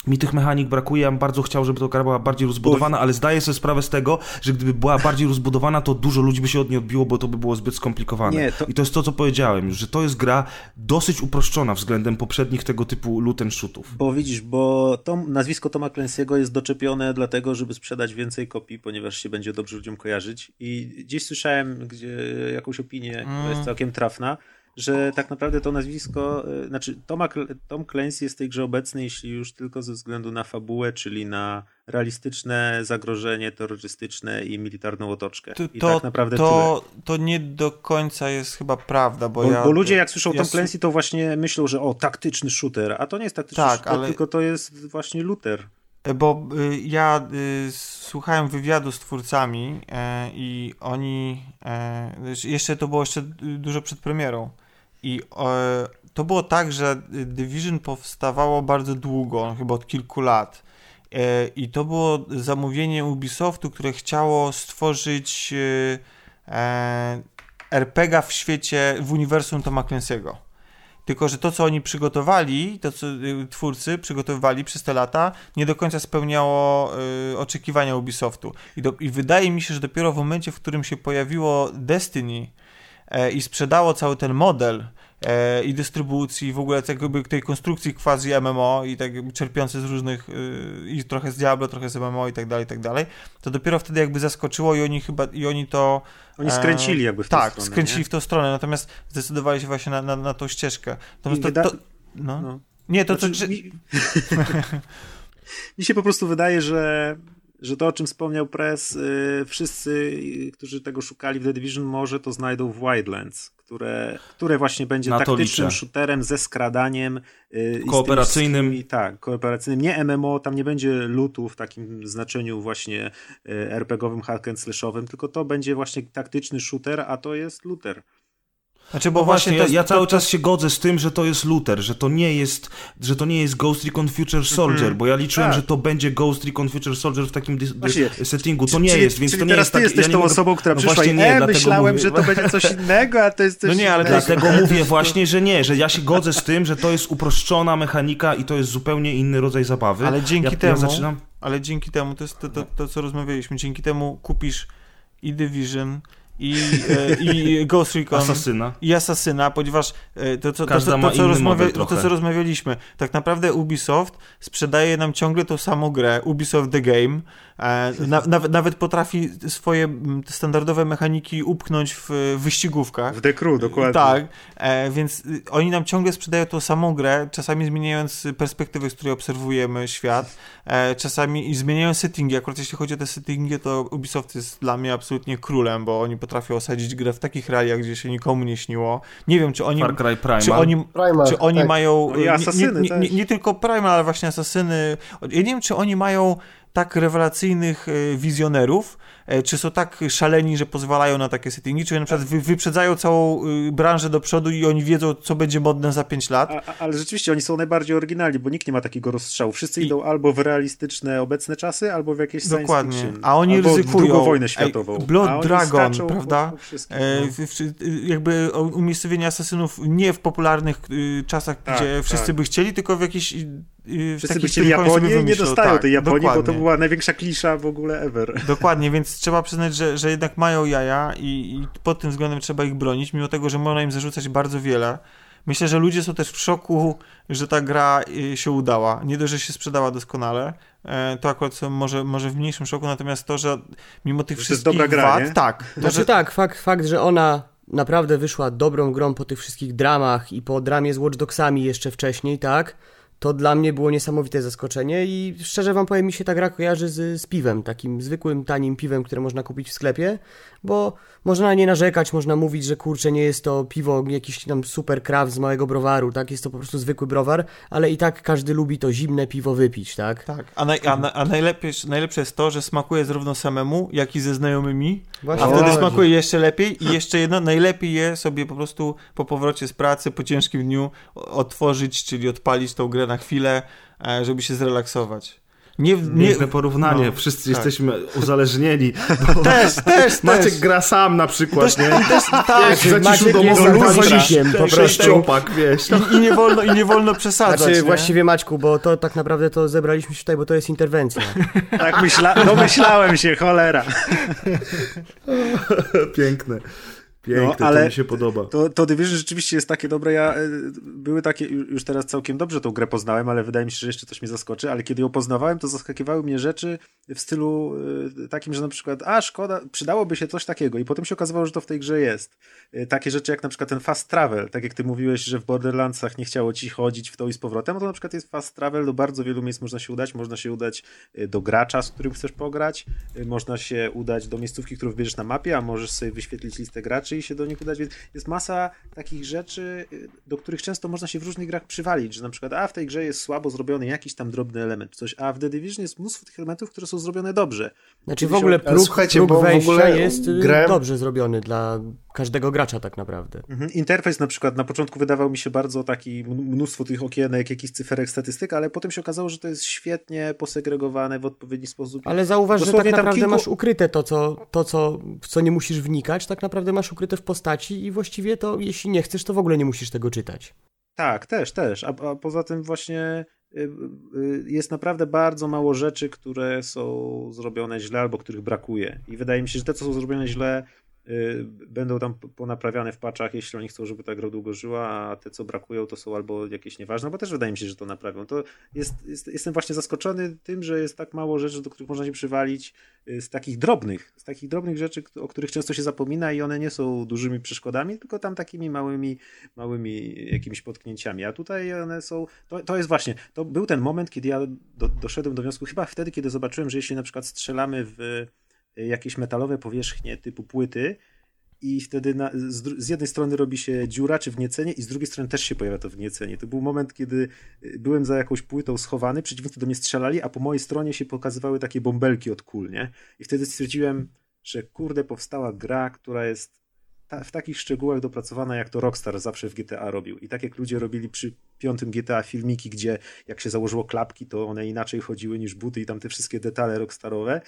mi tych mechanik brakuje, ja bym bardzo chciał, żeby to gra była bardziej rozbudowana, ale zdaję sobie sprawę z tego, że gdyby była bardziej rozbudowana, to dużo ludzi by się od niej odbiło, bo to by było zbyt skomplikowane. Nie, to... I to jest to, co powiedziałem już, że to jest gra dosyć uproszczona względem poprzednich tego typu and shootów. Bo widzisz, bo to nazwisko Toma Clancy'ego jest doczepione dlatego, żeby sprzedać więcej kopii, ponieważ się będzie dobrze ludziom kojarzyć i gdzieś słyszałem gdzie jakąś opinię, mm. która jest całkiem trafna, że tak naprawdę to nazwisko, y, znaczy Toma, Tom Clancy jest w tej grze obecny, jeśli już tylko ze względu na fabułę, czyli na realistyczne zagrożenie terrorystyczne i militarną otoczkę. To, I to, tak naprawdę to, to nie do końca jest chyba prawda, bo, bo ja... Bo ludzie jak słyszą ja Tom Clancy, to właśnie myślą, że o, taktyczny shooter, a to nie jest taktyczny tak, shooter, ale... tylko to jest właśnie looter. Bo y, ja y, słuchałem wywiadu z twórcami y, i oni, e, jeszcze to było jeszcze dużo przed premierą, i e, to było tak, że Division powstawało bardzo długo, chyba od kilku lat. E, I to było zamówienie Ubisoftu, które chciało stworzyć e, RPG w świecie, w uniwersum Toma Clancy'ego. Tylko, że to, co oni przygotowali, to, co twórcy przygotowywali przez te lata, nie do końca spełniało y, oczekiwania Ubisoftu. I, do, I wydaje mi się, że dopiero w momencie, w którym się pojawiło Destiny, E, i sprzedało cały ten model e, i dystrybucji, w ogóle tak jakby tej konstrukcji quasi MMO i tak czerpiące z różnych e, i trochę z Diablo, trochę z MMO i tak dalej, i tak dalej, to dopiero wtedy jakby zaskoczyło i oni chyba, i oni to oni skręcili jakby w tę tak, stronę. Tak, skręcili nie? w tą stronę, natomiast zdecydowali się właśnie na, na, na tą ścieżkę. Natomiast to, to, no. no. Nie, to znaczy, co... Mi... mi się po prostu wydaje, że że to, o czym wspomniał Press, yy, wszyscy, którzy tego szukali w The Division, może to znajdą w Wildlands, które, które właśnie będzie Na taktycznym shooterem ze skradaniem. Yy, kooperacyjnym. I tak, kooperacyjnym. Nie MMO, tam nie będzie lootu w takim znaczeniu właśnie RPGowym, hack and slashowym, tylko to będzie właśnie taktyczny shooter, a to jest looter. Znaczy, bo no właśnie, ja, ja, cały czas się godzę z tym, że to jest Luther, że to nie jest, że to nie jest Ghost Recon Future Soldier, mm -hmm. bo ja liczyłem, tak. że to będzie Ghost Recon Future Soldier w takim settingu. To nie czyli, jest, więc to nie teraz jest tak. ty jesteś ja tą mogę... osobą, która no przyszła i nie, myślałem, mówię... że to będzie coś innego, a to jest coś No nie, ale innego. dlatego mówię właśnie, że nie, że ja się godzę z tym, że to jest uproszczona mechanika i to jest zupełnie inny rodzaj zabawy. Ale dzięki ja, temu, ja zaczynam... ale dzięki temu, to jest to, to, to, co rozmawialiśmy, dzięki temu kupisz i Division, i, e, i Ghost Recon Asasyna. i Asasyna, ponieważ e, to, co, to, to, to, co rozmawia, to, co rozmawialiśmy, tak naprawdę Ubisoft sprzedaje nam ciągle tą samą grę, Ubisoft The Game, na, nawet, nawet potrafi swoje standardowe mechaniki upchnąć w wyścigówkach. W dekru, dokładnie. Tak, e, więc y, oni nam ciągle sprzedają tą samą grę, czasami zmieniając perspektywy, z której obserwujemy świat, e, czasami i zmieniając settingi. Akurat jeśli chodzi o te settingi, to Ubisoft jest dla mnie absolutnie królem, bo oni potrafią osadzić grę w takich realiach, gdzie się nikomu nie śniło. Nie wiem, czy oni... Far Cry Primal. Czy oni, Primal, czy oni tak. mają... No I asasyny nie, nie, nie, nie, tylko Primal, ale właśnie asasyny. Ja nie wiem, czy oni mają tak rewelacyjnych e, wizjonerów, e, czy są tak szaleni, że pozwalają na takie settingi, czy na przykład wy, wyprzedzają całą y, branżę do przodu i oni wiedzą, co będzie modne za 5 lat. A, ale rzeczywiście oni są najbardziej oryginalni, bo nikt nie ma takiego rozstrzału. Wszyscy I... idą albo w realistyczne obecne czasy, albo w jakieś Dokładnie. science fiction. A oni albo ryzykują. wojnę światową. Ej, Blood Dragon, prawda? Po, e, no. jakby umiejscowienie asasynów nie w popularnych y, czasach, tak, gdzie tak. wszyscy by chcieli, tylko w jakiejś Wszyscy by chcieli Japonię nie dostają tak, tej Japonii, dokładnie. bo to była największa klisza w ogóle ever. Dokładnie, więc trzeba przyznać, że, że jednak mają jaja i, i pod tym względem trzeba ich bronić, mimo tego, że można im zarzucać bardzo wiele. Myślę, że ludzie są też w szoku, że ta gra y, się udała. Nie dość, że się sprzedała doskonale, e, to akurat są może, może w mniejszym szoku, natomiast to, że mimo tych to wszystkich jest dobra gra, wad, nie? tak. To, znaczy że... tak, fakt, fakt, że ona naprawdę wyszła dobrą grą po tych wszystkich dramach i po dramie z Watch Dogsami jeszcze wcześniej, tak? To dla mnie było niesamowite zaskoczenie i szczerze wam powiem, mi się ta gra kojarzy z, z piwem, takim zwykłym, tanim piwem, które można kupić w sklepie, bo można na nie narzekać, można mówić, że kurczę, nie jest to piwo jakiś tam super kraft z małego browaru, tak, jest to po prostu zwykły browar, ale i tak każdy lubi to zimne piwo wypić, tak? Tak, a, naj, a, a najlepiej, najlepsze jest to, że smakuje zarówno samemu, jak i ze znajomymi, Właśnie. a wtedy smakuje jeszcze lepiej i jeszcze jedno, najlepiej je sobie po prostu po powrocie z pracy, po ciężkim dniu otworzyć, czyli odpalić tą grę na chwilę, e, żeby się zrelaksować. Nie, nie, porównanie, no, wszyscy tak. jesteśmy uzależnieni. też, też, Maciek też. gra sam na przykład, nie? Też, tak, Maciek jest luzikiem po prostu. Wiesz. I, I, nie wolno, I nie wolno przesadzać. Znaczy, nie? właściwie Maćku, bo to tak naprawdę to zebraliśmy się tutaj, bo to jest interwencja. tak myśla, domyślałem się, cholera. Piękne. Piękne, no, ale to mi się podoba. To, to Division rzeczywiście jest takie dobre. Ja, e, były takie, już teraz całkiem dobrze tą grę poznałem, ale wydaje mi się, że jeszcze coś mnie zaskoczy, ale kiedy ją poznawałem, to zaskakiwały mnie rzeczy w stylu e, takim, że na przykład, a szkoda, przydałoby się coś takiego. I potem się okazywało, że to w tej grze jest. E, takie rzeczy jak na przykład ten fast travel, tak jak ty mówiłeś, że w Borderlandsach nie chciało ci chodzić w to i z powrotem, no to na przykład jest fast travel, do bardzo wielu miejsc można się udać, można się udać do gracza, z którym chcesz pograć, można się udać do miejscówki, którą wybierzesz na mapie, a możesz sobie wyświetlić listę graczy i się do nich udać, więc jest masa takich rzeczy, y, do których często można się w różnych grach przywalić, że na przykład a w tej grze jest słabo zrobiony jakiś tam drobny element, coś, a w The Division jest mnóstwo tych elementów, które są zrobione dobrze. Znaczy w ogóle próg, Słuchajcie, próg bo wejścia w ogóle jest y, grę... dobrze zrobiony dla każdego gracza tak naprawdę. Mhm. Interfejs na przykład na początku wydawał mi się bardzo taki, mnóstwo tych okienek, jakichś cyferek, statystyk, ale potem się okazało, że to jest świetnie posegregowane w odpowiedni sposób. Ale zauważ, że tak naprawdę kilku... masz ukryte to co, to, co, w co nie musisz wnikać, tak naprawdę masz ukryte w postaci i właściwie to, jeśli nie chcesz, to w ogóle nie musisz tego czytać. Tak, też, też. A, a poza tym właśnie y, y, jest naprawdę bardzo mało rzeczy, które są zrobione źle albo których brakuje. I wydaje mi się, że te, co są zrobione źle, Y, będą tam ponaprawiane w paczach, jeśli oni chcą, żeby ta gra długo żyła, a te, co brakują, to są albo jakieś nieważne, bo też wydaje mi się, że to naprawią. To jest, jest, jestem właśnie zaskoczony tym, że jest tak mało rzeczy, do których można się przywalić y, z takich drobnych, z takich drobnych rzeczy, o których często się zapomina i one nie są dużymi przeszkodami, tylko tam takimi małymi, małymi jakimiś potknięciami. A tutaj one są, to, to jest właśnie, to był ten moment, kiedy ja do, doszedłem do wniosku, chyba wtedy, kiedy zobaczyłem, że jeśli na przykład strzelamy w jakieś metalowe powierzchnie typu płyty i wtedy na, z, z, jednej strony robi się dziura czy wgniecenie i z drugiej strony też się pojawia to wgniecenie. To był moment, kiedy y, byłem za jakąś płytą schowany, przeciwnicy do mnie strzelali, a po mojej stronie się pokazywały takie bąbelki od kul, nie? I wtedy stwierdziłem, że kurde, powstała gra, która jest ta, w takich szczegółach dopracowana, jak to Rockstar zawsze w GTA robił. I tak jak ludzie robili przy piątym GTA filmiki, gdzie jak się założyło klapki, to one inaczej chodziły niż buty i tam te wszystkie detale rockstarowe,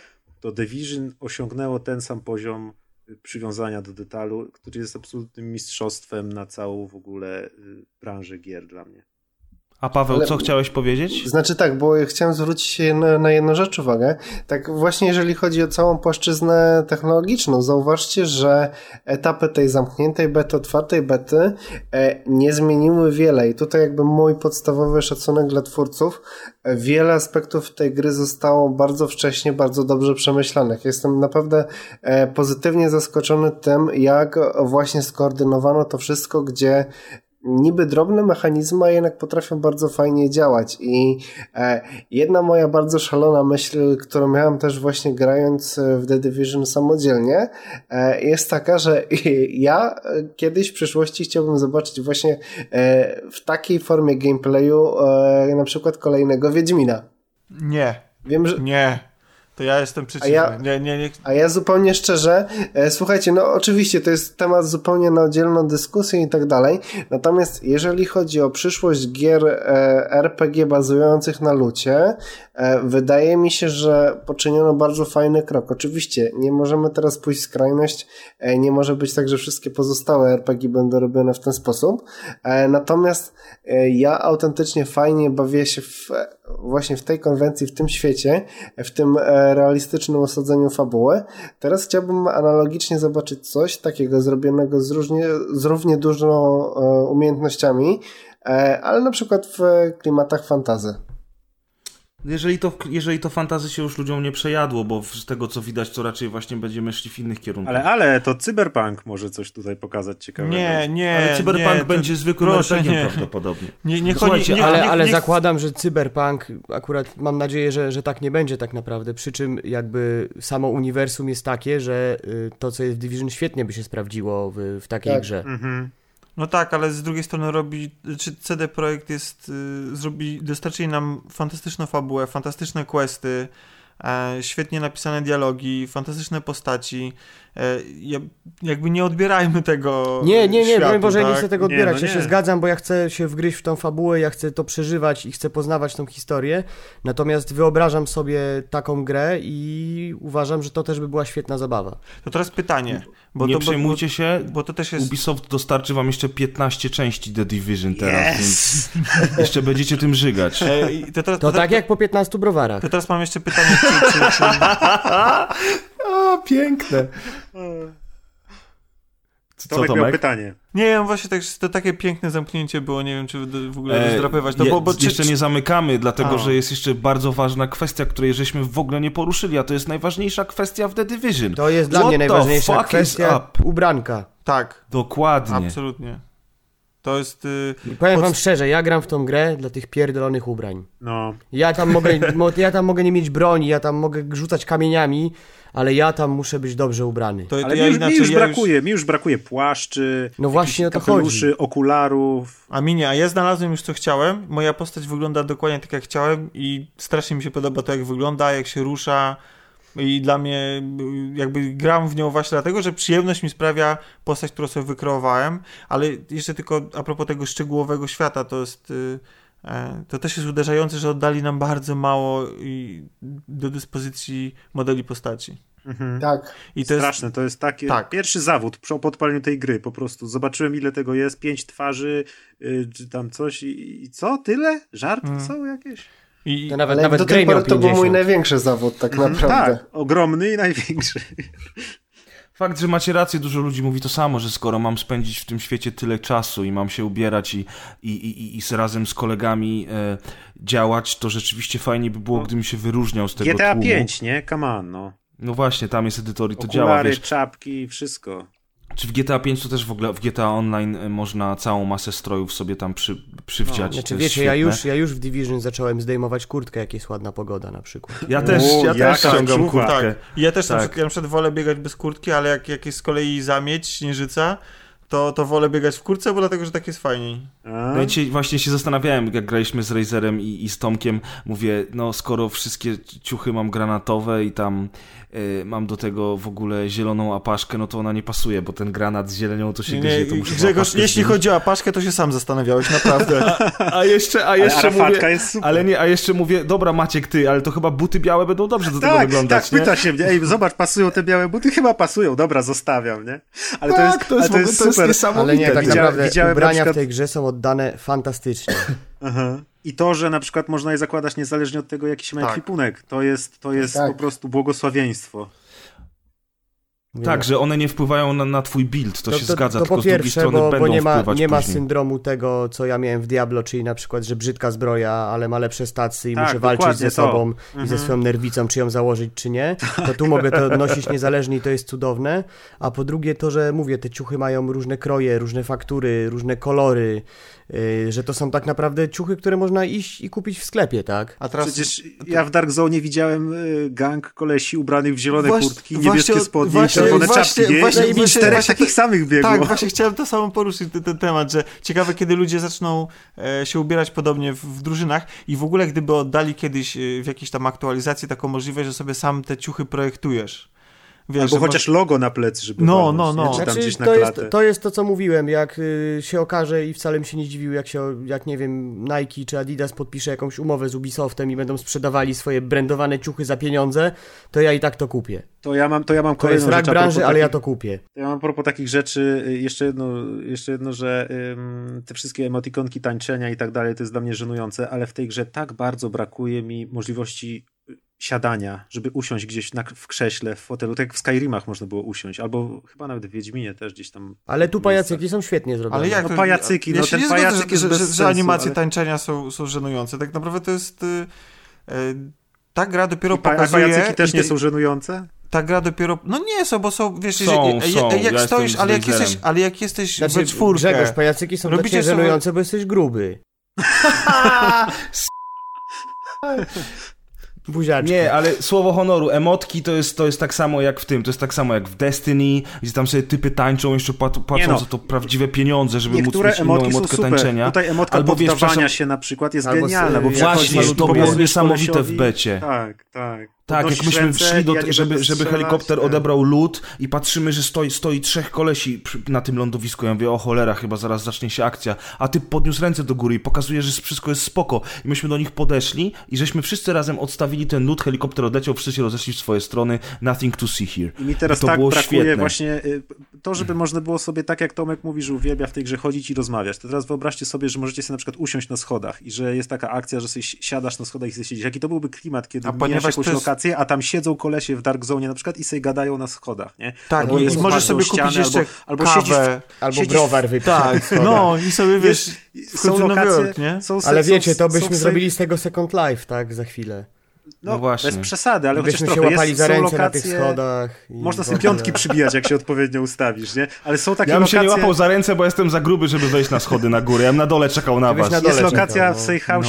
to Division osiągnęło ten sam poziom przywiązania do detalu, który jest absolutnym mistrzostwem na całą w ogóle y, branżę gier dla mnie. A Paweł, Ale, co chciałeś powiedzieć? Znaczy tak, bo chciałem zwrócić się na, na jedną rzecz uwagę. Tak właśnie jeżeli chodzi o całą płaszczyznę technologiczną, zauważcie, że etapy tej zamkniętej bety, otwartej bety e, nie zmieniły wiele i tutaj jakby mój podstawowy szacunek dla twórców, e, wiele aspektów tej gry zostało bardzo wcześnie, bardzo dobrze przemyślanych. Jestem naprawdę e, pozytywnie zaskoczony tym, jak właśnie skoordynowano to wszystko, gdzie niby drobne mechanizmy, a jednak potrafią bardzo fajnie działać. I e, jedna moja bardzo szalona myśl, którą miałem też właśnie grając e, w The Division samodzielnie, e, jest taka, że ja kiedyś w przyszłości chciałbym zobaczyć właśnie e, w takiej formie gameplayu e, na przykład kolejnego Wiedźmina. Nie. Wiem, że... Nie. To ja jestem przeciwny. A ja, nie, nie, nie. a ja zupełnie szczerze, e, słuchajcie, no oczywiście to jest temat zupełnie na oddzielną dyskusję i tak dalej, natomiast jeżeli chodzi o przyszłość gier e, RPG bazujących na lucie, e, wydaje mi się, że poczyniono bardzo fajny krok. Oczywiście nie możemy teraz pójść w skrajność, e, nie może być tak, że wszystkie pozostałe RPG będą robione w ten sposób, e, natomiast e, ja autentycznie fajnie bawię się w, właśnie w tej konwencji, w tym świecie, w tym e, realistycznym osadzeniu fabuły. Teraz chciałbym analogicznie zobaczyć coś takiego zrobionego z, różnie, z równie dużo e, umiejętnościami, e, ale na przykład w klimatach fantazy. Jeżeli to, jeżeli to fantazy się już ludziom nie przejadło, bo z tego co widać, to raczej właśnie będziemy szli w innych kierunkach. Ale, ale to cyberpunk może coś tutaj pokazać ciekawego. Nie, nie. Ale cyberpunk nie, będzie to, zwykłym proszę, RPG nie. prawdopodobnie. Nie, nie Słuchajcie, chodzi, nie, ale, nie, ale nie, zakładam, że cyberpunk, akurat mam nadzieję, że, że tak nie będzie tak naprawdę, przy czym jakby samo uniwersum jest takie, że y, to, co jest w Division świetnie by się sprawdziło w, w takiej Tak. grze. Mhm. No tak, ale z drugiej strony robi, czy CD Projekt jest, y, zrobi, dostarczyli nam fantastyczną fabułę, fantastyczne questy, e, świetnie napisane dialogi, fantastyczne postaci. E, ja, jakby nie odbierajmy tego Nie, nie, nie, światu, broń Boże, tak? nie chcę tego Nie, odbierać. no ja się nie. zgadzam, bo ja chcę się wgryźć w tą fabułę, ja chcę to przeżywać i chcę poznawać tą historię. Natomiast wyobrażam sobie taką grę i uważam, że to też by była świetna zabawa. To teraz pytanie. Bo nie to, bo, przejmujcie się, bo, bo to też jest... Ubisoft dostarczy wam jeszcze 15 części The Division teraz, więc jeszcze będziecie tym żygać. E, i to, teraz, To tak jak po 15 browarach. To teraz mam jeszcze pytanie, czy, czy, czy, A, piękne. Co, Tomek, miał Tomek? pytanie. Nie wiem, właśnie tak, to takie piękne zamknięcie było, nie wiem, czy w w ogóle E, rozdrapywać. To, je- bo, bo, czy, jeszcze nie zamykamy, dlatego A. że jest jeszcze bardzo ważna kwestia, której żeśmy w ogóle nie poruszyli, a to jest najważniejsza kwestia w The Division. To jest dla What mnie najważniejsza kwestia ubranka. Tak, Dokładnie. absolutnie. To jest... Y, I powiem wam szczerze, ja gram w tą grę dla tych pierdolonych ubrań. No, Ja tam mogę, mo, ja tam mogę nie mieć broni, ja tam mogę rzucać kamieniami, ale ja tam muszę być dobrze ubrany. to, to ale ja mi, już, inaczej, mi już ja brakuje, mi już brakuje płaszczy, No właśnie o to kapeluszy, chodzi. okularów. A mi nie, a ja znalazłem już co chciałem. Moja postać wygląda dokładnie tak jak chciałem i strasznie mi się podoba to jak wygląda, jak się rusza. I dla mnie jakby gram w nią właśnie dlatego, że przyjemność mi sprawia postać, którą sobie wykreowałem, ale jeszcze tylko a propos tego szczegółowego świata, to jest y, e, to też jest uderzające, że oddali nam bardzo mało i do dyspozycji modeli postaci. Mhm. Tak. I to jest Straszne, to jest taki Tak. pierwszy zawód przy podpaleniu tej gry, po prostu. Zobaczyłem ile tego jest, pięć twarzy, y, czy tam coś i, i co? Tyle? Żarty Mm. są jakieś? i, To nawet, nawet do tej pory to był 50. mój największy zawód, tak naprawdę. Tak, ogromny i największy. Fakt, że macie rację, dużo ludzi mówi to samo, że skoro mam spędzić w tym świecie tyle czasu i mam się ubierać i, i, i, i z, razem z kolegami e, działać, to rzeczywiście fajnie by było, No. gdybym się wyróżniał z tego GTA tłumu. 5, nie? Come on, no. No właśnie, tam jest edytor i to działa, Okulary, wiesz. czapki, wszystko. Czy w GTA 5 to też w ogóle w GTA Online e, można całą masę strojów sobie tam przy, przywdziać. No, Znaczy wiecie, ja już, ja już w Division zacząłem zdejmować kurtkę, jak jest ładna pogoda na przykład. Ja też, O, ja też ściągam czuwa. kurtkę. Tak. Ja też na Tak. przykład, ja na przykład wolę biegać bez kurtki, ale jak, jak jest z kolei zamieć, śnieżyca, to, to wolę biegać w kurtce, bo dlatego, że tak jest fajniej. No i właśnie się zastanawiałem, jak graliśmy z Razerem i, i z Tomkiem, mówię, no skoro wszystkie ciuchy mam granatowe i tam y, mam do tego w ogóle zieloną apaszkę, no to ona nie pasuje, bo ten granat z zielenią to się Nie, gryzie, nie, to muszę Grzegorz, jeśli chodzi o apaszkę, to się sam zastanawiałeś, naprawdę. A jeszcze, a Ale jeszcze Arafatka mówię, jest super. ale nie, a jeszcze mówię, dobra Maciek ty, ale to chyba buty białe będą dobrze do tego Tak, wyglądać, tak, nie? pyta się mnie, ej, zobacz, pasują te białe buty? Chyba pasują, dobra, zostawiam, nie? Ale to Tak, jest, to jest, ale w ogóle- to jest super. niesamowite. Ale nie, tak Widziałem- naprawdę widziałem na ubrania przykład- w tej grze są oddane fantastycznie. Aha. I to, że na przykład można je zakładać niezależnie od tego, jaki się ma Tak. ekwipunek, to jest, to jest Tak. po prostu błogosławieństwo. Tak, że one nie wpływają na, na twój build, to, się zgadza, to tylko po z drugiej pierwsze, strony bo, będą bo nie ma, wpływać nie ma później. syndromu tego, co ja miałem w Diablo, czyli na przykład, że brzydka zbroja, ale ma lepsze stacje i Tak, muszę walczyć ze to. sobą i Mhm. ze swoją nerwicą, czy ją założyć, czy nie. To tu mogę to nosić niezależnie i to jest cudowne. A po drugie to, że mówię, te ciuchy mają różne kroje, różne faktury, różne kolory, że to są tak naprawdę ciuchy, które można iść i kupić w sklepie, tak? A teraz... Przecież ja w Dark Zone widziałem y, gang kolesi ubranych w zielone Właśnie- kurtki, niebieskie spodnie właśnie czerwone właśnie, czapki, nie? właśnie, I właśnie, czterech właśnie, takich samych biegło. Tak, właśnie chciałem to samo poruszyć, ten, ten temat, że ciekawe, kiedy ludzie zaczną e, się ubierać podobnie w, w drużynach i w ogóle gdyby oddali kiedyś e, w jakiejś tam aktualizacji taką możliwość, że sobie sam te ciuchy projektujesz. Wiesz, Albo chociaż logo na plecy, żeby No, walnąć, no, nie? no. Czy tam Znaczy, gdzieś na to, jest, to jest to, co mówiłem, jak y, się okaże i wcale mi się nie dziwił, jak się, jak nie wiem, Nike czy Adidas podpisze jakąś umowę z Ubisoftem i będą sprzedawali swoje brandowane ciuchy za pieniądze, to ja i tak to kupię. To ja mam, to ja mam To kolejną jest rak branży, ale ja to kupię. Ja mam a propos takich rzeczy, y, jeszcze jedno, jeszcze jedno że ym, te wszystkie emotikonki tańczenia i tak dalej, to jest dla mnie żenujące, ale w tej grze tak bardzo brakuje mi możliwości siadania, żeby usiąść gdzieś na, w krześle, w fotelu, tak jak w Skyrimach można było usiąść, albo chyba nawet w Wiedźminie też gdzieś tam. Ale tu pajacyki są świetnie zrobione. Ale jak No to, pajacyki, ja no ten pajacyk że, jest że, bez że, że sensu, animacje ale- tańczenia są, są żenujące. Tak naprawdę to jest... Y, y, ta gra dopiero I pa- a pokazuje... pajacyki też nie są żenujące? Ta gra dopiero... No nie są, bo są, wiesz, Są, jeżeli, są. jak Ja stoisz, ale jak, jesteś, ale jak jesteś Znaczy, we czwórkę... Grzegorz, pajacyki są Robicie takie sobie- żenujące, bo jesteś gruby. Buziaczki. Nie, ale słowo honoru, emotki to jest, to jest tak samo jak w tym, to jest tak samo jak w Destiny, gdzie tam sobie typy tańczą, jeszcze płat, płacą no. za to prawdziwe pieniądze, żeby móc Niektóre mieć inną emotki emotkę super. tańczenia. Tutaj emotka Albo wiesz, się na przykład jest Albo genialna, bo Właśnie, to było niesamowite w becie. Tak, tak. Tak, jak myśmy ręce, szli, do, ja żeby, żeby helikopter odebrał lód i patrzymy, że stoi, stoi trzech kolesi na tym lądowisku. Ja mówię, o cholera, chyba zaraz zacznie się akcja. A ty podniósł ręce do góry i pokazuje, że wszystko jest spoko. I myśmy do nich podeszli i żeśmy wszyscy razem odstawili ten lód, helikopter odleciał, wszyscy się rozeszli w swoje strony. Nothing to see here. I mi teraz to tak było brakuje świetne. właśnie y, to, żeby można było sobie, tak jak Tomek mówi, że uwielbia w tej grze chodzić i rozmawiać. To teraz wyobraźcie sobie, że możecie sobie na przykład usiąść na schodach i że jest taka akcja, że sobie siadasz na schodach i sobie siedzisz. Jaki to byłby klimat, kiedy A mijasz ponieważ jakąś to a tam siedzą kolesie w Dark Zone na przykład i sobie gadają na schodach, nie? Tak, Albo i jest możesz sobie ściany, kupić jeszcze albo, albo kawę. w, Albo siedzisz browar wypić. Tak, no i sobie wiesz, są lokacje, Jork, nie? są, Ale wiecie, to byśmy są- zrobili z tego Second Life, tak, za chwilę. No, No właśnie. bez przesady, ale chociaż Byśmy się trochę łapali jest, za są ręce na tych lokacje- schodach. i Można w sobie piątki przybijać, jak się odpowiednio ustawisz, nie? Ale są takie Ja bym się lokacje... nie łapał za ręce, bo jestem za gruby, żeby wejść na schody na górę. Ja bym na dole czekał na was. na dole Jest lokacja czekał, w no. safe house,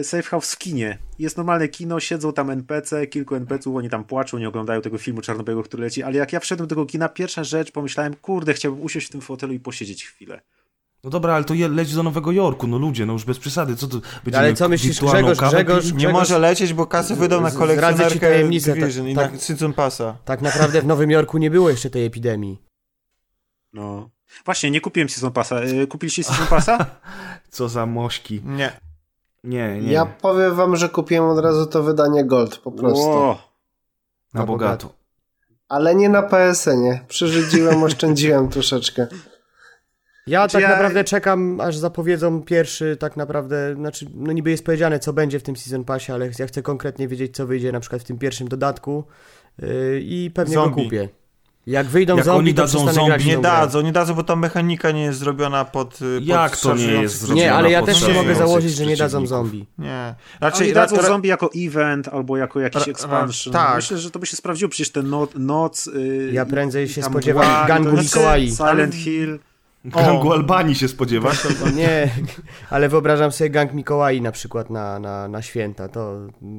y, safe house w kinie. Jest normalne kino, siedzą tam NPC, kilku NPC-ów, oni tam płaczą, nie oglądają tego filmu czarno-białego, który leci, ale jak ja wszedłem do tego kina, pierwsza rzecz, pomyślałem, kurde, chciałbym usiąść w tym fotelu i posiedzieć chwilę. No dobra, ale to je, leć do Nowego Jorku, no ludzie, no już bez przesady. Co to będziemy Ale co myślisz, Grzegorz, kawę Grzegorz? Nie może lecieć, bo kasę wydał na kolekcjonerkę tajemnicę, Division tak- i tak. na Season Passa. Tak naprawdę w Nowym Jorku nie było jeszcze tej epidemii. No. Właśnie, nie kupiłem Season Passa. Y, Kupiliście Season Passa? Co za mośki. Nie. Nie, nie. Ja powiem wam, że kupiłem od razu to wydanie Gold po prostu. Ło. na na bogato. Ale nie na PSN-ie. Przyrzydziłem, oszczędziłem troszeczkę. Ja Znaczy tak ja- naprawdę czekam, aż zapowiedzą pierwszy, tak naprawdę, znaczy, no niby jest powiedziane, co będzie w tym Season Passie, ale ja chcę konkretnie wiedzieć, co wyjdzie na przykład w tym pierwszym dodatku yy, i pewnie Zombie. go kupię. Jak wyjdą Jak zombie, oni to dadzą zombie, Nie dadzą, nie dadzą, bo ta mechanika nie jest zrobiona pod. y, pod Jak to nie jest ludzi. zrobione? Nie, ale ja też nie mogę założyć, że nie dadzą zombie. Nie. Raczej Raczej dadzą ra- ra- zombie jako event albo jako jakiś Ra- expansion. tak. Myślę, że to by się sprawdziło. Przecież ten no, noc... y, Ja prędzej się spodziewam gangu to- Mikołai. Silent Hill. Gangu Albanii się spodziewasz? Nie, ale wyobrażam sobie gang Mikołai na przykład na, na, na święta, to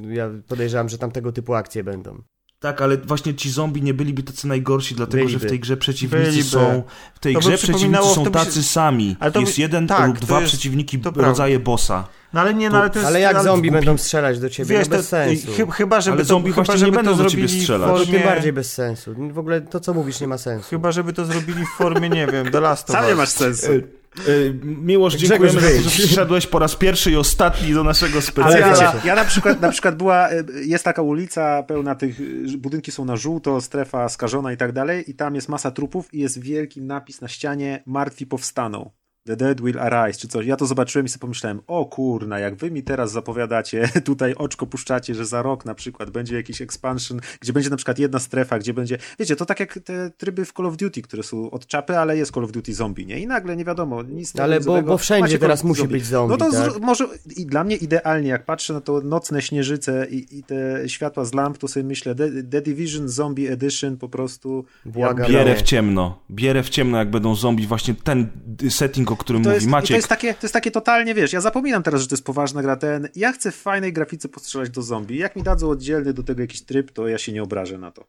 ja podejrzewam, że tam tego typu akcje będą. Tak, ale właśnie ci zombie nie byliby tacy najgorsi, dlatego że w Byliby. tej grze przeciwnicy Byliby. są. W tej To grze przeciwnicy są to by tacy sami. Ale to by- jest jeden tak, lub to dwa jest- przeciwniki to rodzaje bossa. No ale nie, no ale to jest... Ale jak zombie głupi- będą strzelać do ciebie, Wiesz, no bez to, sensu. chy- chyba, żeby Ale to, zombie chyba, właśnie żeby nie będą to do ciebie strzelać. To formie... bardziej bez sensu. W ogóle to, co mówisz, nie ma sensu. Chyba, żeby to zrobili w formie, nie wiem, The Last of Sam nie Us. masz sensu. Y, Grzegorz, za to, że przyszedłeś po raz pierwszy i ostatni do naszego Ale specjala. wiecie, ja na przykład, na przykład była, y, jest taka ulica pełna tych, y, budynki są na żółto, strefa skażona i tak dalej i tam jest masa trupów i jest wielki napis na ścianie martwi powstaną. The dead will arise, czy coś. Ja to zobaczyłem i sobie pomyślałem, o kurna, jak wy mi teraz zapowiadacie, tutaj oczko puszczacie, że za rok na przykład będzie jakiś expansion, gdzie będzie na przykład jedna strefa, gdzie będzie, wiecie, to tak jak te tryby w Call of Duty, które są od czapy, ale jest Call of Duty zombie, nie? I nagle nie wiadomo, nic Ale bo, bo wszędzie Macie teraz musi być zombie, no to tak? może i dla mnie idealnie, jak patrzę na to nocne śnieżyce i, i te światła z lamp, to sobie myślę, The, The Division Zombie Edition po prostu. Błagam. Bierę w ciemno. Bierę w ciemno, jak będą zombie. Właśnie ten setting, o którym To mówi jest, i to Maciek. jest takie, to jest takie totalnie, wiesz, ja zapominam teraz, że to jest poważna gra ten. Ja chcę w fajnej grafice postrzelać do zombie. Jak mi dadzą oddzielny do tego jakiś tryb, to ja się nie obrażę na to.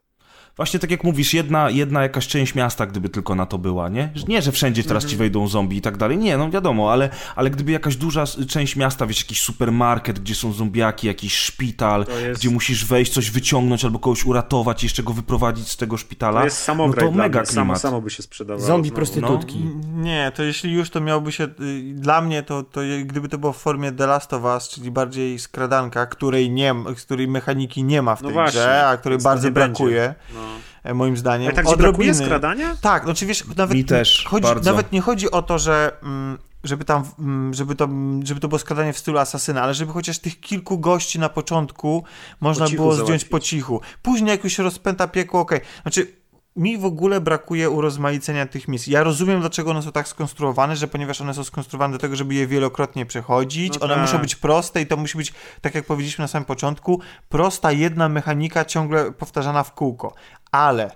Właśnie tak jak mówisz, jedna, jedna jakaś część miasta, gdyby tylko na to była, nie? Nie, że wszędzie teraz ci Mhm. wejdą zombie i tak dalej. Nie, no wiadomo, ale, ale gdyby jakaś duża część miasta, wiesz, jakiś supermarket, gdzie są zombiaki, jakiś szpital, jest- gdzie musisz wejść, coś wyciągnąć albo kogoś uratować, jeszcze go wyprowadzić z tego szpitala. To jest samograj no to mega mnie. Samo, klimat. samo by się sprzedawało. Zombie znowu. prostytutki. Nie, to jeśli już to miałby się. y, Dla mnie to, to gdyby to było w formie The Last of Us, czyli bardziej skradanka, której nie, której mechaniki nie ma w No tej właśnie, grze, a której bardzo brakuje, No. E, moim zdaniem. Ale tak, Odrobiny- brakuje skradania? Tak, no czy wiesz, nawet, Mi też, chodzi, bardzo. nawet nie chodzi o to, że mm, żeby tam, mm, żeby to, żeby to było skradanie w stylu asasyna, ale żeby chociaż tych kilku gości na początku można Po było zdjąć załatwić. po cichu. Później jak już się rozpęta piekło, okej. Znaczy, mi w ogóle brakuje urozmaicenia tych misji. Ja rozumiem, dlaczego one są tak skonstruowane, że ponieważ one są skonstruowane do tego, żeby je wielokrotnie przechodzić, No one tak. muszą być proste i to musi być, tak jak powiedzieliśmy na samym początku, prosta jedna mechanika ciągle powtarzana w kółko. Ale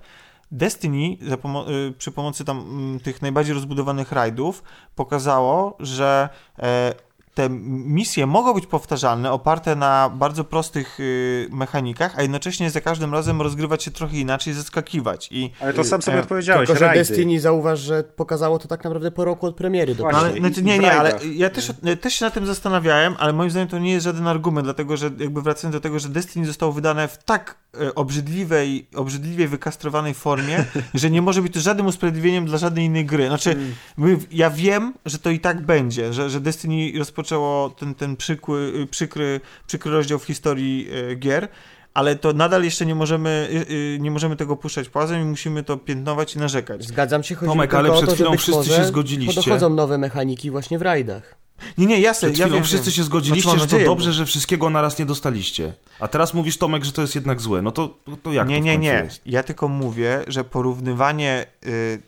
Destiny pomo- y, przy pomocy tam mm, tych najbardziej rozbudowanych rajdów pokazało, że e, te misje mogą być powtarzalne, oparte na bardzo prostych y, mechanikach, a jednocześnie za każdym razem rozgrywać się trochę inaczej, zaskakiwać. I Ale to sam sobie E, odpowiedziałeś, Tylko, że rajdy. Destiny zauważ, że pokazało to tak naprawdę po roku od premiery. Właśnie. ale, znaczy, nie, nie, ale ja też, też się na tym zastanawiałem, ale moim zdaniem to nie jest żaden argument, dlatego że jakby wracając do tego, że Destiny zostało wydane w tak e, obrzydliwej, obrzydliwie wykastrowanej formie, że nie może być to żadnym usprawiedliwieniem dla żadnej innej gry. Znaczy, Mm. my, ja wiem, że to i tak będzie, że, że Destiny rozpoczęło ten, ten przykły, y, przykry, przykry rozdział w historii e, gier, ale to nadal jeszcze nie możemy, y, y, nie możemy tego puszczać płazem i musimy to piętnować i narzekać. Zgadzam się, chodzi Tomek, ale o przed to, że chwilą wszyscy się zgodziliście. Dochodzą nowe mechaniki właśnie w rajdach. Nie, nie, jasne, Przed ja chwilą wiem, wszyscy się zgodziliście, Znaczy, że to dobrze, że wszystkiego naraz nie dostaliście. A teraz mówisz, Tomek, że to jest jednak złe. No to, to jak nie, to nie, nie. jest? Ja tylko mówię, że porównywanie. y,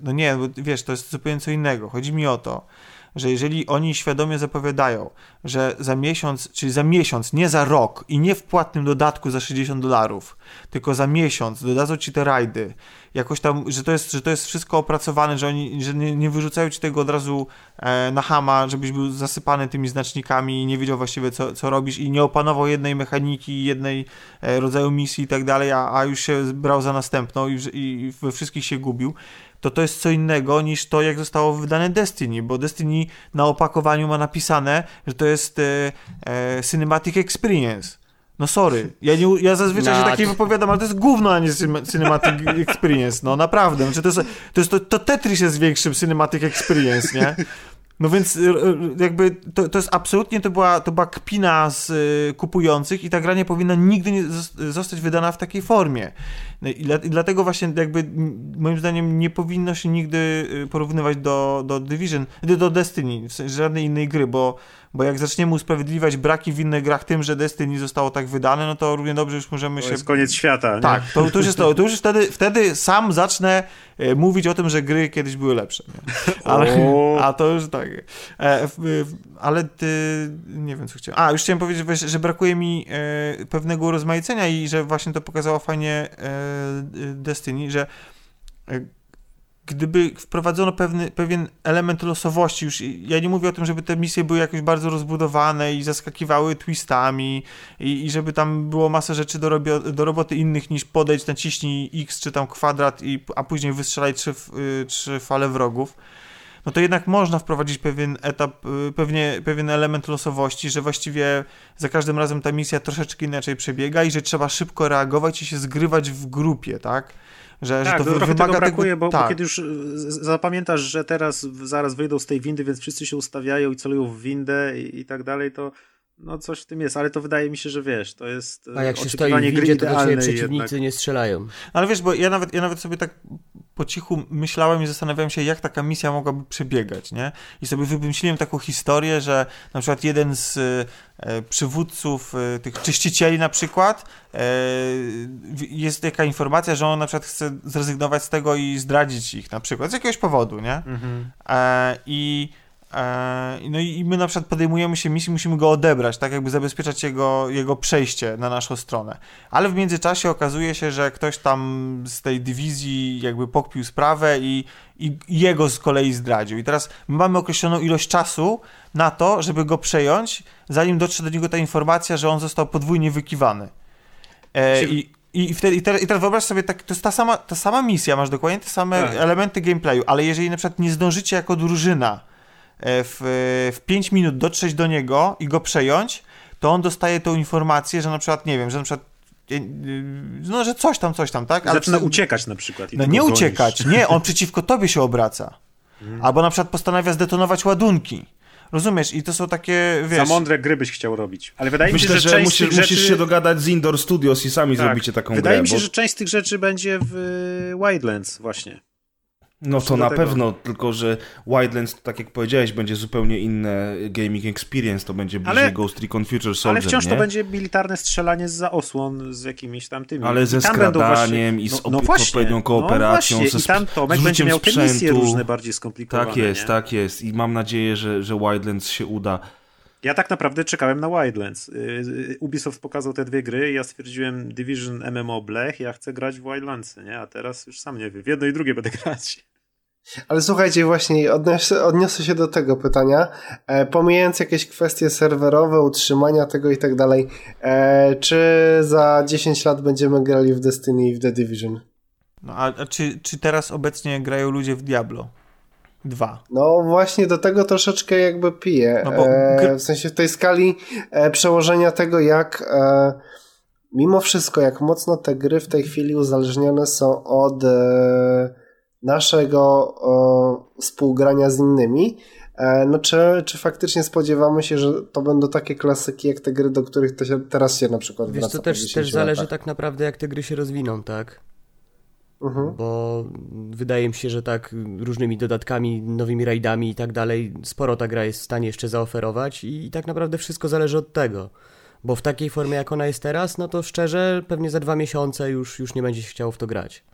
no nie, wiesz, to jest zupełnie co innego. Chodzi mi o to, że jeżeli oni świadomie zapowiadają, że za miesiąc, czyli za miesiąc, nie za rok i nie w płatnym dodatku za 60 dolarów, tylko za miesiąc dodadzą ci te rajdy, jakoś tam, że to jest, że to jest wszystko opracowane, że oni że nie, nie wyrzucają ci tego od razu e, na hama, żebyś był zasypany tymi znacznikami i nie wiedział właściwie co, co robisz i nie opanował jednej mechaniki, jednej e, rodzaju misji i tak dalej, a, a już się brał za następną i, i we wszystkich się gubił, to to jest co innego niż to, jak zostało wydane Destiny, bo Destiny na opakowaniu ma napisane, że to jest e, e, Cinematic Experience. No sorry, ja, nie, ja zazwyczaj się No, tak nie to- wypowiadam, ale to jest gówno, a nie cin- Cinematic Experience, no naprawdę. Znaczy to, jest, to, jest, to, to Tetris jest większym Cinematic Experience, nie? No więc y, y, jakby to, to jest absolutnie, to była, to była kpina z y, kupujących i ta gra nie powinna nigdy nie zos- zostać wydana w takiej formie. No I, dla, I dlatego właśnie jakby moim zdaniem nie powinno się nigdy porównywać do, do Division, do Destiny, w sensie żadnej innej gry, bo, bo jak zaczniemy usprawiedliwiać braki w innych grach tym, że Destiny zostało tak wydane, no to równie dobrze już możemy To się... jest koniec świata. nie? Tak, to, to już jest to. To już wtedy, wtedy sam zacznę e, mówić o tym, że gry kiedyś były lepsze. Nie? Ale, a to już tak. E, ale ty, nie wiem co chciałem. A, już chciałem powiedzieć, że brakuje mi e, pewnego urozmaicenia i że właśnie to pokazało fajnie Destiny, że gdyby wprowadzono pewny, pewien element losowości, już ja nie mówię o tym, żeby te misje były jakoś bardzo rozbudowane i zaskakiwały twistami i, i żeby tam było masę rzeczy do, robio, do roboty innych niż podejść, naciśnij X czy tam kwadrat, i, a później wystrzelaj trzy, y, trzy fale wrogów no to jednak można wprowadzić pewien etap, y, pewnie, pewien element losowości, że właściwie za każdym razem ta misja troszeczkę inaczej przebiega i że trzeba szybko reagować i się zgrywać w grupie, tak? Że, Tak, że to trochę wymaga tego brakuje, tego, bo, tak. bo kiedy już z- zapamiętasz, że teraz zaraz wyjdą z tej windy, więc wszyscy się ustawiają i celują w windę i, i tak dalej, to no coś w tym jest, ale to wydaje mi się, że wiesz, to jest A jak się stoi w gry windzie, to do ciebie przeciwnicy jednak. nie strzelają. Ale wiesz, bo ja nawet, ja nawet sobie tak po cichu myślałem i zastanawiałem się, jak taka misja mogłaby przebiegać, nie? I sobie wymyśliłem taką historię, że na przykład jeden z e, przywódców e, tych czyścicieli na przykład e, jest taka informacja, że on na przykład chce zrezygnować z tego i zdradzić ich na przykład z jakiegoś powodu, nie? Mhm. E, I e, no i my na przykład podejmujemy się misji, musimy go odebrać, tak jakby zabezpieczać jego, jego przejście na naszą stronę. Ale w międzyczasie okazuje się, że ktoś tam z tej dywizji jakby pokpił sprawę i, i jego z kolei zdradził. I teraz my mamy określoną ilość czasu na to, żeby go przejąć, zanim dotrze do niego ta informacja, że on został podwójnie wykiwany. E, Się- i, I, wtedy, i, teraz, I teraz wyobraź sobie, tak, to jest ta sama, ta sama misja, masz dokładnie te same tak. elementy gameplayu, ale jeżeli na przykład nie zdążycie jako drużyna e, w, w 5 minut dotrzeć do niego i go przejąć, to on dostaje tą informację, że na przykład, nie wiem, że na przykład e, no, że coś tam, coś tam, tak? Ale Zaczyna uciekać na przykład. no nie gonisz. uciekać, nie, on przeciwko tobie się obraca. Hmm. Albo na przykład postanawia zdetonować ładunki. Rozumiesz? I to są takie, wiesz... Za mądre gry byś chciał robić. Ale wydaje Myślę, mi się, że, że musisz, rzeczy... musisz, się dogadać z Indoor Studios i sami tak. zrobicie taką wydaje grę. Wydaje mi się, bo... że część z tych rzeczy będzie w Wildlands właśnie. No to na tego. pewno, tylko że Wildlands, tak jak powiedziałeś, będzie zupełnie inne gaming experience, to będzie bliżej ale, Ghost Recon Future Soldier, Ale wciąż nie? to będzie militarne strzelanie z osłon, z jakimiś tam tymi. Ale ze skradaniem i z no, no właśnie, odpowiednią kooperacją, no ze I tam Tomek będzie miał te misje różne bardziej skomplikowane. Tak jest, nie? tak jest i mam nadzieję, że, że Wildlands się uda. Ja tak naprawdę czekałem na Wildlands. Y, y, Ubisoft pokazał te dwie gry, ja stwierdziłem Division MMO Blech, ja chcę grać w Wildlandsy, nie? A teraz już sam nie wiem, w jedno i drugie będę grać. Ale słuchajcie, właśnie odniosę, odniosę się do tego pytania. E, pomijając jakieś kwestie serwerowe, utrzymania tego i tak dalej, e, czy za 10 lat będziemy grali w Destiny i w The Division? No a, a czy, czy teraz obecnie grają ludzie w Diablo? Dwa. No właśnie do tego troszeczkę jakby piję. No bo... e, w sensie w tej skali e, przełożenia tego, jak e, mimo wszystko, jak mocno te gry w tej chwili uzależnione są od e, naszego e, współgrania z innymi, e, no czy, czy faktycznie spodziewamy się, że to będą takie klasyki jak te gry, do których się, teraz się na przykład Wiesz, wraca to też, też zależy tak naprawdę jak te gry się rozwiną, tak? Mhm. Bo wydaje mi się, że tak różnymi dodatkami, nowymi rajdami i tak dalej, sporo ta gra jest w stanie jeszcze zaoferować i, i tak naprawdę wszystko zależy od tego. Bo w takiej formie, jak ona jest teraz, no to szczerze, pewnie za dwa miesiące już, już nie będzie się chciało w to grać.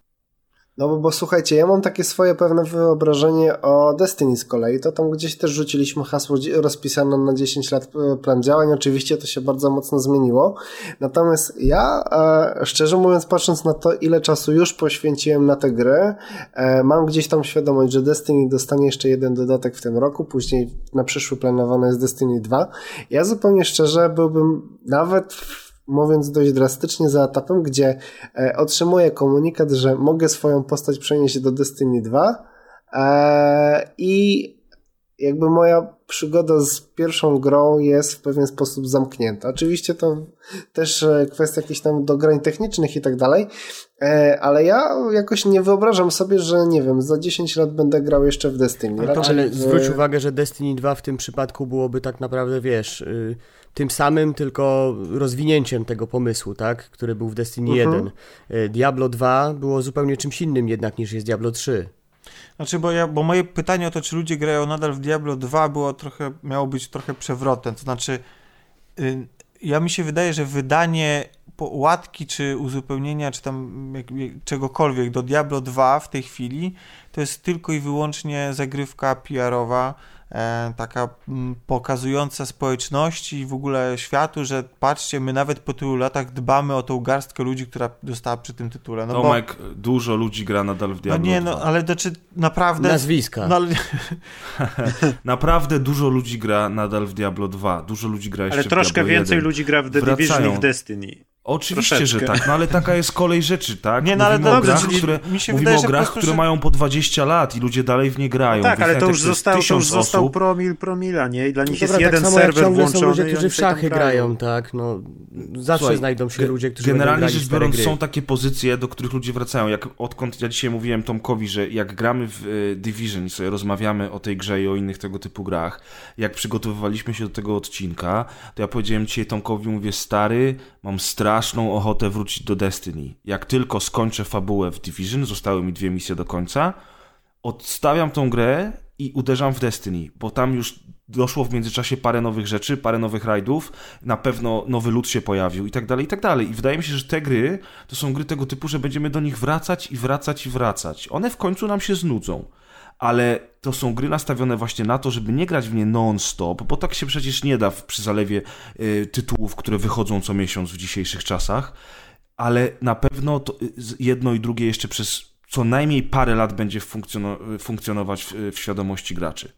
No bo, bo słuchajcie, ja mam takie swoje pewne wyobrażenie o Destiny z kolei. To tam gdzieś też rzuciliśmy hasło rozpisane na 10 lat e, plan działań. Oczywiście to się bardzo mocno zmieniło. Natomiast ja, e, szczerze mówiąc, patrząc na to, ile czasu już poświęciłem na tę grę, e, mam gdzieś tam świadomość, że Destiny dostanie jeszcze jeden dodatek w tym roku, później na przyszły planowane jest Destiny 2. Ja zupełnie szczerze byłbym nawet mówiąc dość drastycznie za etapem, gdzie e, otrzymuję komunikat, że mogę swoją postać przenieść do Destiny 2 e, i jakby moja przygoda z pierwszą grą jest w pewien sposób zamknięta. Oczywiście to też e, kwestia jakichś tam dograń technicznych i tak dalej, e, ale ja jakoś nie wyobrażam sobie, że nie wiem, za 10 lat będę grał jeszcze w Destiny. Ale, ale zwróć uwagę, że Destiny 2 w tym przypadku byłoby tak naprawdę, wiesz... Yy tym samym tylko rozwinięciem tego pomysłu, tak, który był w Destiny -huh. 1. Diablo 2 było zupełnie czymś innym jednak niż jest Diablo 3. Znaczy, bo, ja, bo moje pytanie o to, czy ludzie grają nadal w Diablo 2 było trochę, miało być trochę przewrotem, to znaczy y, ja mi się wydaje, że wydanie łatki czy uzupełnienia, czy tam jak, jak, czegokolwiek do Diablo 2 w tej chwili, to jest tylko i wyłącznie zagrywka PR-owa, taka m, pokazująca społeczności i w ogóle światu, że patrzcie, my nawet po tylu latach dbamy o tą garstkę ludzi, która dostała przy tym tytule. No Tomek, bo... dużo ludzi gra nadal w Diablo No nie, no ale znaczy naprawdę... Nazwiska. No, ale... naprawdę dużo ludzi gra nadal w Diablo 2. Dużo ludzi gra jeszcze ale troszkę więcej 1. ludzi gra w The Division i w Destiny. Oczywiście, Troszeczkę. że tak, no ale taka jest kolej rzeczy, tak? Nie, no ale mówimy dobrze, o grach, które, mi się mówimy wydaje, o grach, prostu, które że... mają po 20 lat i ludzie dalej w nie grają. No tak, ale to już, to został, to już został osób. promil promila, nie? I dla nich No jest dobra, jeden tak samo serwer jak włączony. są ludzie, którzy w szachy grają, tak? No, zawsze Słuchaj, znajdą się ludzie, którzy Generalnie rzecz biorąc, są takie pozycje, do których ludzie wracają. Jak odkąd ja dzisiaj mówiłem Tomkowi, że jak gramy w y, Division i sobie rozmawiamy o tej grze i o innych tego typu grach, jak przygotowywaliśmy się do tego odcinka, to ja powiedziałem dzisiaj Tomkowi, mówię, stary, mam straszną ochotę wrócić do Destiny. Jak tylko skończę fabułę w Division, zostały mi dwie misje do końca, odstawiam tą grę i uderzam w Destiny, bo tam już doszło w międzyczasie parę nowych rzeczy, parę nowych rajdów, na pewno nowy lud się pojawił i tak dalej, i tak dalej. I wydaje mi się, że te gry to są gry tego typu, że będziemy do nich wracać i wracać i wracać. One w końcu nam się znudzą. Ale to są gry nastawione właśnie na to, żeby nie grać w nie non-stop, bo tak się przecież nie da przy zalewie y, tytułów, które wychodzą co miesiąc w dzisiejszych czasach. Ale na pewno to, y, jedno i drugie jeszcze przez co najmniej parę lat będzie funkcjono funkcjonować w, w świadomości graczy.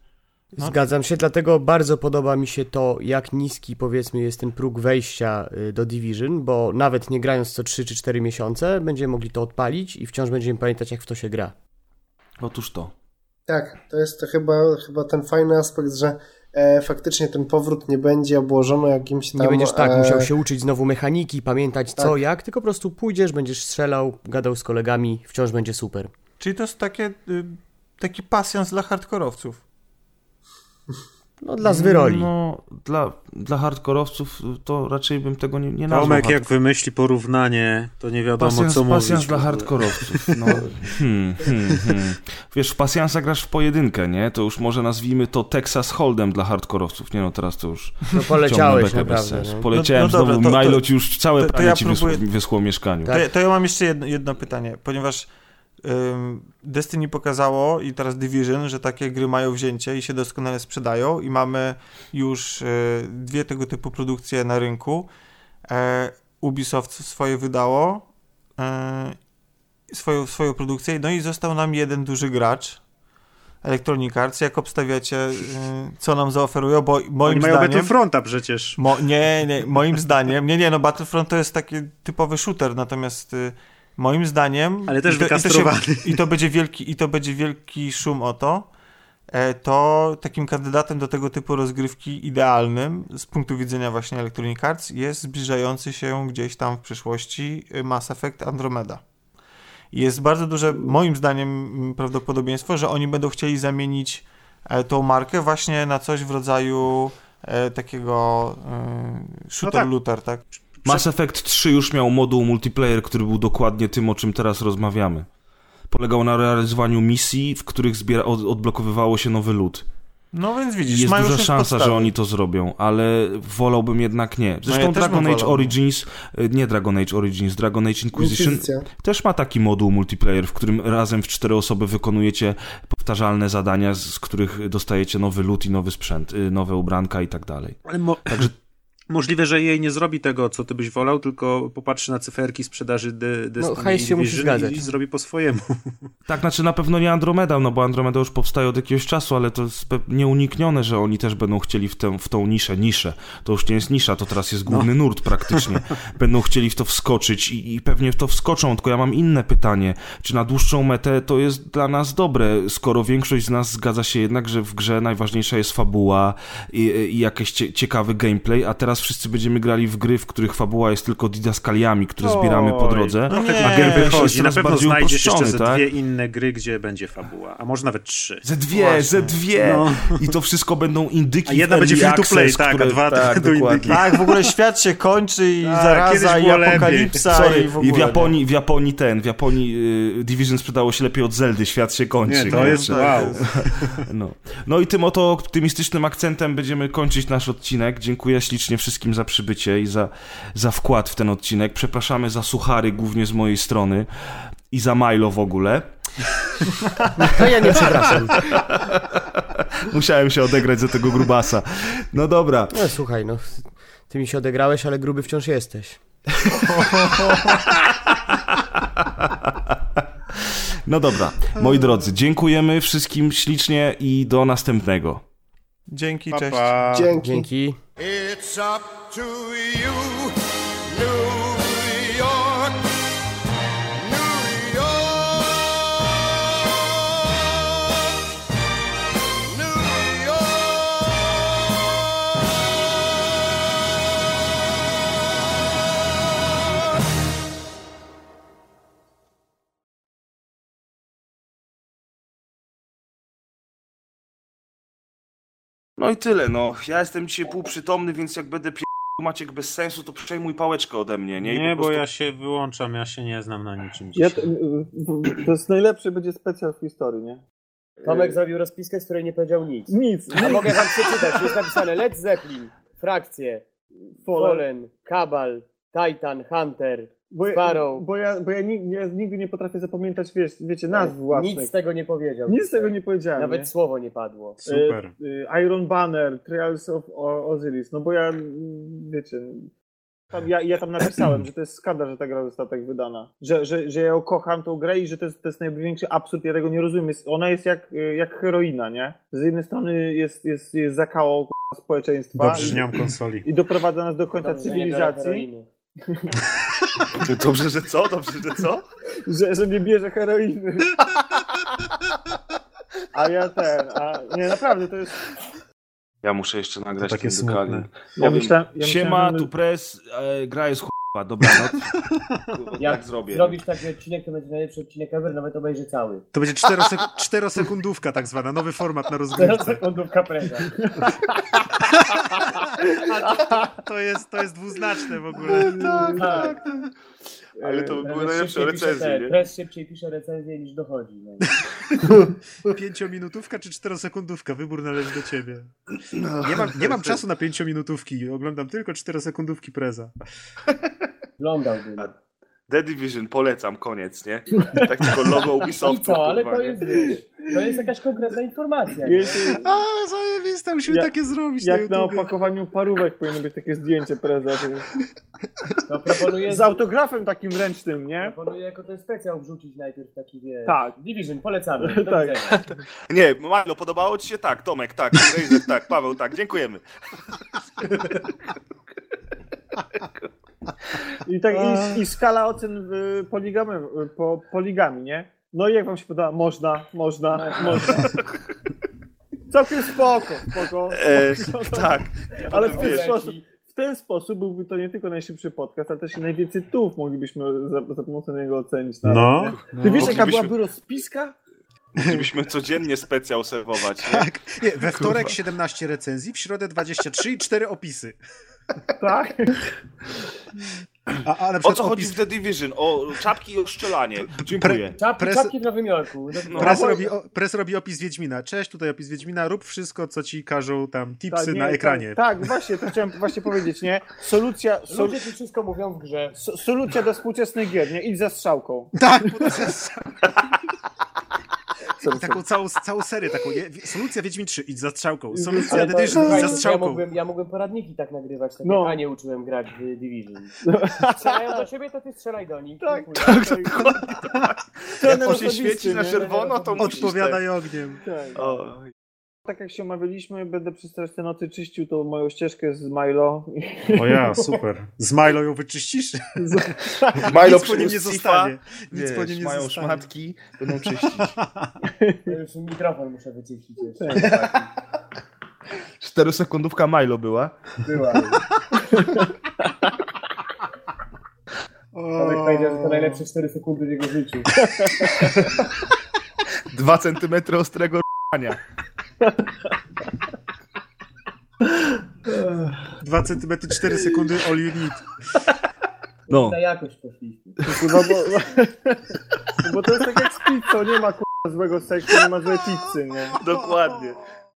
No. Zgadzam się, dlatego bardzo podoba mi się to, jak niski powiedzmy jest ten próg wejścia y, do Division, bo nawet nie grając co 3 czy 4 miesiące, będziemy mogli to odpalić i wciąż będziemy pamiętać, jak w to się gra. Otóż to. Tak, to jest to chyba, chyba ten fajny aspekt, że e, faktycznie ten powrót nie będzie obłożony jakimś tam... Nie będziesz tak e... musiał się uczyć znowu mechaniki, pamiętać tak. co, jak, tylko po prostu pójdziesz, będziesz strzelał, gadał z kolegami, wciąż będzie super. Czyli to jest takie, y, taki pasjans dla hardkorowców. No dla zwyroli. No, dla, dla hardkorowców to raczej bym tego nie, nie nazwał. Tomek jak wymyśli porównanie, to nie wiadomo pasjans, co mówić. Pasjans dla hardkorowców. No, hmm, hmm, hmm. Wiesz, w pasjansa grasz w pojedynkę, nie? To już może nazwijmy to Texas Hold'em dla hardkorowców. Nie no, teraz to już No poleciałeś naprawdę. No. Poleciałem no, no znowu, dobra, to, Milo ci już całe to, to ja ci próbuję... wyschło mieszkaniu. To, to ja mam jeszcze jedno, jedno pytanie, ponieważ Destiny pokazało i teraz Division, że takie gry mają wzięcie i się doskonale sprzedają i mamy już e, dwie tego typu produkcje na rynku. E, Ubisoft swoje wydało, e, swoją, swoją produkcję, no i został nam jeden duży gracz, Electronic Arts. Jak obstawiacie, co nam zaoferują? Bo moim Oni mają zdaniem... Battlefronta przecież. Mo, nie, nie, moim zdaniem, nie, nie, no Battlefront to jest taki typowy shooter, natomiast Moim zdaniem. Ale też i to. I to, się, I to, będzie wielki, I to będzie wielki szum o to. E, to takim kandydatem do tego typu rozgrywki idealnym z punktu widzenia właśnie Electronic Arts jest zbliżający się gdzieś tam w przyszłości Mass Effect Andromeda. Jest bardzo duże, moim zdaniem, prawdopodobieństwo, że oni będą chcieli zamienić e, tą markę właśnie na coś w rodzaju e, takiego shooter-looter, no tak. tak? Mass Effect 3 już miał moduł multiplayer, który był dokładnie tym, o czym teraz rozmawiamy. Polegał na realizowaniu misji, w których zbiera, od, odblokowywało się nowy lód. No więc widzisz, Jest duża szansa, podstawy. że oni to zrobią, ale wolałbym jednak nie. Zresztą no ja Dragon Age Origins, e, nie Dragon Age Origins, Dragon Age Inquisition Inquisicja. też ma taki moduł multiplayer, w którym razem w cztery osoby wykonujecie powtarzalne zadania, z których dostajecie nowy lód i nowy sprzęt, y, nowe ubranka i tak dalej. Także Możliwe, że jej nie zrobi tego, co ty byś wolał, tylko popatrzy na cyferki sprzedaży dy, no, się musi zgadzać. i zrobi po swojemu. Tak, znaczy na pewno nie Andromeda, no bo Andromeda już powstaje od jakiegoś czasu, ale to jest nieuniknione, że oni też będą chcieli w, tę, w tą niszę, niszę, to już nie jest nisza, to teraz jest główny no. nurt praktycznie, będą chcieli w to wskoczyć i, i pewnie w to wskoczą, tylko ja mam inne pytanie, czy na dłuższą metę to jest dla nas dobre, skoro większość z nas zgadza się jednak, że w grze najważniejsza jest fabuła i, i jakiś cie, ciekawy gameplay, a teraz wszyscy będziemy grali w gry, w których fabuła jest tylko didaskaliami, które zbieramy po drodze, no nie, a gameplay chodzi. Na pewno znajdziesz jeszcze ze tak? dwie inne gry, gdzie będzie fabuła, a może nawet trzy. Ze dwie, Właśnie. ze dwie! No. I to wszystko będą indyki A jedna będzie free to play, tak, które... a dwa tak, do indyki. Tak, w ogóle świat się kończy i tak, zaraza i apokalipsa Sorry, i w ogóle. I w Japonii, w Japonii ten, w Japonii y, Division sprzedało się lepiej od Zeldy, świat się kończy. Nie, to jest wow. No. no i tym oto optymistycznym akcentem będziemy kończyć nasz odcinek. Dziękuję ślicznie wszystkim za przybycie i za, za wkład w ten odcinek. Przepraszamy za suchary głównie z mojej strony i za Milo w ogóle. To ja nie przepraszam. Musiałem się odegrać za tego grubasa. No dobra. No słuchaj, no ty mi się odegrałeś, ale gruby wciąż jesteś. No dobra, moi drodzy, dziękujemy wszystkim ślicznie i do następnego. Dzięki, pa, cześć. Pa. Dzięki. Dzięki. It's up to you, No i tyle, no. Ja jestem dzisiaj półprzytomny, więc jak będę pier... Maciek bez sensu, to przejmuj pałeczkę ode mnie, nie? nie, prostu... bo ja się wyłączam, ja się nie znam na niczym ja, To jest najlepszy będzie specjal w historii, nie? Tomek zrobił rozpiskę, z której nie powiedział nic. Nic. A mogę wam przeczytać, jest napisane Led Zeppelin, Frakcje, Fallen, Kabal, Titan, Hunter, bo Sparrow. Ja, bo ja, bo ja, nigdy, ja nigdy nie potrafię zapamiętać, wiesz, wiecie, nazw własnych. Nic z tego nie powiedział. Nic z tego nie powiedziałem. Nawet nie? słowo nie padło. Super. Y, y, Iron Banner, Trials of Osiris, no bo ja, wiecie... Tam, ja, ja tam napisałem, że to jest skandal, że ta gra została tak wydana. Że, że, że ja kocham tą grę i że to jest, to jest największy absurd, ja tego nie rozumiem. Jest, ona jest jak, jak heroina, nie? Z jednej strony jest, jest, jest zakałą k***a, społeczeństwa Dobrze, mam konsoli. i doprowadza nas do końca cywilizacji. Dobrze, że co? Dobrze, że co? że, że nie bierze heroiny. A ja ten, a nie, naprawdę, to jest... Ja muszę jeszcze nagrać To takie ten. Ja myślałem, ja Siema, że tu pres, e, gra jest chujowa, dobranoc. Jak tak zrobię. zrobisz taki odcinek, to będzie najlepszy odcinek ever, nawet obejrzy cały. To będzie czterosek- czterosekundówka tak zwana, nowy format na rozgrywce. sekundówka preza. To jest, to jest dwuznaczne w ogóle. tak, tak. Ale to były Prez najlepsze recenzje, te- nie? Prez szybciej pisze recenzję niż dochodzi. No. Pięciominutówka czy czterosekundówka? Wybór należy do ciebie. Nie mam, nie mam czasu na pięciominutówki, oglądam tylko czterosekundówki preza. Oglądałbym. The Division, polecam, koniec, nie? Tak tylko logo I Ubisoftu. co, ale to jest, to jest jakaś konkretna informacja. nie? Jeśli, A, zajebiste, musimy Ja- takie zrobić jak na opakowaniu parówek powinno być takie zdjęcie preza. To proponuję, Z autografem takim ręcznym, nie? proponuję jako ten specjal wrzucić najpierw taki, wiesz, Tak. Division, polecamy. Do Tak. widzenia. Nie, Milo, podobało ci się? Tak, Tomek, tak, Razer, tak, Paweł, tak, dziękujemy. I, tak, i, i skala ocen y, poligamy, y, po poligami, nie? No i jak wam się podoba? Można, można, można. Całkiem spoko, spoko. E, tak, Ale w ten, sposób, w ten sposób byłby to nie tylko najszybszy podcast, ale też i najwięcej tów moglibyśmy za, za pomocą niego ocenić. nawet, No, nie? Ty wiesz, jaka Moglibyśmy- byłaby rozpiska? moglibyśmy codziennie specjal serwować, nie? tak. Nie, we wtorek 17 recenzji, w środę 23 i 4 opisy. Tak? A, O co chodzi opis, w The Division? O czapki i o strzelanie. Dziękuję. Czapki, Pres- czapki w Nowym Jorku. No, Pres No, robi, o, pres robi opis Wiedźmina. Cześć, tutaj opis Wiedźmina. Rób wszystko, co ci każą tam tipsy tak, nie, na ekranie. Tak, tak, właśnie, to chciałem właśnie powiedzieć, nie? Solucja, sol, Ludzie tu wszystko mówią w grze. so, solucja do współczesnych gier, nie? Idź za strzałką. Tak, I taką całą, całą serię, taką, nie? Solucja Wiedźmin 3, idź za strzałką. Solucja to, Division, idź za ja strzałką. mógłbym, ja mógłbym poradniki tak nagrywać, tak No. jak Anię uczyłem grać w Division. Strzelają do siebie, to ty strzelaj do nich. Tak, Dziękuję. Trener Jak on się świeci na nie? czerwono, to musisz Odpowiadaj ogniem. Tak. tak. Tak jak się omawialiśmy, będę przez resztę nocy czyścił tą moją ścieżkę z Milo. O ja, super. Z Milo ją wyczyścisz? Milo Nic po nim nie zostanie. Nic wiesz, po nim nie mają zostanie. szmatki, będą czyścić. To już mikrofon muszę wyczyścić jeszcze. Czterosekundówka Milo była. Była. Tomek powiedział, że to najlepsze 4 sekundy w jego życiu. Dwa centymetry ostrego. 2 cm 4 sekundy all you need. No. Na jakość poszliśmy. Kurwa, bo, bo to jest tak jak z pizzą, nie ma kurwa złego seksu, nie ma złej pizzy, nie? Dokładnie.